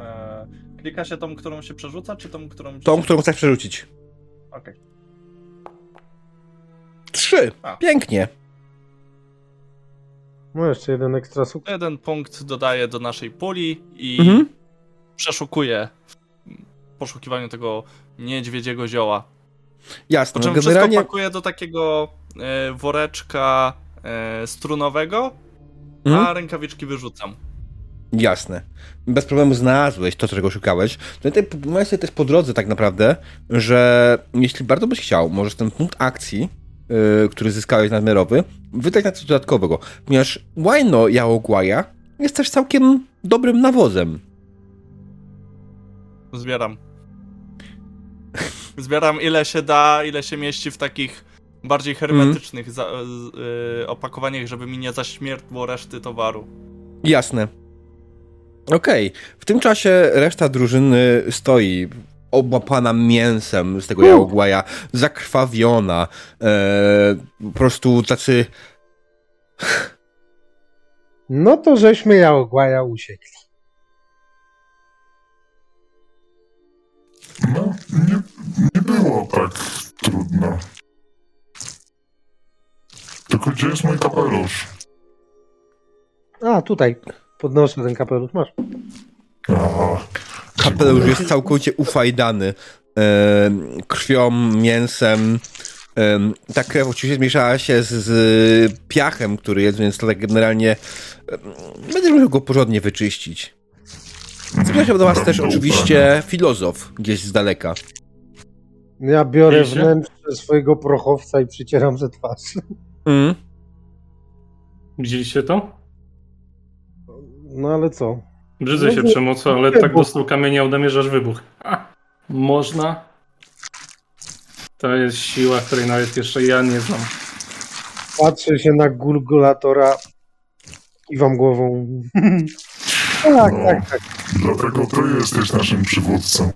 E, klika się tą, którą się przerzuca, czy tą, którą się... Tą, którą chcesz przerzucić. Okej. Trzy. A. Pięknie. No jeszcze jeden ekstra sukces. Jeden punkt dodaję do naszej puli i Mhm. przeszukuję w poszukiwaniu tego niedźwiedziego zioła. Po Jasne. czym No, generalnie wszystko pakuję do takiego e, woreczka e, strunowego, Mhm. a rękawiczki wyrzucam. Jasne. Bez problemu znalazłeś to, czego szukałeś. Tutaj masz sobie też po drodze tak naprawdę, że jeśli bardzo byś chciał, możesz ten punkt akcji, yy, który zyskałeś nadmiarowy, wydać na coś dodatkowego. Ponieważ łajno Jałogłaja jest też całkiem dobrym nawozem. Zbieram. Zbieram ile się da, ile się mieści w takich bardziej hermetycznych za, z, y, opakowaniach, żeby mi nie zaśmiertło reszty towaru. Jasne. Okej. W tym czasie reszta drużyny stoi. obłapana mięsem z tego jałogłaja, zakrwawiona, e, po prostu tacy... No to żeśmy Jałogłaja usiekli. No, nie, nie było tak trudno. Tylko gdzie jest mój kapelusz? A, tutaj. Podnoszę ten kapelusz, masz. Kapelusz jest całkowicie ufajdany e, krwią, mięsem. E, ta krew oczywiście zmieszała się z, z piachem, który jest, więc tak generalnie e, będę musiał go porządnie wyczyścić. Zbliża się do was też oczywiście filozof gdzieś z daleka. Ja biorę wnętrze swojego prochowca i przycieram ze twarz. Mm. Widzieliście to? No ale co? Brzydzę się No, przemocą, ale wybuch. tak dostał kamienia ode mnie, że aż wybuch. A, można? To jest siła, której nawet jeszcze ja nie znam. Patrzę się na gulgulatora i wam głową. tak, No. tak, tak. Dlatego ty jesteś naszym przywódcą.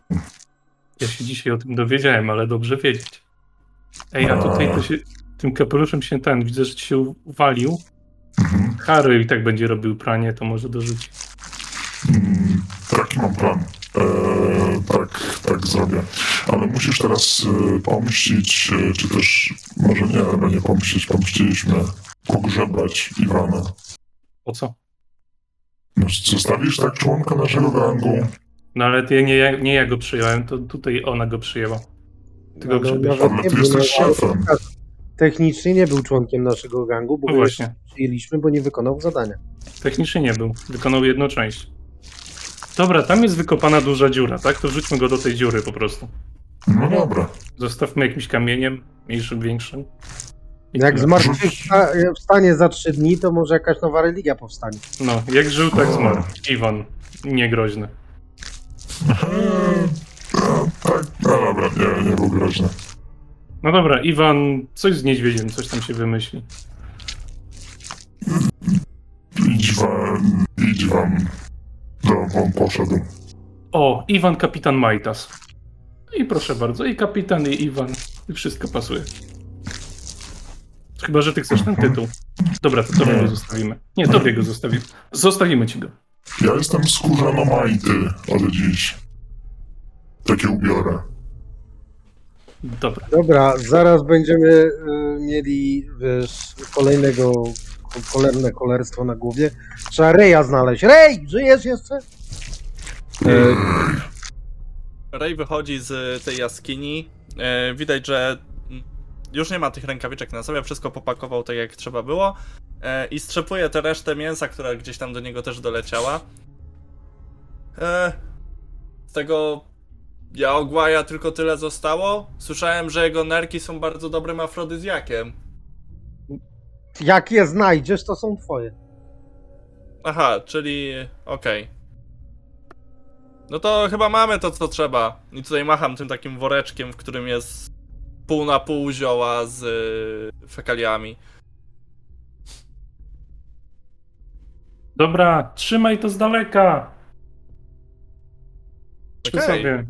Ja się dzisiaj o tym dowiedziałem, ale dobrze wiedzieć. Ej, a tutaj to się, tym kapeluszem się ten, widzę, że ci się uwalił. Mhm. Harry i tak będzie robił pranie, to może dorzuci. Mm, Taki mam plan. Eee, tak, tak zrobię. Ale musisz teraz e, pomścić, e, czy też może nie, no nie pomścić, pomściliśmy, pogrzebać Iwana. Po co? No, Zostawisz tak członka naszego gangu? No ale ty, nie, ja- nie ja go przyjąłem, to tutaj ona go przyjęła. Ty go No, przybierz. nawet Ale nie ty był, jesteś no, szefem. Technicznie nie był członkiem naszego gangu, bo No właśnie. Przyjęliśmy, bo nie wykonał zadania. Technicznie nie był. Wykonał jedną część. Dobra, tam jest wykopana duża dziura, tak? To wrzućmy go do tej dziury po prostu. No dobra. Zostawmy jakimś kamieniem, mniejszym, większym. I Jak tyle. zmartwychwstanie za trzy dni, to może jakaś nowa religia powstanie. No, jak żył, tak zmarł. Iwan, niegroźny. No, tak, no dobra, nie, nie był groźny. No dobra, Iwan, coś z niedźwiedziem, coś tam się wymyśli. Idź wam, idź wam. Do, on poszedł. O, Iwan kapitan Majtas. I proszę bardzo, i kapitan, i Iwan. I wszystko pasuje. Chyba, że ty chcesz ten tytuł. Dobra, to tobie go zostawimy. Nie, tobie go zostawimy. Zostawimy ci go. Ja jestem skórzanomajty od dziś. Takie ubiorę. Dobra. Dobra, zaraz będziemy y, mieli wiesz, kolejnego cholerne cholerstwo na głowie. Trzeba Reja znaleźć. Rej, żyjesz jeszcze? E, Ray wychodzi z tej jaskini. E, widać, że już nie ma tych rękawiczek na sobie, wszystko popakował tak jak trzeba było. E, I strzepuje tę resztę mięsa, która gdzieś tam do niego też doleciała. E, z tego Jaogłaja tylko tyle zostało. Słyszałem, że jego nerki są bardzo dobrym afrodyzjakiem. Jak je znajdziesz, to są twoje. Aha, czyli okej. No to chyba mamy to, co trzeba. I tutaj macham tym takim woreczkiem, w którym jest pół na pół zioła z y, fekaliami. Dobra, trzymaj to z daleka. Przy Okej. sobie.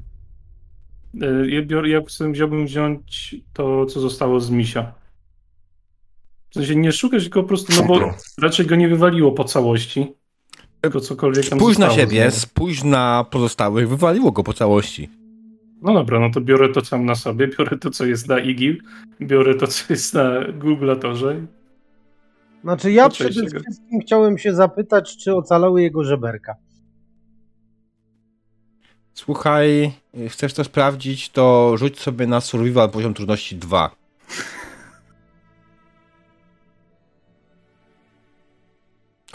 Y, Ja, bior, ja chcę, wziąłbym wziąć to, co zostało z misia. W sensie nie szukać, tylko po prostu, no bo raczej go nie wywaliło po całości. Tylko cokolwiek tam Spójrz na siebie, spójrz na pozostałych, wywaliło go po całości. No dobra, no to biorę to, co mam na sobie, biorę to, co jest na IGI, biorę to, co jest na Googleatorze. Znaczy ja przede się go. wszystkim chciałem się zapytać, czy ocalały jego żeberka. Słuchaj, chcesz to sprawdzić, to rzuć sobie na survival poziom trudności 2.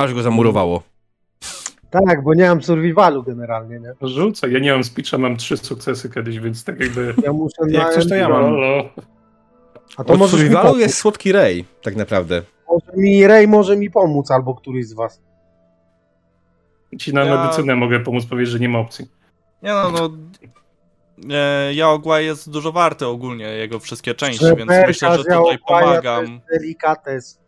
Aż go zamurowało. Tak, bo nie mam survivalu generalnie, nie? Rzucę, ja nie mam speecha, mam trzy sukcesy kiedyś, więc tak jakby... Ja muszę Jak na coś, to ja mam. Lolo. A to Od survivalu jest słodki Ray, tak naprawdę. Może mi Rej może mi pomóc, albo któryś z was. Ci na Ja- medycynę mogę pomóc powiedzieć, że nie ma opcji. Nie no, no. E, Jaogłaj jest dużo warty ogólnie, jego wszystkie części, więc myślę, że tutaj pomagam. jest Delikates.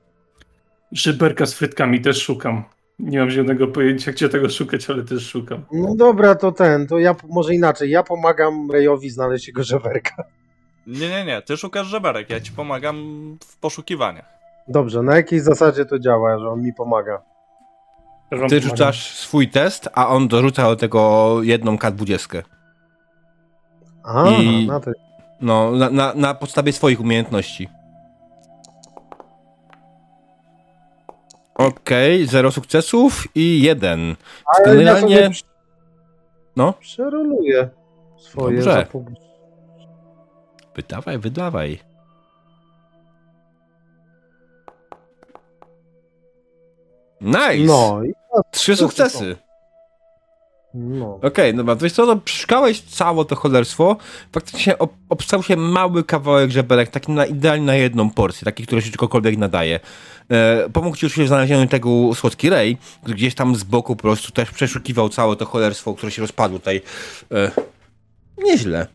Szyberka z frytkami też szukam. Nie mam zielonego pojęcia, gdzie tego szukać, ale też szukam. No dobra, to ten, to ja może inaczej. Ja pomagam Rejowi znaleźć jego żeberka. Nie, nie, nie, ty szukasz żeberek, ja ci pomagam w poszukiwaniach. Dobrze, na jakiej zasadzie to działa, że on mi pomaga? Ty pomagam. rzucasz swój test, a on dorzuca do tego jedną K20. A, I- na. No, na, na, na podstawie swoich umiejętności. Okej, zero sukcesów i jeden. Ale ja Generalnie- przy- No. Przeroluję swoje Dobrze. Wydawaj, wydawaj. Nice! No i Trzy sukcesy. No. Okej, no wiesz co, no przeszukałeś całe to cholerstwo, faktycznie ob obstał się mały kawałek żeberek, taki na, idealnie na jedną porcję, taki, który się czegokolwiek nadaje. E, pomógł ci oczywiście w znalezieniu tego słodki Rej, który gdzieś tam z boku po prostu też przeszukiwał całe to cholerstwo, które się rozpadło tutaj. E, nieźle.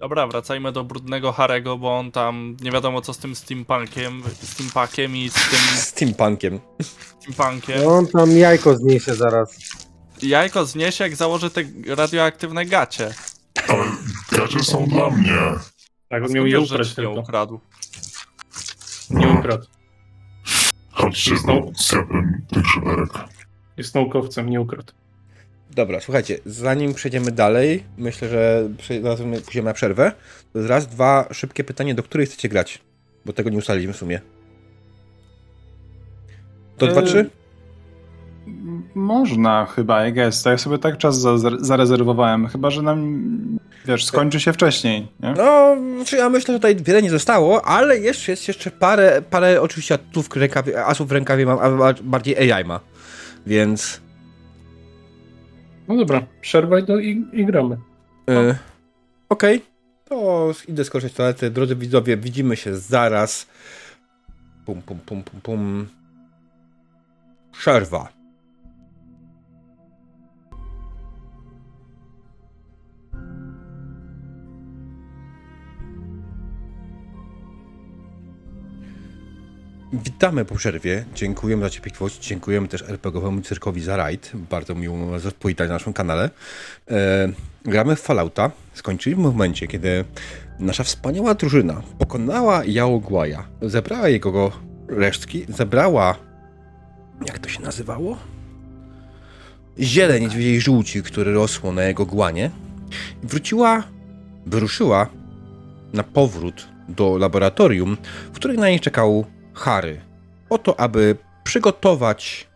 Dobra, wracajmy do brudnego Harego, bo on tam nie wiadomo co z tym steampunkiem, steampakiem i z tym Steampunkiem. steampunkiem. No, On tam jajko zniesie zaraz. Jajko zniesie jak założy te radioaktywne gacie. Ale gacie są dla mnie. Tak, on miał je wiesz, ukraść ci nie tylko. ukradł. Nie ukradł. Chodźcie za sklepem tych żeberek. Jest naukowcem, nie ukradł. Dobra, słuchajcie, zanim przejdziemy dalej, myślę, że zaraz pójdziemy na przerwę. Raz, dwa, szybkie pytanie, do której chcecie grać? Bo tego nie ustaliliśmy w sumie. To dwa, E, trzy? Można chyba, I guess. Ja sobie tak czas za, zarezerwowałem, chyba że nam, wiesz, skończy się wcześniej, nie? No, znaczy ja myślę, że tutaj wiele nie zostało, ale jeszcze jest jeszcze parę, parę oczywiście atów w rękawie, asów w rękawie mam, a ba- bardziej AI ma. Więc... No dobra, przerwa i, do, i, i gramy. E, Okej, to idę skorzystać z toalety. Drodzy widzowie, widzimy się zaraz. Pum, pum, pum, pum, pum. Przerwa. Witamy po przerwie. Dziękujemy za cierpliwość. Dziękujemy też RPGowemu Cyrkowi za rajd. Bardzo miło nas powitać na naszym kanale. E, gramy w Fallouta. Skończyliśmy w momencie, kiedy nasza wspaniała drużyna pokonała Jałogłaja, zebrała jego resztki, zebrała... Jak to się nazywało? Ziele niedźwiedziej żółci, które rosło na jego głanie. Wróciła, wyruszyła na powrót do laboratorium, w którym na niej czekał Harry. Po to, aby przygotować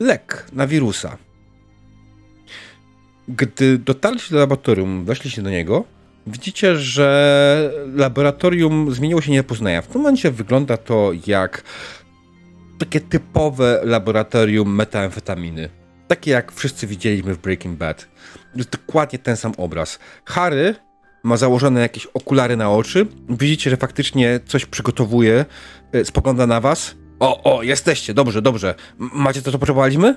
lek na wirusa. Gdy dotarliście do laboratorium, weszliście do niego, widzicie, że laboratorium zmieniło się nie do poznania. W tym momencie wygląda to jak takie typowe laboratorium metamfetaminy. Takie jak wszyscy widzieliśmy w Breaking Bad. Dokładnie ten sam obraz. Harry ma założone jakieś okulary na oczy. Widzicie, że faktycznie coś przygotowuje. e, Spogląda na was. O, o, jesteście, dobrze, dobrze. Macie to, co potrzebowaliśmy?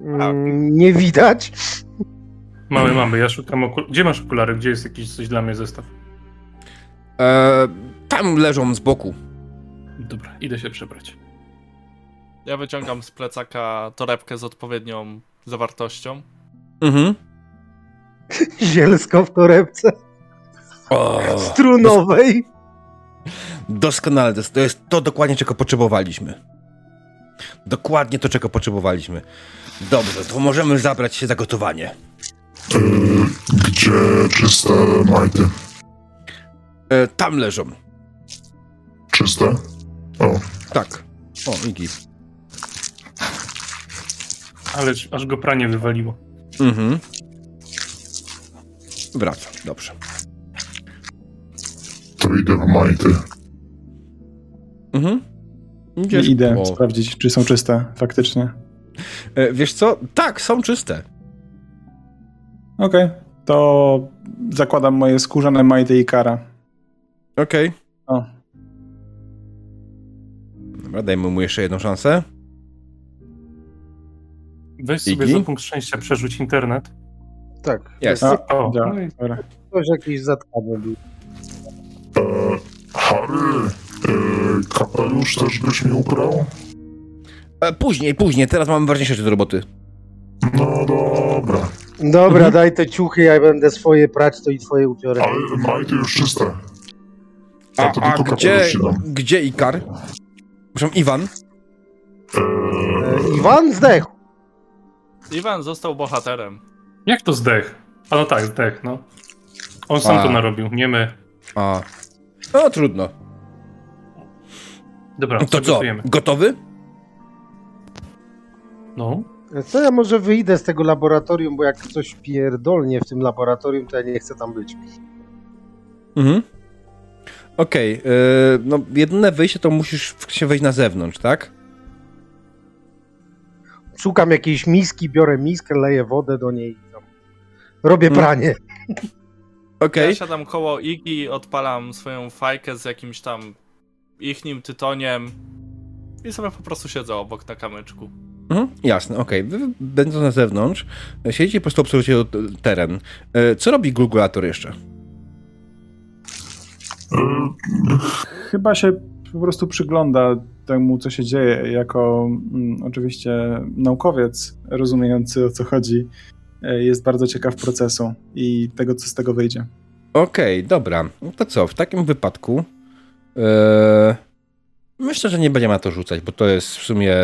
Mm, nie widać. Mamy, mamy, ja szukam okul... Gdzie masz okulary? Gdzie jest jakiś coś dla mnie zestaw? E, tam leżą z boku. Dobra, idę się przebrać. Ja wyciągam z plecaka torebkę z odpowiednią zawartością. Mhm. Zielsko w torebce O, strunowej. doskonale, to jest, to dokładnie, czego potrzebowaliśmy. Dokładnie to, czego potrzebowaliśmy. Dobrze, to możemy zabrać się za gotowanie. Yy, gdzie czyste majty? E, tam leżą. Czyste? O, Tak. O, Igi. Ale aż go pranie wywaliło. Mhm. Wraca, dobrze. to idę po majty. Mhm. Idziesz Idę po- sprawdzić, czy są czyste faktycznie. E, wiesz co? Tak, są czyste. Okej, to zakładam moje skórzane majty i kara. Okej. O, Dobra, dajmy mu jeszcze jedną szansę. Weź sobie Igi? za punkt szczęścia przerzuć internet. Tak. Jest. A, O, no dobra. Ktoś jakiś zatkany był. Eee, Harry, e, kapelusz też byś mi ubrał? E, później, później, teraz mam ważniejsze rzeczy do roboty. No dobra, Dobra, Mhm. daj te ciuchy, ja będę swoje prać, to i twoje ubiorę. ale majty już czyste. A, a tylko gdzie, gdzie Ikar? Przepraszam, Iwan? E, E, Iwan zdechł. Iwan został bohaterem. Jak to zdech? A no tak, zdech, no. On sam A. to narobił, nie my. A. No trudno. Dobra, To co, gotowy? No. Co ja może wyjdę z tego laboratorium, bo jak coś pierdolnie w tym laboratorium, to ja nie chcę tam być. Mhm. Okej, e, no jedyne wyjście to musisz się wejść na zewnątrz, tak? Szukam jakiejś miski, biorę miskę, leję wodę do niej. Robię Hmm. pranie. Okej. Ja siadam koło Igi, odpalam swoją fajkę z jakimś tam ichnim tytoniem i sobie po prostu siedzę obok na kamyczku. Mhm, jasne, okej. Wy będąc na zewnątrz, siedzicie po prostu obserwujecie teren. E, Co robi Glugulator jeszcze? Chyba się po prostu przygląda temu, co się dzieje, jako mm, oczywiście naukowiec rozumiejący o co chodzi. E, Jest bardzo ciekaw procesu i tego, co z tego wyjdzie. Okej, dobra. No To co, w takim wypadku e, myślę, że nie będziemy na to rzucać, bo to jest w sumie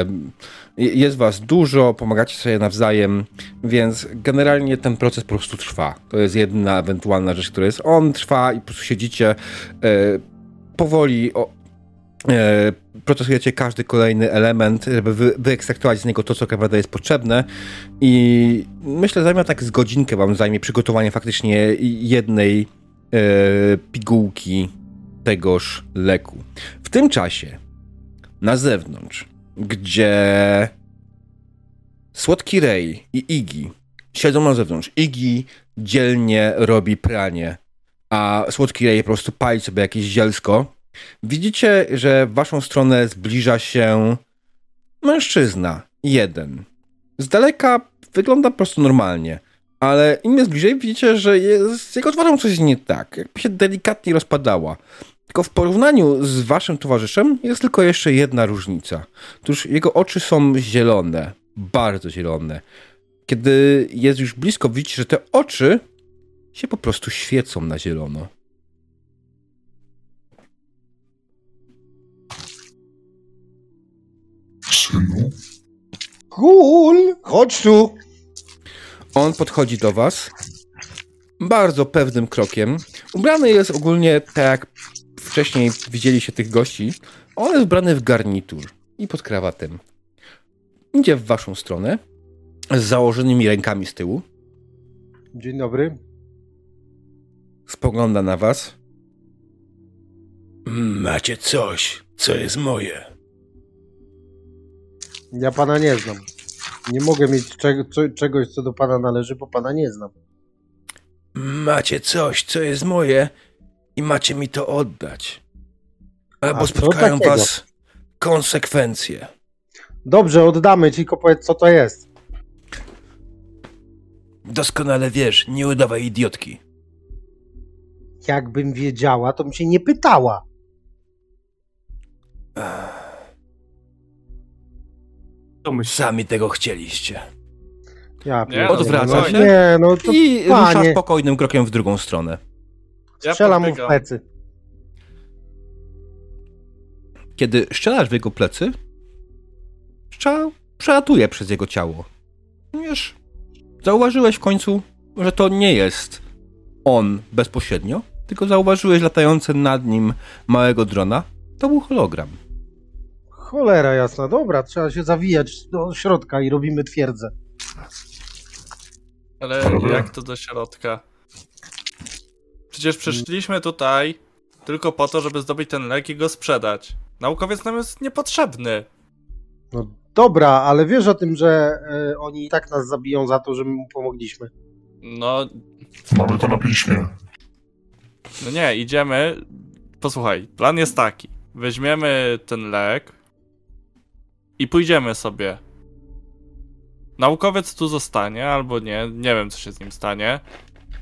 jest was dużo, pomagacie sobie nawzajem, więc generalnie ten proces po prostu trwa. To jest jedna ewentualna rzecz, która jest. On trwa i po prostu siedzicie e, powoli o, procesujecie każdy kolejny element, żeby wy, wyekstraktować z niego to, co naprawdę jest potrzebne i myślę, że zajmie tak z godzinkę wam zajmie przygotowanie faktycznie jednej e, pigułki tegoż leku. W tym czasie na zewnątrz, gdzie Słodki Ray i Iggy siedzą na zewnątrz. Iggy dzielnie robi pranie, a Słodki Ray po prostu pali sobie jakieś zielsko. Widzicie, że w waszą stronę zbliża się mężczyzna. Jeden. Z daleka wygląda po prostu normalnie, ale im jest bliżej, widzicie, że jest, z jego twarzą coś nie tak. Jakby się delikatnie rozpadała. Tylko w porównaniu z waszym towarzyszem jest tylko jeszcze jedna różnica. Otóż jego oczy są zielone, bardzo zielone. Kiedy jest już blisko, widzicie, że te oczy się po prostu świecą na zielono. Synu, Cool! Chodź tu! On podchodzi do was bardzo pewnym krokiem. Ubrany jest ogólnie tak jak wcześniej widzieliście tych gości. On jest ubrany w garnitur i pod krawatem. Idzie w waszą stronę z założonymi rękami z tyłu. Dzień dobry. Spogląda na was. Macie coś, co jest moje. Ja pana nie znam. Nie mogę mieć czeg- co- czegoś, co do pana należy, bo pana nie znam. Macie coś, co jest moje i macie mi to oddać. Albo A spotkają takiego? was konsekwencje. Dobrze, oddamy ci, tylko powiedz, co to jest. Doskonale wiesz, nie udawaj idiotki. Jakbym wiedziała, to bym się nie pytała. To myśl. Sami tego chcieliście. Ja Nie, odwraca no, się Nie, no to I panie. rusza spokojnym krokiem w drugą stronę. Ja strzelam mu w plecy. Kiedy strzelasz w jego plecy, strzał przelatuje przez jego ciało. Wiesz, zauważyłeś w końcu, że to nie jest on bezpośrednio, tylko zauważyłeś latające nad nim małego drona. To był hologram. Cholera jasna, dobra, trzeba się zawijać do środka i robimy twierdzę. Ale Dobra. jak to do środka? Przecież przyszliśmy tutaj tylko po to, żeby zdobyć ten lek i go sprzedać. Naukowiec nam jest niepotrzebny. No dobra, ale wiesz o tym, że e, oni i tak nas zabiją za to, że my mu pomogliśmy. No, mamy to na piśmie. no nie, idziemy. Posłuchaj, plan jest taki. Weźmiemy ten lek i pójdziemy sobie. Naukowiec tu zostanie, albo nie, nie wiem co się z nim stanie.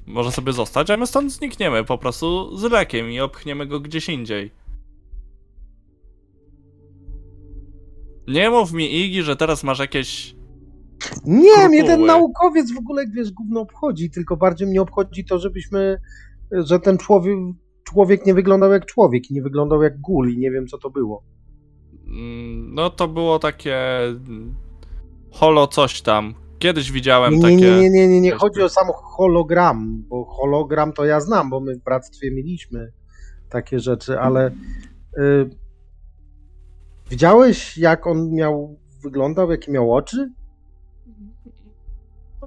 Może sobie zostać, a my stąd znikniemy po prostu z lekiem i opchniemy go gdzieś indziej. Nie mów mi, Igi, że teraz masz jakieś nie, Krupuły. mnie ten naukowiec w ogóle, wiesz, gówno obchodzi, tylko bardziej mnie obchodzi to, żebyśmy, że ten człowiek, człowiek nie wyglądał jak człowiek i nie wyglądał jak gul i nie wiem, co to było mm, No to było takie... mm, Holo coś tam. Kiedyś widziałem Nie, takie... nie, nie, nie, nie, nie chodzi o sam hologram, bo hologram to ja znam, bo my w bractwie mieliśmy takie rzeczy, ale y, widziałeś, jak on miał, wyglądał, jakie miał oczy?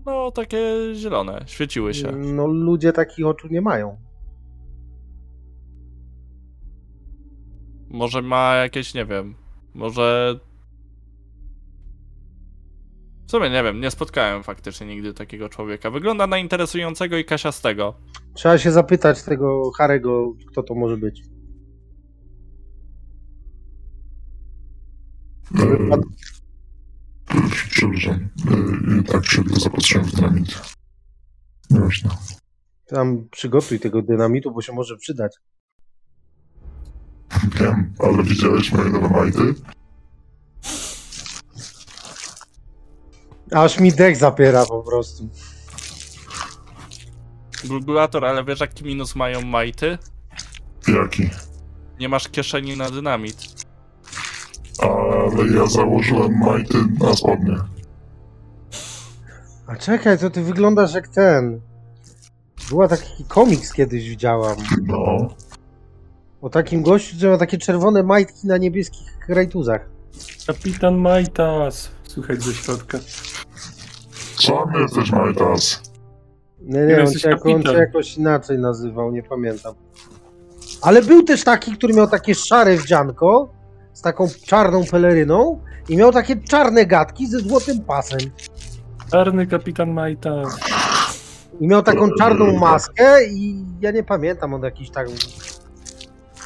No takie zielone, świeciły się. No ludzie takich oczu nie mają. Może ma jakieś, nie wiem, może... W sumie nie wiem, nie spotkałem faktycznie nigdy takiego człowieka. Wygląda na interesującego i kasiastego. Trzeba się zapytać tego Harego, kto to może być. E, Przepraszam, e, tak się zapatrzyłem w dynamit. Nieważne. Tam przygotuj tego dynamitu, bo się może przydać. Wiem, ale widziałeś moje nowe majty? Aż mi dech zapiera po prostu. Gulgulator, ale wiesz jaki minus mają majty? Jaki? Nie masz kieszeni na dynamit. Ale ja założyłem majty na spodnie. A czekaj, to ty wyglądasz jak ten. Była taki komiks kiedyś widziałam. No, O takim gościu, że ma takie czerwone majtki na niebieskich rajtuzach. Kapitan Majtas. Słychać ze środka. sam jesteś majtas. Nie, Nie, nie, on jako, on kapitan. jakoś inaczej nazywał, nie pamiętam. Ale był też taki, który miał takie szare wdzianko z taką czarną peleryną i miał takie czarne gadki ze złotym pasem. Czarny kapitan Majtas. I miał taką czarną maskę i ja nie pamiętam, on jakiś tak...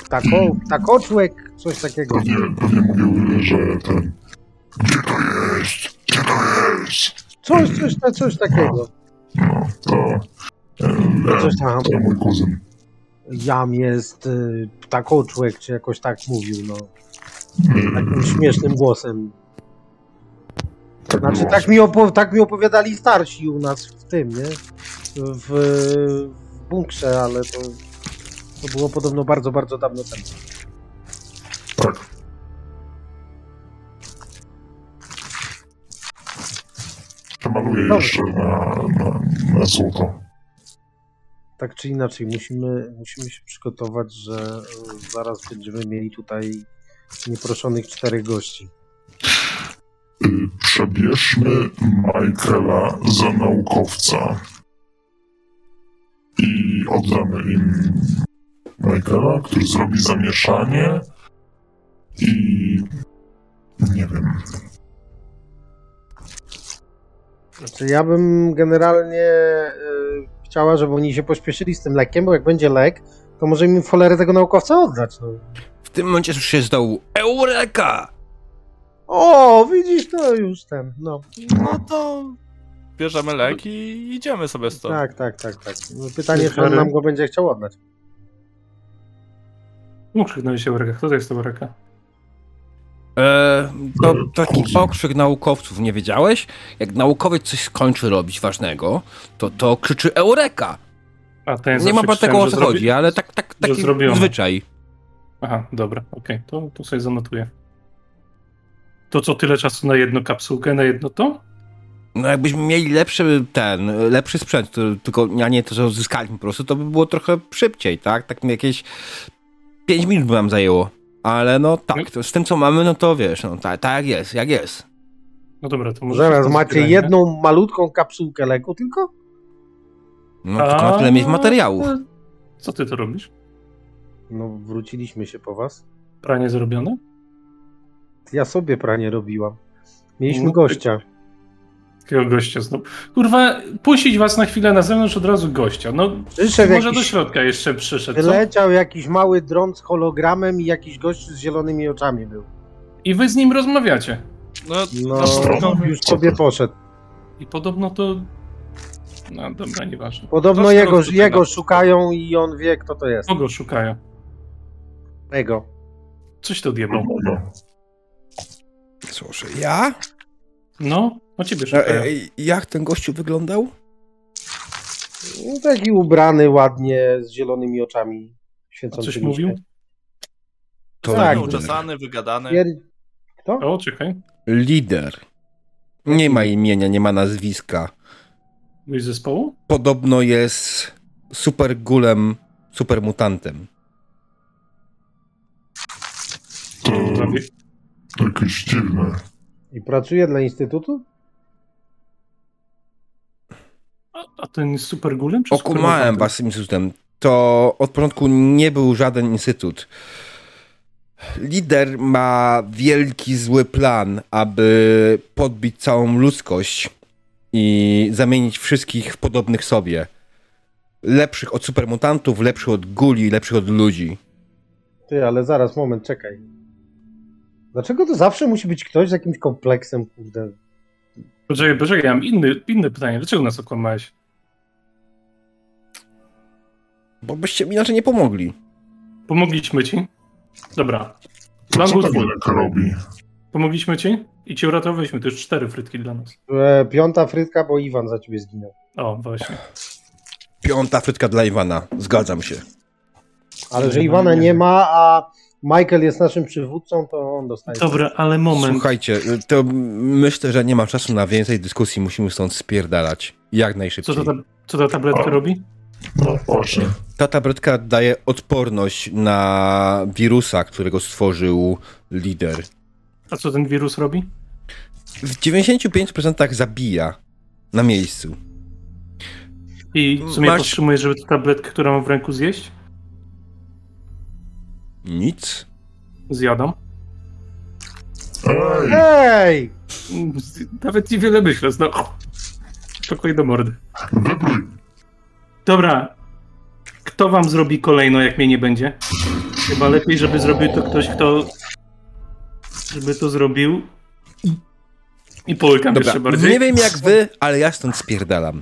Tako, takoczłek, coś takiego. Pewnie, pewnie mówił, że ten... Gdzie to jest? Gdzie to jest? Coś, coś, coś takiego. No, to... E, Coś tam. to mój kuzyn. Jam jest y, takoczłek, czy jakoś tak mówił, no. E, Takim śmiesznym głosem. tak Znaczy, tak mi, opo- tak mi opowiadali starsi u nas w tym, nie? W, w bunkrze, ale to, to było podobno bardzo, bardzo dawno temu. Tak. Przemaluję Dobrze. jeszcze na, na, na złoto. Tak czy inaczej, musimy, musimy się przygotować, że y, zaraz będziemy mieli tutaj nieproszonych czterech gości. Y, Przebierzmy Michaela za naukowca i oddamy im Michaela, który zrobi zamieszanie i nie wiem. Znaczy, ja bym generalnie y, chciała, żeby oni się pośpieszyli z tym lekiem, bo jak będzie lek, to może im w cholerę tego naukowca oddać. No. W tym momencie słyszy się z dołu Eureka! O, widzisz, to już ten, no. No to bierzemy lek i idziemy sobie stąd. Tak, tak, tak, tak. No, Pytanie, czy on nam go będzie chciał oddać. Się Eureka. Kto to jest Eureka? E, to E, taki kuzyn. okrzyk naukowców, nie wiedziałeś? Jak naukowiec coś skończy robić ważnego, to to krzyczy Eureka! A ten Nie ma tego o co chodzi, zrobi- ale tak, tak, taki zwyczaj. Aha, dobra, okej, to, to sobie zanotuję. To co, tyle czasu na jedną kapsułkę, na jedno to? No jakbyśmy mieli lepszy ten, lepszy sprzęt, to, tylko a nie to, że uzyskaliśmy po prostu, to by było trochę szybciej, tak? Tak jakieś 5 minut by nam zajęło. Ale no tak, to z tym co mamy, no to wiesz, no tak, tak jak jest, jak jest. No dobra, to może... Zaraz to macie jedną malutką kapsułkę leku tylko? No tylko na tyle mieć materiałów. Co ty to robisz? No, wróciliśmy się po was. Pranie zrobione? Ja sobie pranie robiłam. Mieliśmy No, gościa. Takiego gościa znowu. Kurwa, puścić was na chwilę na zewnątrz od razu gościa. No, Przyszedł może do jakiś, środka jeszcze przyszedł, co? wyleciał jakiś mały dron z hologramem i jakiś gościu z zielonymi oczami był. I wy z nim rozmawiacie. No, No, Stron? już sobie poszedł. I podobno to... No dobra, nieważne. Podobno To jego, jego tego. szukają i on wie, kto to jest. Kogo szukają? Jego. Coś to odjebał. No, Proszę, ja? No, o ciebie E, szukają. e, jak ten gościu wyglądał? No, taki ubrany ładnie, z zielonymi oczami A świecącymi coś mówił? To Tak. Uczesany, wygadany. Pier- Kto? O, czekaj. lider. Nie ma imienia, nie ma nazwiska. Byłeś z zespołu? Podobno jest super gulem, super mutantem. To Prawie. jakieś dziwne. I pracuje dla Instytutu? A, a ten jest super gulem? Czy super Okumałem was z tym instytutem. To od początku nie był żaden instytut. Lider ma wielki, zły plan, aby podbić całą ludzkość i zamienić wszystkich w podobnych sobie. Lepszych od supermutantów, lepszych od guli, lepszych od ludzi. Ty, ale zaraz, moment, czekaj. Dlaczego to zawsze musi być ktoś z jakimś kompleksem, kurde? Poczekaj, poczekaj, ja mam inny, inne pytanie. Dlaczego nas okłamałeś? Bo byście mi inaczej nie pomogli. Pomogliśmy ci? Dobra. To Plan co był twój. Robi? Pommogliśmy ci i cię uratowaliśmy. To już cztery frytki dla nas. E, piąta frytka, bo Iwan za ciebie zginął. O, właśnie. Piąta frytka dla Iwana. Zgadzam się. Ale że Iwana nie ma, a Michael jest naszym przywódcą, to on dostaje. Dobra, ale moment. Słuchajcie, to myślę, że nie ma czasu na więcej dyskusji. Musimy stąd spierdalać. Jak Co najszybciej. ta, co ta tabletka O. robi? No. Ta tabletka daje odporność na wirusa, którego stworzył lider. A co ten wirus robi? W 95% zabija na miejscu. I w sumie Masz- powstrzymujesz, żeby tę tabletkę, którą mam w ręku zjeść? Nic. Zjadam. Ej, Ej! Nawet niewiele myślę, no. Spokój do mordy. Dobra. Kto wam zrobi kolejno, jak mnie nie będzie? Chyba lepiej, żeby zrobił to ktoś, kto... Żeby to zrobił. I połykam Dobra, jeszcze bardziej. nie wiem jak wy, ale ja stąd spierdalam.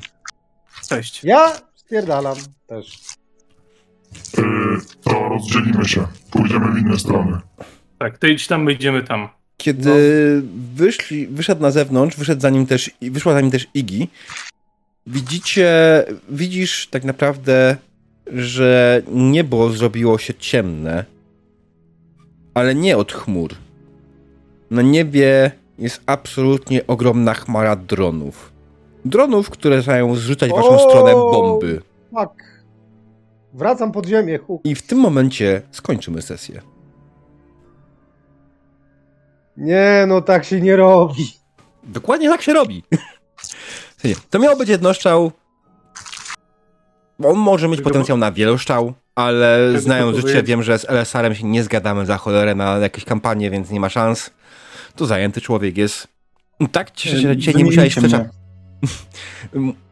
Cześć. Ja spierdalam też. Yy, to rozdzielimy się. Pójdziemy w inne strony. Tak, ty idź tam, my idziemy tam. Kiedy wyszli, wyszedł na zewnątrz, wyszedł za nim też, wyszła za nim też Iggy, widzicie, widzisz tak naprawdę, że niebo zrobiło się ciemne, ale nie od chmur. Na niebie jest absolutnie ogromna chmara dronów. Dronów, które zaczynają zrzucać w waszą O! stronę bomby. Fuck. Wracam pod ziemię, hu. I w tym momencie skończymy sesję. Nie, no tak się nie robi. Dokładnie tak się robi. To miał być jednostrzał. On może mieć potencjał na wieloszczał, ale znając życie, wiem, że z LSR-em się nie zgadamy za cholerę na jakieś kampanie, więc nie ma szans. To zajęty człowiek jest. Tak cieszę się, że dzisiaj nie musiałeś flesza...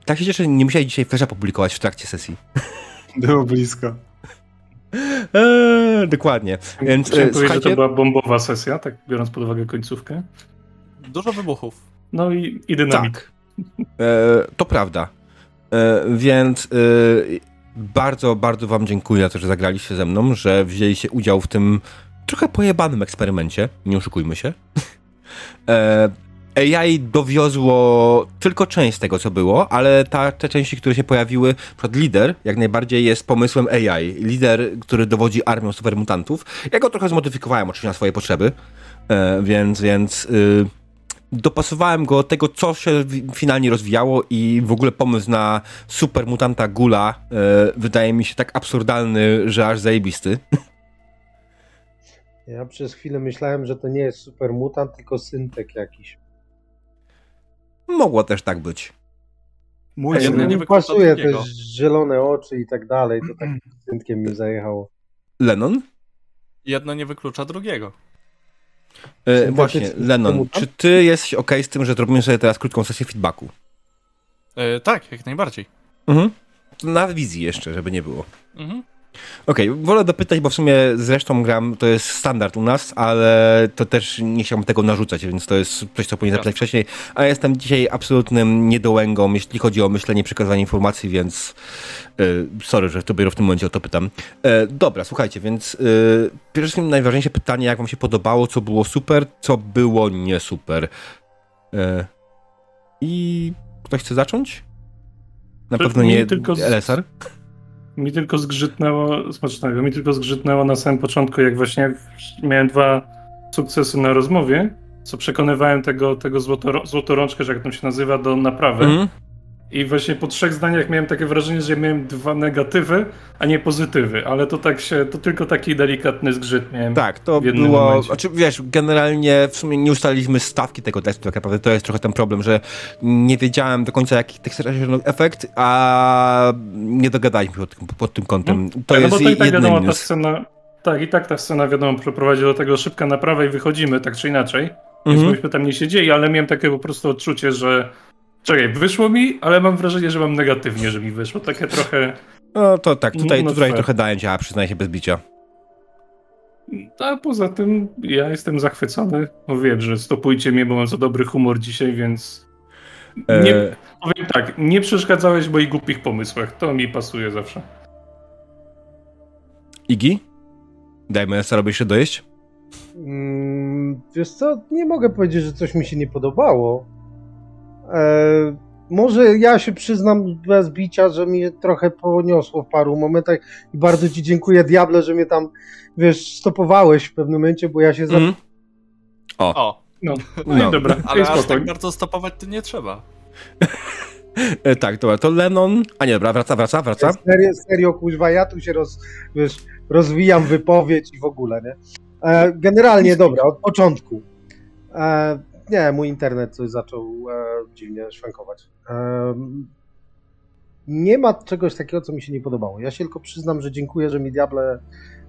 Tak się cieszę, że nie musiałeś dzisiaj flesza publikować w trakcie sesji. Było blisko. Eee, dokładnie. Więc Chciałem e, powiedzieć, że to słuchajcie, była bombowa sesja, tak biorąc pod uwagę końcówkę. Dużo wybuchów. No i, i dynamik. Tak. E, to prawda. E, więc e, bardzo, bardzo wam dziękuję za to, że zagraliście ze mną, że wzięliście udział w tym trochę pojebanym eksperymencie. Nie oszukujmy się. AI dowiozło tylko część tego, co było, ale ta, te części, które się pojawiły, przykład lider, jak najbardziej jest pomysłem AI. Lider, który dowodzi armią supermutantów. Ja go trochę zmodyfikowałem oczywiście na swoje potrzeby, e, więc, więc y, dopasowałem go do tego, co się finalnie rozwijało i w ogóle pomysł na super mutanta Gula e, wydaje mi się tak absurdalny, że aż zajebisty. Ja przez chwilę myślałem, że to nie jest super mutant, tylko syntek jakiś. Mogło też tak być. Mój syn. nie pasuje też zielone oczy i tak dalej, to tak syntkiem mi zajechało. Lennon? Jedno nie wyklucza drugiego. E, właśnie, Lennon, czy ty jesteś ok z tym, że zrobimy sobie teraz krótką sesję feedbacku? E, tak, jak najbardziej. Mhm. Na wizji jeszcze, żeby nie było. Mhm. Okej, wolę dopytać, bo w sumie zresztą gram, to jest standard u nas, ale to też nie chciałbym tego narzucać, więc to jest coś, co powinien zapytać wcześniej. A jestem dzisiaj absolutnym niedołęgą, jeśli chodzi o myślenie, przekazywanie informacji, więc y, sorry, że dopiero w tym momencie o to pytam. E, dobra, słuchajcie, więc y, pierwsze najważniejsze pytanie, jak wam się podobało, co było super, co było nie super. E, I ktoś chce zacząć? Na To pewno mi nie tylko z- LSR? Mi tylko zgrzytnęło, smacznego, mi tylko zgrzytnęło na samym początku, jak właśnie miałem dwa sukcesy na rozmowie, co przekonywałem tego, tego złotorączkę, że jak to się nazywa, do naprawy. Mhm. I właśnie po trzech zdaniach miałem takie wrażenie, że miałem dwa negatywy, a nie pozytywy, ale to tak się, to tylko taki delikatny zgrzyt miałem. Tak, to było. momencie. Znaczy, wiesz, generalnie w sumie nie ustaliliśmy stawki tego testu, tak naprawdę to jest trochę ten problem, że nie wiedziałem do końca, jaki tekst osiągnął efekt, a nie dogadaliśmy pod, tym- pod tym kątem. To tak, jest no bo to i tak wiadomo, ta minus. scena, tak, i tak ta scena wiadomo prowadzi do tego szybka naprawa i wychodzimy, tak czy inaczej. Więc Mhm. myśmy tam nie siedzieli, ale miałem takie po prostu odczucie, że czekaj, wyszło mi, ale mam wrażenie, że mam negatywnie, że mi wyszło. Takie trochę. No to tak, tutaj, No, tutaj trochę dałem cię, a przyznaję się bez bicia. A poza tym ja jestem zachwycony. Bo wiem, że stopujcie mnie, bo mam za dobry humor dzisiaj, więc. Nie, E, powiem tak, nie przeszkadzałeś w moich głupich pomysłach. To mi pasuje zawsze. Igi? Dajmy sobie jeszcze dojeść? Mm, wiesz co, nie mogę powiedzieć, że coś mi się nie podobało. E, może ja się przyznam bez bicia, że mnie trochę poniosło w paru momentach i bardzo ci dziękuję, Diable, że mnie tam, wiesz, stopowałeś w pewnym momencie, bo ja się za... Mhm. O, No, no, No, dobra, ale ale aż spokojnie. tak bardzo stopować to nie trzeba. E, tak, dobra, to Lennon. A nie, dobra, wraca, wraca, wraca. Serio, serio, kuźwa, ja tu się roz, wiesz, rozwijam wypowiedź i w ogóle, nie? E, generalnie, dobra, od początku. E, nie, mój internet coś zaczął e, dziwnie szwankować. E, nie ma czegoś takiego, co mi się nie podobało. Ja się tylko przyznam, że dziękuję, że mi Diable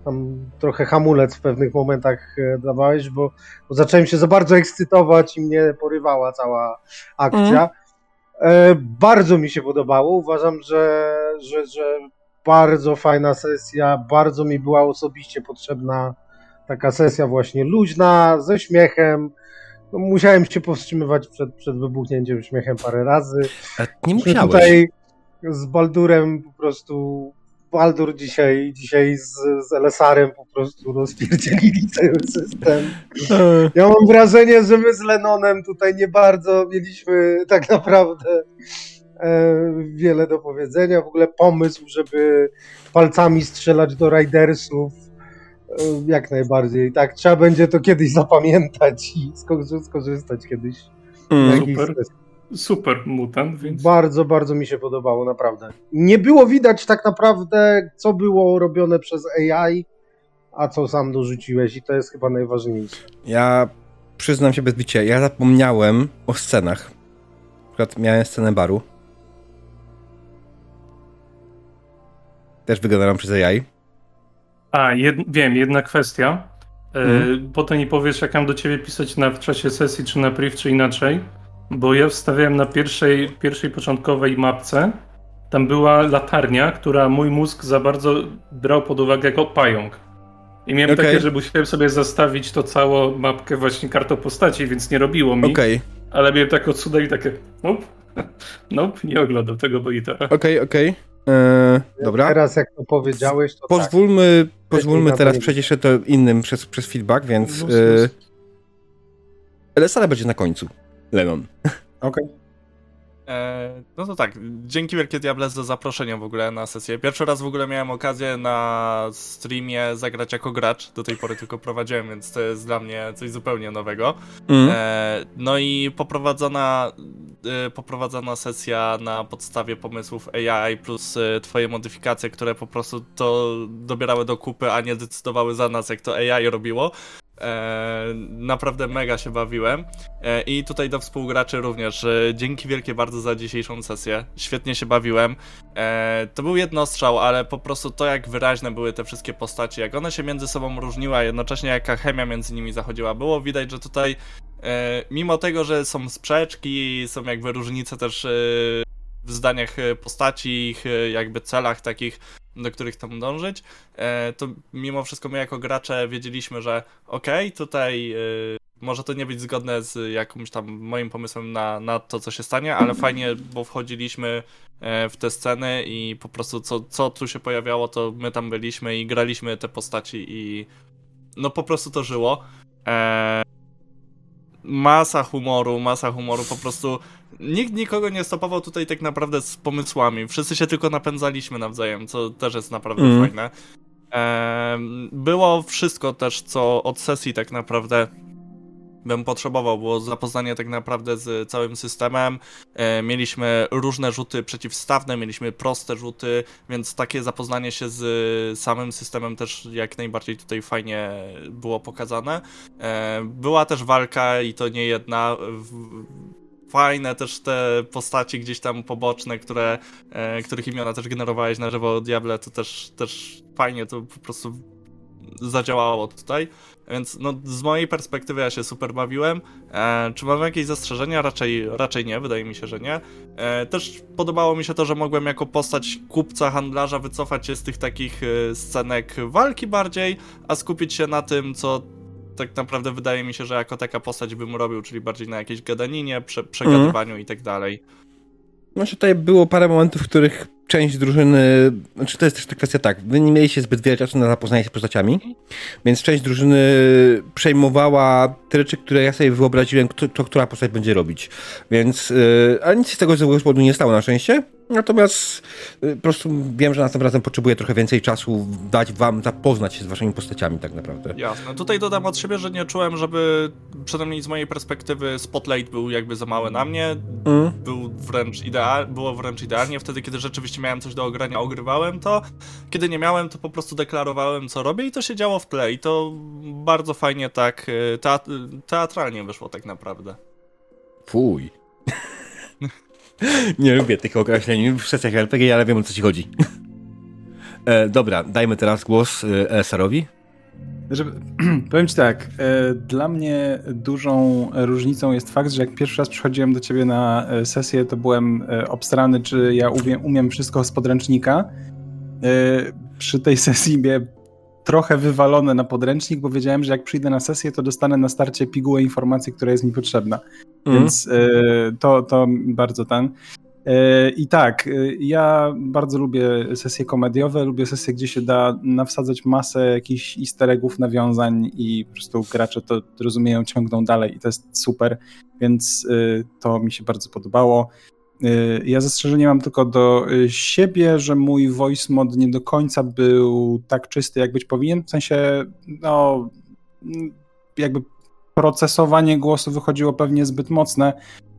tam trochę hamulec w pewnych momentach e, dawałeś, bo, bo zacząłem się za bardzo ekscytować i mnie porywała cała akcja. E, bardzo mi się podobało. Uważam, że, że, że bardzo fajna sesja. Bardzo mi była osobiście potrzebna taka sesja właśnie luźna, ze śmiechem. No, musiałem się powstrzymywać przed, przed wybuchnięciem śmiechem parę razy. E, Nie musiałeś. tutaj z Baldurem po prostu. Baldur dzisiaj, dzisiaj z, z Elesarem po prostu rozpierdzielili cały system. Ja mam wrażenie, że my z Lenonem tutaj nie bardzo mieliśmy tak naprawdę e, wiele do powiedzenia. W ogóle pomysł, żeby palcami strzelać do Ridersów, jak najbardziej. Tak, trzeba będzie to kiedyś zapamiętać i sko- skorzystać kiedyś. mm. Super. Super mutant, więc. Bardzo, bardzo mi się podobało, naprawdę. Nie było widać tak naprawdę, co było robione przez AI, a co sam dorzuciłeś i to jest chyba najważniejsze. Ja przyznam się bez bicia, ja zapomniałem o scenach. Na przykład miałem scenę baru. Też wygenerowaną przez AI. A, jed, wiem, jedna kwestia. E, Mhm. Potem nie powiesz, jak mam do ciebie pisać na, w czasie sesji, czy na priv, czy inaczej. Bo ja wstawiałem na pierwszej, pierwszej początkowej mapce. Tam była latarnia, która mój mózg za bardzo brał pod uwagę jako pająk. I miałem Okej. takie, że musiałem sobie zastawić to całą mapkę właśnie kartą postaci, więc nie robiło mi. Okej, Ale miałem tak odsudać i takie, nope, nope, nie oglądam tego monitora. okej, okej. E, Dobra. Teraz jak to powiedziałeś, to tak. Pozwólmy, pozwólmy na teraz przejść jeszcze to innym przez, przez feedback, więc Luz, e, luz. LSR będzie na końcu. Lennon. Okej. E, no to tak, dzięki wielkie Diables za zaproszenie w ogóle na sesję. Pierwszy raz w ogóle miałem okazję na streamie zagrać jako gracz. Do tej pory tylko prowadziłem, więc to jest dla mnie coś zupełnie nowego. Mm. E, no i poprowadzona, e, poprowadzona sesja na podstawie pomysłów AI plus e, twoje modyfikacje, które po prostu to dobierały do kupy, a nie decydowały za nas, jak to AI robiło. E, naprawdę mega się bawiłem. E, I tutaj do współgraczy również. Dzięki wielkie bardzo za dzisiejszą sesję. Świetnie się bawiłem. E, to był jednostrzał, ale po prostu to, jak wyraźne były te wszystkie postacie, jak one się między sobą różniły, a jednocześnie jaka chemia między nimi zachodziła, było widać, że tutaj, mimo tego, że są sprzeczki, są jakby różnice też w zdaniach e, postaci, ich e, jakby celach takich, do których tam dążyć, e, to mimo wszystko my jako gracze wiedzieliśmy, że okej, okay, tutaj może to nie być zgodne z jakimś tam moim pomysłem na, na to, co się stanie, ale fajnie, bo wchodziliśmy w te sceny i po prostu co, co tu się pojawiało, to my tam byliśmy i graliśmy te postaci i no po prostu to żyło. E, masa humoru, masa humoru, po prostu nikt nikogo nie stopował tutaj tak naprawdę z pomysłami. Wszyscy się tylko napędzaliśmy nawzajem, co też jest naprawdę Mhm. fajne. Było wszystko też, co od sesji tak naprawdę bym potrzebował, było zapoznanie tak naprawdę z całym systemem. E, mieliśmy różne rzuty przeciwstawne, mieliśmy proste rzuty, więc takie zapoznanie się z samym systemem też jak najbardziej tutaj fajnie było pokazane. E, była też walka i to nie jedna. Fajne też te postaci gdzieś tam poboczne, które, e, których imiona też generowałeś na żywo Diable, to też, też fajnie to po prostu zadziałało tutaj. Więc no, z mojej perspektywy ja się super bawiłem. E, czy mam jakieś zastrzeżenia? Raczej, raczej nie, wydaje mi się, że nie. E, też podobało mi się to, że mogłem jako postać kupca, handlarza wycofać się z tych takich e, scenek walki bardziej, a skupić się na tym, co tak naprawdę wydaje mi się, że jako taka postać bym robił, czyli bardziej na jakiejś gadaninie, prze, przegadywaniu i tak dalej. Znaczy tutaj było parę momentów, w których część drużyny, znaczy to jest też ta kwestia tak, wy nie mieliście zbyt wiele czasu na zapoznanie się z postaciami, więc część drużyny przejmowała te rzeczy, które ja sobie wyobraziłem, to, która postać będzie robić. Więc, yy, ale nic z tego z powodu nie stało na szczęście. Natomiast yy, po prostu wiem, że następnym razem potrzebuję trochę więcej czasu dać wam zapoznać się z waszymi postaciami tak naprawdę. Jasne. Tutaj dodam od siebie, że nie czułem, żeby przynajmniej z mojej perspektywy spotlight był jakby za mały na mnie. Mm. Był wręcz ideal, było wręcz idealnie. Wtedy, kiedy rzeczywiście miałem coś do ogrania, ogrywałem to. Kiedy nie miałem, to po prostu deklarowałem, co robię i to się działo w tle. I to bardzo fajnie tak e, teat teatralnie wyszło tak naprawdę. Fuj. Nie lubię tych określeń w sesjach RPG, ale wiem o co ci chodzi. e, dobra, dajmy teraz głos e, Elsarowi. Żeby, powiem ci tak, e, dla mnie dużą różnicą jest fakt, że jak pierwszy raz przychodziłem do ciebie na e, sesję, to byłem e, obstrany, czy ja umiem, umiem wszystko z podręcznika. E, Przy tej sesji mnie trochę wywalone na podręcznik, bo wiedziałem, że jak przyjdę na sesję, to dostanę na starcie pigułę informacji, która jest mi potrzebna. Mhm. Więc e, to, to bardzo ten. E, I tak, e, ja bardzo lubię sesje komediowe, lubię sesje, gdzie się da nawsadzać masę jakichś easter eggów, nawiązań i po prostu gracze to rozumieją, ciągną dalej i to jest super, więc to mi się bardzo podobało. Ja zastrzeżenie mam tylko do siebie, że mój voice mod nie do końca był tak czysty, jak być powinien, w sensie, no, mm, jakby procesowanie głosu wychodziło pewnie zbyt mocne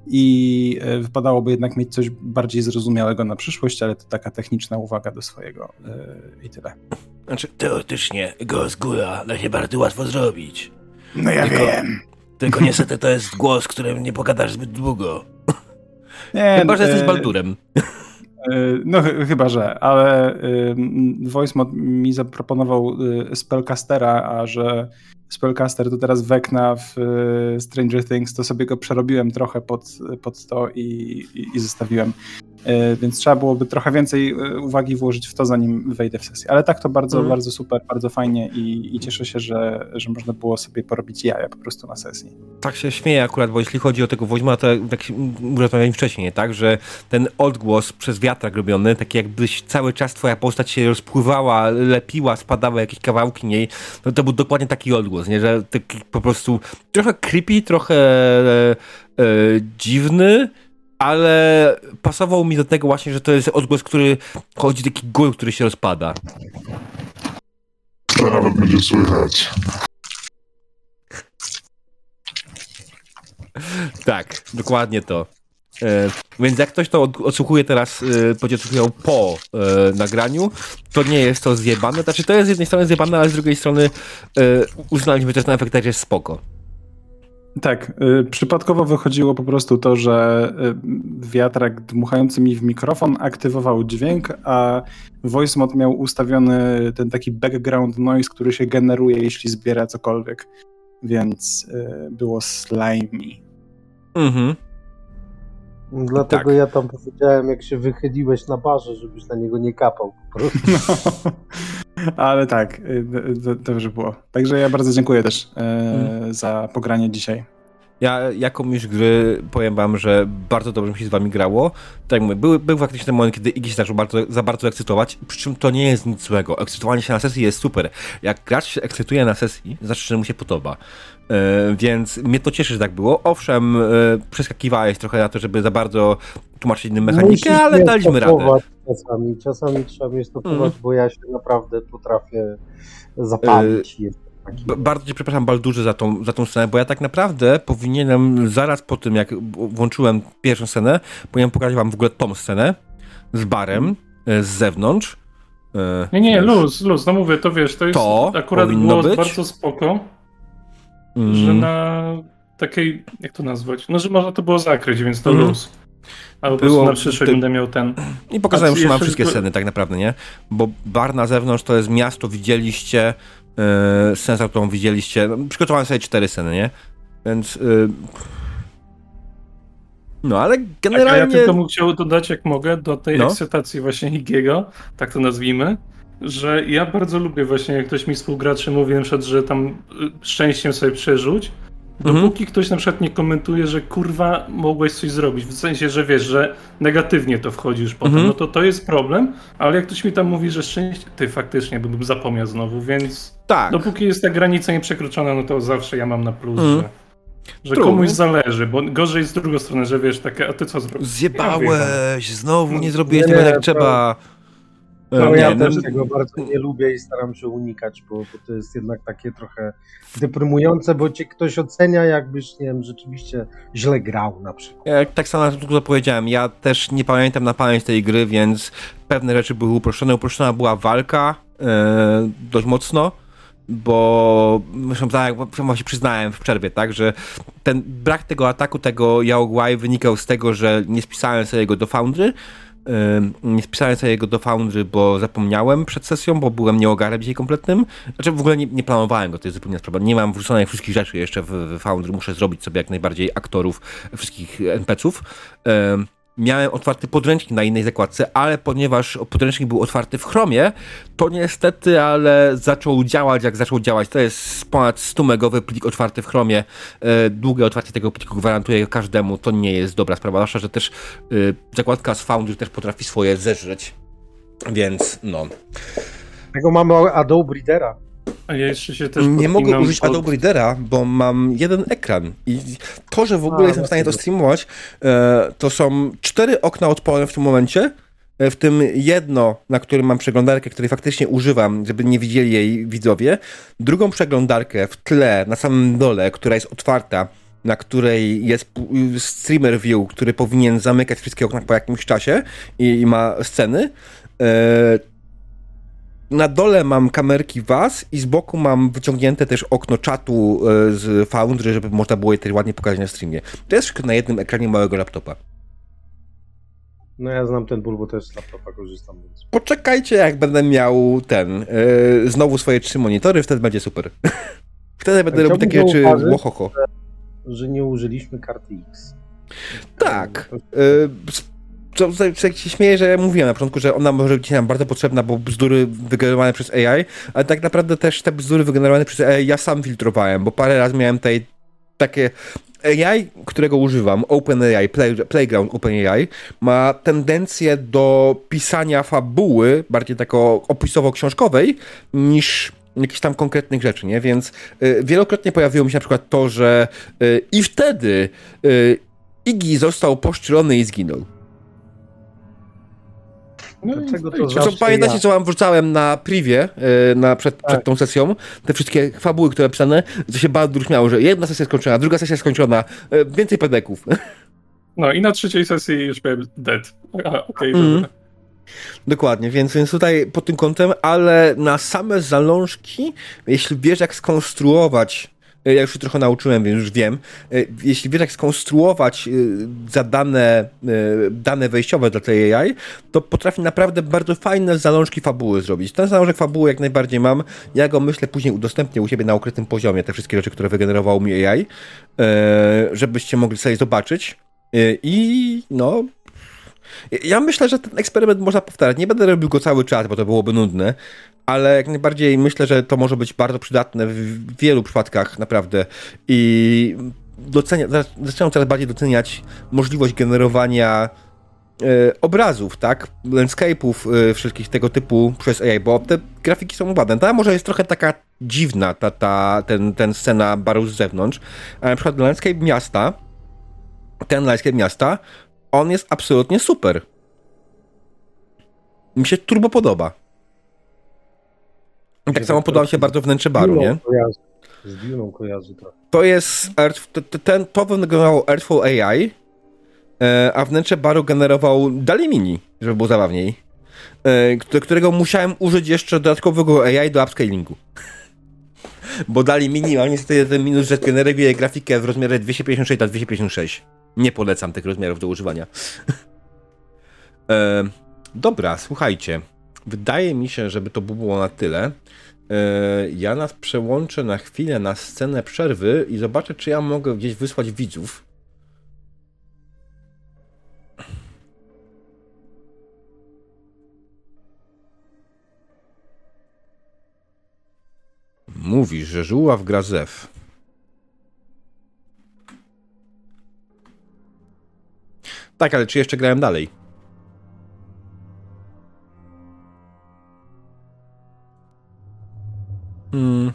i e, wypadałoby jednak mieć coś bardziej zrozumiałego na przyszłość, ale to taka techniczna uwaga do swojego e, i tyle. Znaczy, teoretycznie głos góra da się bardzo łatwo zrobić. No ja Tylko- wiem. Tylko niestety to jest głos, którym nie pogadasz zbyt długo. Nie, Chyba, że jesteś e, Baldurem. e, No ch- chyba, że, ale e, m, voice mod mi zaproponował e, spellcastera, a że spellcaster to teraz Vecna w e, Stranger Things, to sobie go przerobiłem trochę pod, pod to i, i, i zostawiłem. E, Więc trzeba byłoby trochę więcej e, uwagi włożyć w to, zanim wejdę w sesję. Ale tak to bardzo, Mhm. bardzo super, bardzo fajnie i, i cieszę się, że, że można było sobie porobić jaja po prostu na sesji. Tak się śmieję akurat, bo jeśli chodzi o tego Woźma, to jak rozmawiałem wcześniej, tak, że ten odgłos przez wiatrak robiony, taki jakbyś cały czas twoja postać się rozpływała, lepiła, spadały jakieś kawałki niej, to, to był dokładnie taki odgłos, nie, że taki po prostu trochę creepy, trochę e, e, dziwny, ale pasował mi do tego właśnie, że to jest odgłos, który chodzi taki gór, który się rozpada. To nawet będzie słychać. Tak, dokładnie to. E, więc jak ktoś to od, odsłuchuje teraz, e, będzie odsłuchiwał po e, nagraniu, to nie jest to zjebane. Znaczy to jest z jednej strony zjebane, ale z drugiej strony e, uznaliśmy, też jest spoko. Tak, y, przypadkowo wychodziło po prostu to, że y, wiatrak dmuchający mi w mikrofon aktywował dźwięk, a voice mod miał ustawiony ten taki background noise, który się generuje, jeśli zbiera cokolwiek. Więc y, było slimy. Mhm. Dlatego Tak. ja tam powiedziałem, jak się wychyliłeś na barze, żebyś na niego nie kapał po prostu. No. Ale tak, y, dobrze było. Także ja bardzo dziękuję też e, za pogranie dzisiaj. Ja jako mistrz gry powiem wam, że bardzo dobrze mi się z wami grało. Tak jak mówię, był, był faktycznie ten moment, kiedy Iggy się zaczął bardzo, za bardzo ekscytować, przy czym to nie jest nic złego. Ekscytowanie się na sesji jest super. Jak gracz się ekscytuje na sesji, znaczy, że mu się podoba. E, więc mnie to cieszy, że tak było. Owszem, e, przeskakiwałeś trochę na to, żeby za bardzo tłumaczyć innym mechanikę, Musisz ale daliśmy radę. Czasami, czasami trzeba mnie stopować, Mhm. bo ja się naprawdę potrafię zapalić. B- bardzo cię przepraszam, Baldurze, za tą, za tą scenę, bo ja tak naprawdę powinienem zaraz po tym, jak włączyłem pierwszą scenę, powinienem pokazać wam w ogóle tą scenę z barem, e, z zewnątrz. Nie, nie, wiesz. luz, luz, no mówię, to wiesz, to jest To akurat było być? bardzo spoko, Mm. że na takiej, jak to nazwać, no że można to było zakryć, więc to Mhm. luz. A po Było- na przyszłość ty- będę miał ten. I pokazałem, że mam wszystkie tylko- sceny tak naprawdę, nie? Bo bar na zewnątrz to jest miasto, widzieliście, e, scenę, którą widzieliście. No, Przygotowałem sobie cztery sceny, nie? Więc... E, no, ale Tak, a generalnie... ja tylko bym chciał dodać, jak mogę, do tej No. ekscytacji właśnie Higiego, tak to nazwijmy, że ja bardzo lubię właśnie, jak ktoś mi współgraczy mówi na przykład, że tam y, szczęściem sobie przerzuć, Mhm. dopóki ktoś na przykład nie komentuje, że kurwa mogłeś coś zrobić, w sensie, że wiesz, że negatywnie to wchodzi już potem, Mhm. no to to jest problem, ale jak ktoś mi tam mówi, że szczęście, ty faktycznie bym zapomniał znowu, więc Tak. dopóki jest ta granica nieprzekroczona, no to zawsze ja mam na plus, Mhm. że, że True. komuś zależy, bo gorzej z drugą stronę, że wiesz, takie, a ty co zrobisz? Zjebałeś, znowu nie zrobiłeś Nie, tego nie, jak to- trzeba. No, nie, ja no, też tego bardzo nie lubię i staram się unikać, bo, bo to jest jednak takie trochę deprymujące, bo cię ktoś ocenia, jakbyś, nie wiem, rzeczywiście źle grał na przykład. Ja tak samo jak tu powiedziałem, ja też nie pamiętam na pamięć tej gry, więc pewne rzeczy były uproszczone. Uproszczona była walka e, dość mocno, bo zresztą tak właśnie przyznałem w przerwie, tak, że ten brak tego ataku, tego Yaoguai wynikał z tego, że nie spisałem sobie go do Foundry. Nie spisałem sobie go do Foundry, bo zapomniałem przed sesją, bo byłem nieogarem dzisiaj kompletnym. Znaczy w ogóle nie, nie planowałem go, to jest zupełnie sprawa. Nie mam wrzuconych wszystkich rzeczy jeszcze w, w Foundry. Muszę zrobić sobie jak najbardziej aktorów, wszystkich NPC-ów. E, Miałem otwarty podręcznik na innej zakładce, ale ponieważ podręcznik był otwarty w Chromie, to niestety, ale zaczął działać jak zaczął działać. To jest ponad 100 megowy plik otwarty w Chromie. E, Długie otwarcie tego pliku gwarantuję każdemu. To nie jest dobra sprawa, zwłaszcza, że też e, zakładka z Foundry też potrafi swoje zeżreć. Więc no. Tego mamy Adobe Readera. A ja jeszcze się też Nie mogę użyć pod- Adobe Readera, bo mam jeden ekran. I to, że w ogóle A, jestem w stanie to streamować, e, to są cztery okna odpalone w tym momencie. e, W tym jedno, na którym mam przeglądarkę, której faktycznie używam, żeby nie widzieli jej widzowie. Drugą przeglądarkę w tle, na samym dole, która jest otwarta, na której jest streamer view, który powinien zamykać wszystkie okna po jakimś czasie i, i ma sceny. Na dole mam kamerki was i z boku mam wyciągnięte też okno czatu e, z Foundry, żeby można było je też ładnie pokazać na streamie. To jest wszystko na jednym ekranie małego laptopa. No ja znam ten ból, bo też z laptopa korzystam, więc... Poczekajcie, jak będę miał ten, e, znowu swoje trzy monitory, wtedy będzie super. wtedy będę robił takie rzeczy łohoho. że nie użyliśmy karty X. Tak. To- jak się śmieję, że ja mówiłem na początku, że ona może być nam bardzo potrzebna, bo bzdury wygenerowane przez AI, ale tak naprawdę też te bzdury wygenerowane przez AI ja sam filtrowałem, bo parę razy miałem tutaj takie AI, którego używam, OpenAI, Play, Playground OpenAI, ma tendencję do pisania fabuły, bardziej tako opisowo-książkowej, niż jakichś tam konkretnych rzeczy, nie? Więc y, wielokrotnie pojawiło mi się na przykład to, że y, i wtedy y, Iggy został poszczelony i zginął. No, Dlaczego to Zresztą pamiętacie, ja. co wam wrzucałem na privie y, na, przed, przed Tak. tą sesją? Te wszystkie fabuły, które pisane, to się Baldur śmiało, że jedna sesja skończona, druga sesja skończona, y, więcej pedeków. No i na trzeciej sesji już miałem dead. Okej, Mhm. dobra. Dokładnie, więc, więc tutaj pod tym kątem, ale na same zalążki, jeśli wiesz jak skonstruować, e, ja już się trochę nauczyłem, więc już wiem, e, jeśli wiesz jak skonstruować e, zadane e, dane wejściowe dla tej AI, to potrafi naprawdę bardzo fajne zalążki fabuły zrobić. Ten zalążek fabuły jak najbardziej mam, ja go myślę później udostępnię u siebie na ukrytym poziomie, te wszystkie rzeczy, które wygenerowało mi AI, e, żebyście mogli sobie zobaczyć. I no. Ja myślę, że ten eksperyment można powtarzać. Nie będę robił go cały czas, bo to byłoby nudne, ale jak najbardziej myślę, że to może być bardzo przydatne w wielu przypadkach, naprawdę. I docenia, zaczynam coraz bardziej doceniać możliwość generowania e, obrazów, tak? Landscape'ów, e, wszystkich tego typu przez AI, bo te grafiki są ładne. Ta może jest trochę taka dziwna, ta, ta, ten, ten scena baru z zewnątrz, ale na przykład landscape miasta, ten landscape miasta, on jest absolutnie super. Mi się turbo podoba. I tak samo podoba mi się bardzo wnętrze baru, nie? Kojarzy. Z Duną kojarzy trochę. To jest Earth, to, to, ten, to wygenerował Earthfall AI, e, a wnętrze baru generował Dali Mini, żeby było zabawniej, e, którego musiałem użyć jeszcze dodatkowego AI do upscalingu. Bo Dali Mini ma niestety ten minus, że generuje grafikę w rozmiarze 256 na 256. Nie polecam tych rozmiarów do używania. e, dobra, słuchajcie. Wydaje mi się, żeby to było na tyle. E, ja nas przełączę na chwilę na scenę przerwy i zobaczę, czy ja mogę gdzieś wysłać widzów. Mówisz, że żuła w Grazew. Tak, ale czy jeszcze grałem dalej? Hmm.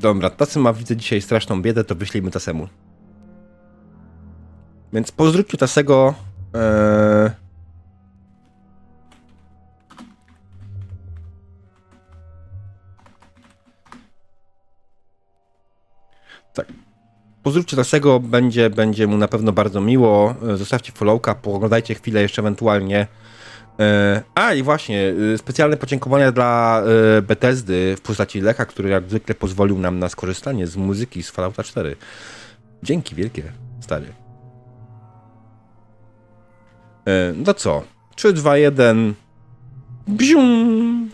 Dobra, tacy ma widzę dzisiaj straszną biedę, to wyślijmy Tasemu. Więc pozdrówcie Tasego. Ee... Tak. Pozdrówcie Tasego, będzie, będzie mu na pewno bardzo miło. E, zostawcie followka, poglądajcie chwilę jeszcze ewentualnie a i właśnie, e, specjalne podziękowania dla e, Bethesdy w postaci Lecha, który jak zwykle pozwolił nam na skorzystanie z muzyki z Fallouta 4. Dzięki wielkie, stary. No co? 3, 2, 1. Bzium!